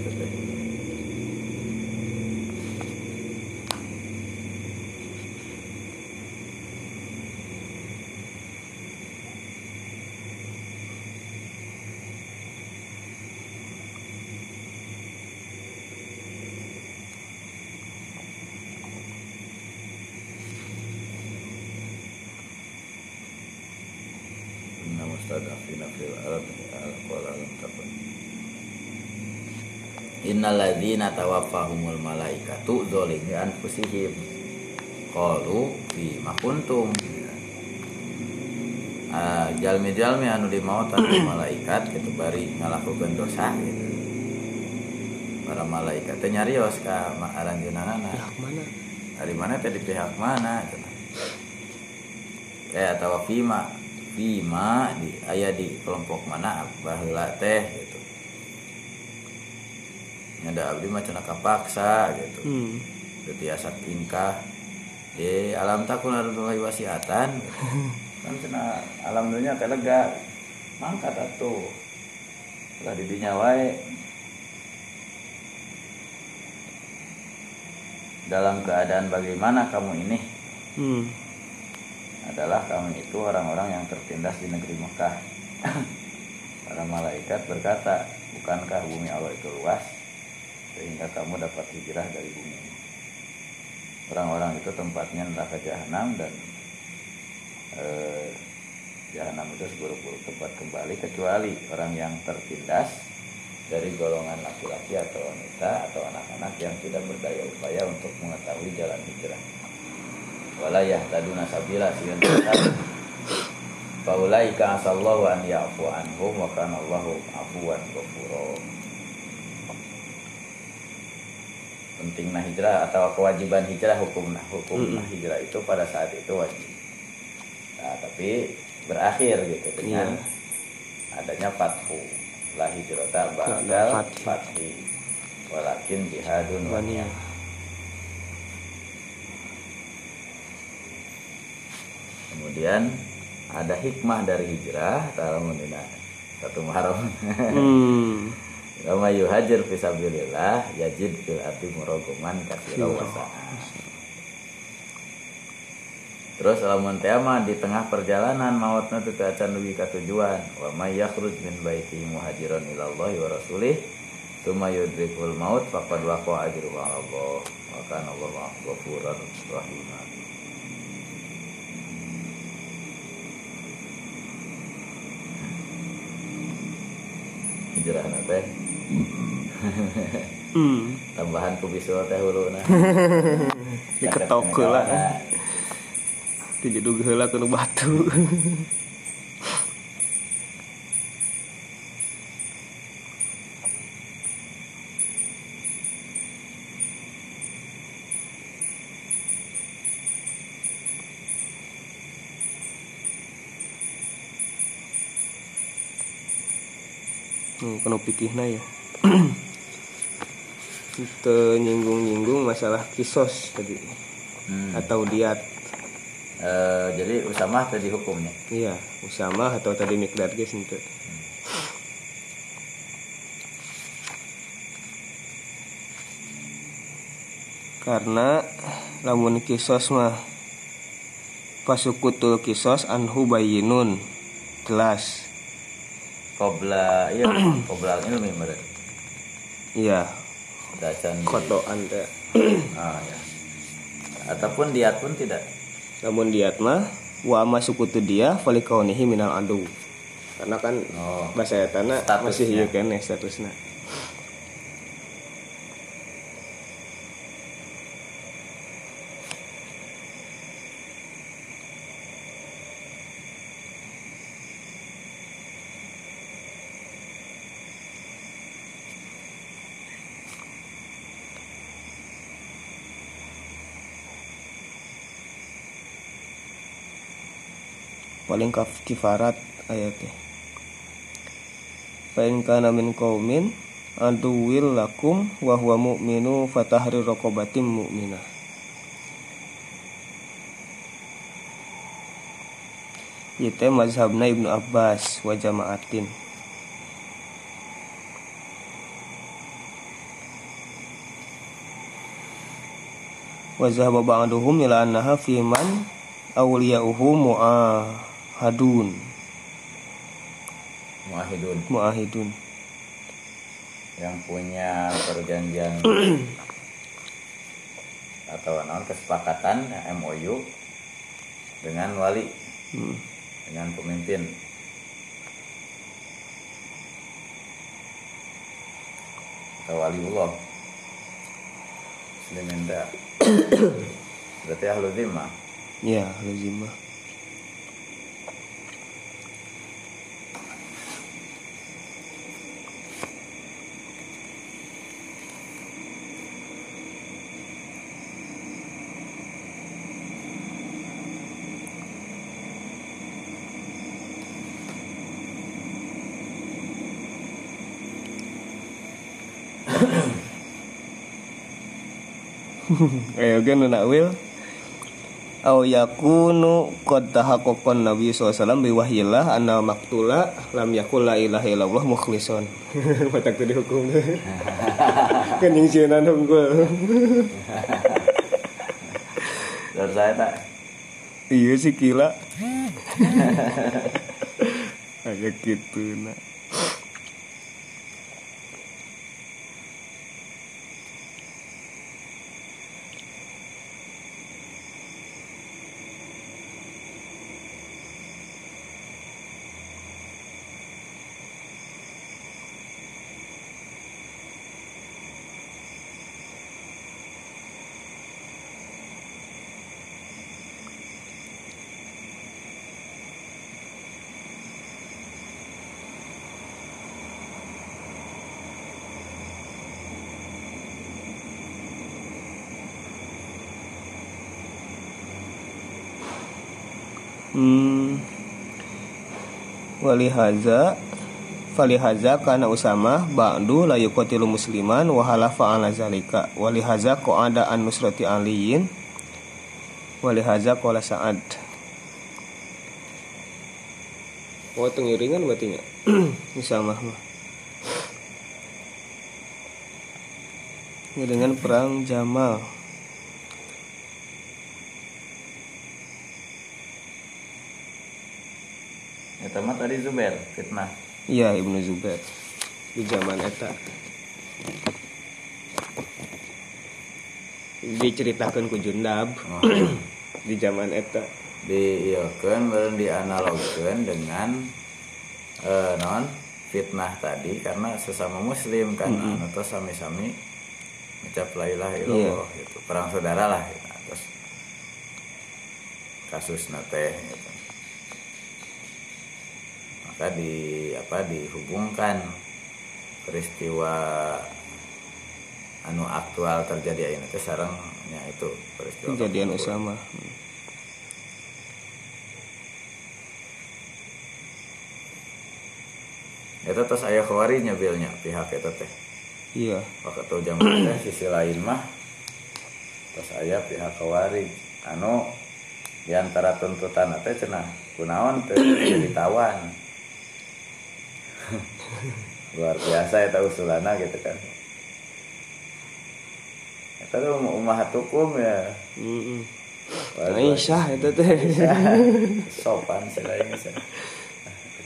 Gitu teh. Inna mustadafina fil ardi qala lam takun Innal ladzina tawaffahumul malaikatu dzalimi anfusihim qalu fi ma kuntum Ah, jalmi-jalmi anu dimautan ku malaikat gitu bari ngalakukeun dosa gitu. Para malaikat teh nyarios ka aranjeunana. pihak mana Dari mana teh di pihak mana? cenah. Eh atau Fima Fima di aya di kelompok mana baheula teh gitu. Nyada abdi mah cenah kapaksa gitu. hmm. Teu tiasa tingkah. Di alam takun ardullahi wasiatan. kan cenah alam dunia teh lega. Mangkat atuh. Lah di dinya wae. Dalam keadaan bagaimana kamu ini? Hmm. adalah kami itu orang-orang yang tertindas di negeri Mekah. Para malaikat berkata, bukankah bumi Allah itu luas sehingga kamu dapat hijrah dari bumi? Orang-orang itu tempatnya neraka jahanam dan eh, jahanam itu seburuk-buruk tempat kembali kecuali orang yang tertindas dari golongan laki-laki atau wanita atau anak-anak yang tidak berdaya upaya untuk mengetahui jalan hijrah. Wala yahtaduna sabila tahu faulaika asallahu an ya'fu anhum wa kana Allahu afuwan ghafura pentingnya hijrah atau kewajiban hijrah hukum hukum hijrah itu pada saat itu wajib nah, tapi berakhir gitu dengan adanya fathu la hijrata ba'dal fathi. fathi walakin jihadun wa Waniyah. Kemudian ada hikmah dari hijrah dalam menina satu Muharram. Hmm. Kama yuhajir fisabilillah yajid fil ardi murogoman kasira wasa'ah. Terus lamun teh di tengah perjalanan mautna teu acan dugi ka tujuan. Wa may yakhruj min baiti muhajiran ila Allah wa rasulih tsumma yudrikul maut faqad waqa ajruhu 'ala Allah. Wa kana Allahu ghafurur rahim. Hijrah teh Hmm. tambahan ku bisul teh hulu nah. Diketok heula. Ti jedug heula kudu batu. Hmm, kena pikihna ya. Itu nyinggung-nyinggung masalah kisos tadi Hmm. atau diat. Eh, jadi Usamah tadi hukumnya. Iya, Usama atau tadi Mikdad guys itu. Karena lamun kisos mah pasukutul kisos anhu bayinun jelas. Qobla iya qobla ilmi berarti. Iya, Dacan kotoan teh. Ah ya. Ataupun diat pun tidak. Namun diat mah wa masukutu dia falikaunihi minal adu. Karena kan Oh. bahasa tanah Statusnya. masih ieu kene statusna. Paling kifarat ayatnya fa in kana min qaumin aduwil lakum wa huwa mu'minu fatahrir raqabatin mu'minah Itu mazhabna Ibnu Abbas wa jama'atin. Wa zahaba ba'duhum ila annaha fi man awliya'uhu mu'ahadun muahidun. Mu'ahidun. Yang punya perjanjian atau non kesepakatan MOU dengan wali hmm. dengan pemimpin. Atau waliullah. Muslimin berarti ahlu zimah. Ya lazimah Ayo kan nak will Aw yakunu qad tahaqqaqan Nabi SAW biwahyillah anna maktula lam yakul la ilaha illallah mukhlison. Matak tadi hukum. kan yang sianan hukum. Terus saya tak Iya sih gila. Agak gitu nak. Walihaza Falihaza kana usama ba'du la yuqatilu musliman wa halafa ala zalika. Walihaza qa'ada an nusrati aliyin. Walihaza qala sa'ad. Oh tengiringan berarti nya Usama mah. Ngiringan perang Jamal ya teman tadi Zubair fitnah Iya Ibnu Zubair di zaman eta diceritakan ku Jundab Oh. di zaman eta di iya baru dianalogkan dengan eh, non fitnah tadi karena sesama muslim kan Mm-mm. atau sami-sami ucap la ilaha illallah gitu perang saudara lah gitu. terus kasus nate gitu. Maka di apa dihubungkan. Peristiwa anu aktual terjadi ini teh sarangnya itu peristiwa kejadian. Usama itu terus ayah kawari nyabilnya pihak itu teh. Iya. Waktu teh sisi lain mah terus ayah pihak kawari anu di antara tuntutan teh cenah kunaon teh jadi tawan luar biasa ya usulana gitu kan. Itu tuh umat hukum ya. Waduh, Aisyah itu teh. Sopan sih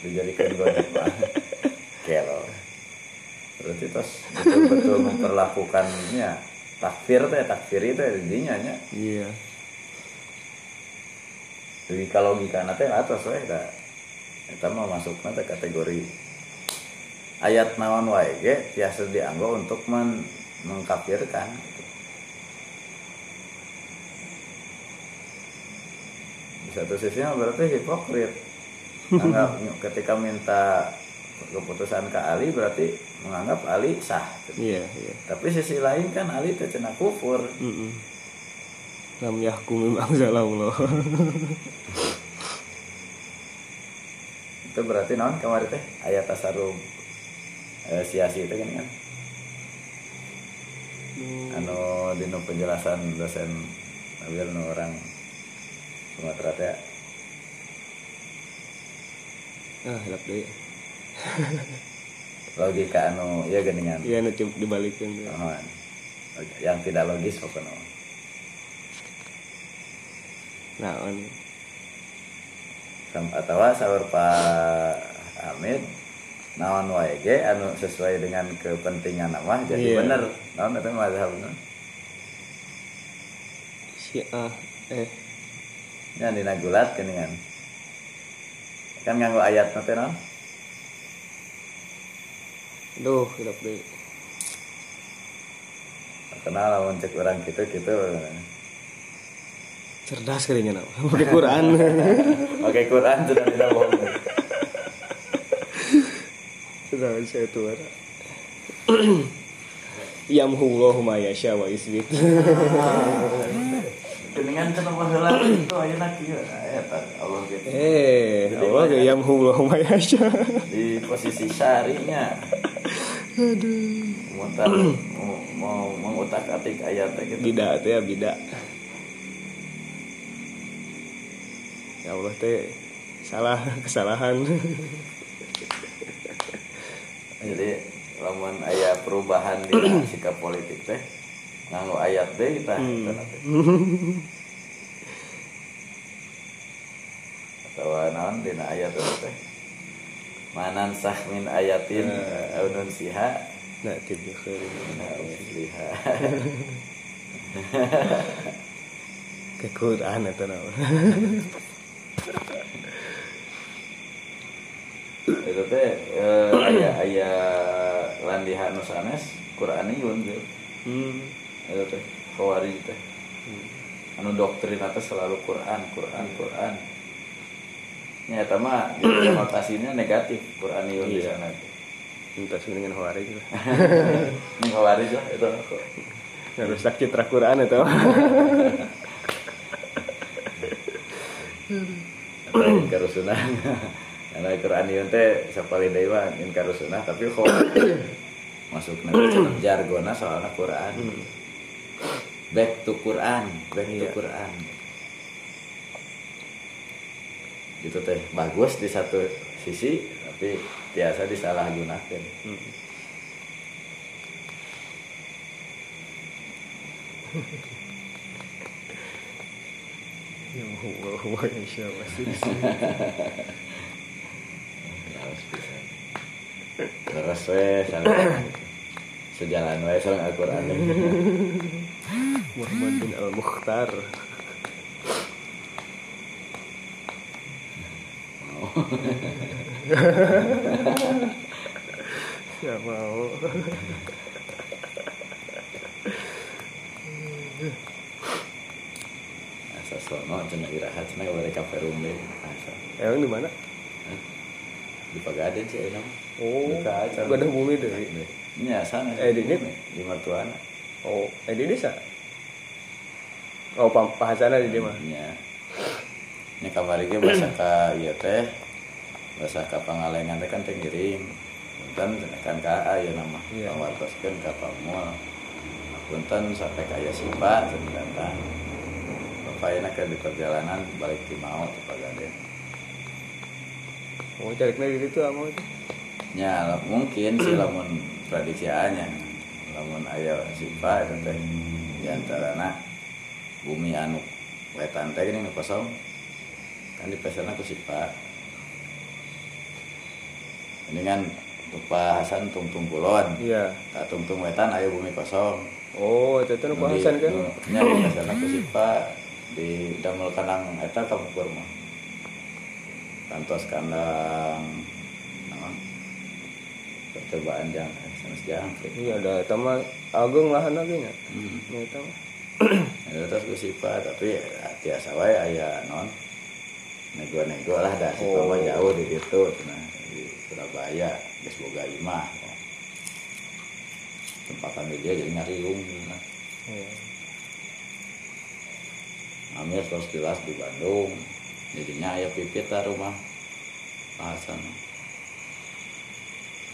itu jadi kedua mah kelo. Berarti terus betul-betul memperlakukannya. Takfir teh takfir itu jadinya nya iya. jadi kalau logika nanti atas we da kita mau masuk nanti kategori ayat naon wae biasa dianggap untuk men mengkafirkan. Gitu. di satu sisi berarti hipokrit. Anggap ketika minta keputusan ke Ali berarti menganggap Ali sah. Gitu. iya iya. Tapi sisi lain kan Ali itu cenah kufur. Lam yahkum bima anzalallah itu berarti non kemarin teh? Ayat tasarruf eh, siasi itu kan kan. Anu dino penjelasan dosen Nabil nu orang Sumatera teh. Ah hilap deh. Logika anu ya geningan iya nu coba dibalikin. Tuh. Oh, yang tidak logis pokoknya. Nah on. Atau sahur Pak Hamid naon wae ge anu sesuai dengan kepentingan nama jadi Iya. bener. Naon eta mazhab si ah eh nya dina gulat geningan kan nganggo ayat nanti naon? Duh hilap deh kenal lamun cek orang gitu gitu cerdas kayaknya pakai Quran. Pakai Quran sudah tidak bohong sudah saya tua Yamhullahu ma yasha wa isbit geningan cenah heula itu ayeuna kieu eta Allah gitu eh Allah ge yamhullahu ma yasha. Di posisi syarinya. Aduh. Mutar mau mau mengutak atik ayat gitu. Bida teh ya bida ya Allah teh. Salah kesalahan jadi lamun aya perubahan di sikap politik teh nganggo ayat deh kita Hmm. atau naon dina ayat itu teh? Manan sah min ayatin Eh. au nunsiha nah tibi khairin na usliha ke Quran eta nama itu teh eh, aya aya landihan nu sanes Qur'aniyun gitu hmm. itu teh khawarij teh. Anu doktrin atas selalu Quran Quran Quran. Ya eta mah konotasinya negatif Quraniyun di Iya. sana minta sih dengan Hawari gitu ini khawarij lah itu. Ngerusak citra Quran itu. Atau karena Quraniyun teh sapali deui mah ingkar sunnah tapi khawarij masuk nanti jargona soalnya Quran back to Quran back to Iya. Quran. Itu teh. Bagus di satu sisi tapi biasa disalahgunakan. Ya Allah insya Allah terus we sejalan we sareng Al-Qur'an. Muhammad bin Al Mukhtar ya mau. Asa sono cenah irahat cenah bari ka Perum deui asa emang di mana di Pagaden sih enak oh acara. Badah bumi deh. Nya sana Eh, di ini? di Martuana oh eh di desa? Oh bahasana di mah nya nya kamari ge bahasa ka ieu teh. Bahasa ka pangalengan teh kan teh ngiring punten kan ka aya nama. Iya. pawartoskeun ka pamul punten sampai ka aya sipa cenah datang Bapaknya ke di perjalanan balik di mau di Pagaden mau cari di situ ah, mau. Itu nya lah- mungkin sih lamun prediksi anya lamun aya sipa itu teh di antarana bumi anu wetan teh gini nu kosong kan di pesana ku sipa ini kan bahasan tungtung kulon. Iya. Tak tungtung wetan aya bumi kosong. Oh itu di- bahasan kan nu- nya di pesana ku sipa di damel kanang eta kamu kurma kantos kandang naon percobaan jang sanes jangkrik iya ada sama agung lahan lagi nya hmm. Nah, itu mah. itu terus ku sipa tapi ya, tiasa wae aya non nego-nego lah dah sipa Oh. jauh di situ nah di Surabaya geus boga imah tempakan di dia jadi ngariung nah. Iya. Amir terus jelas di Bandung jadinya ayah pipit lah rumah. Hasan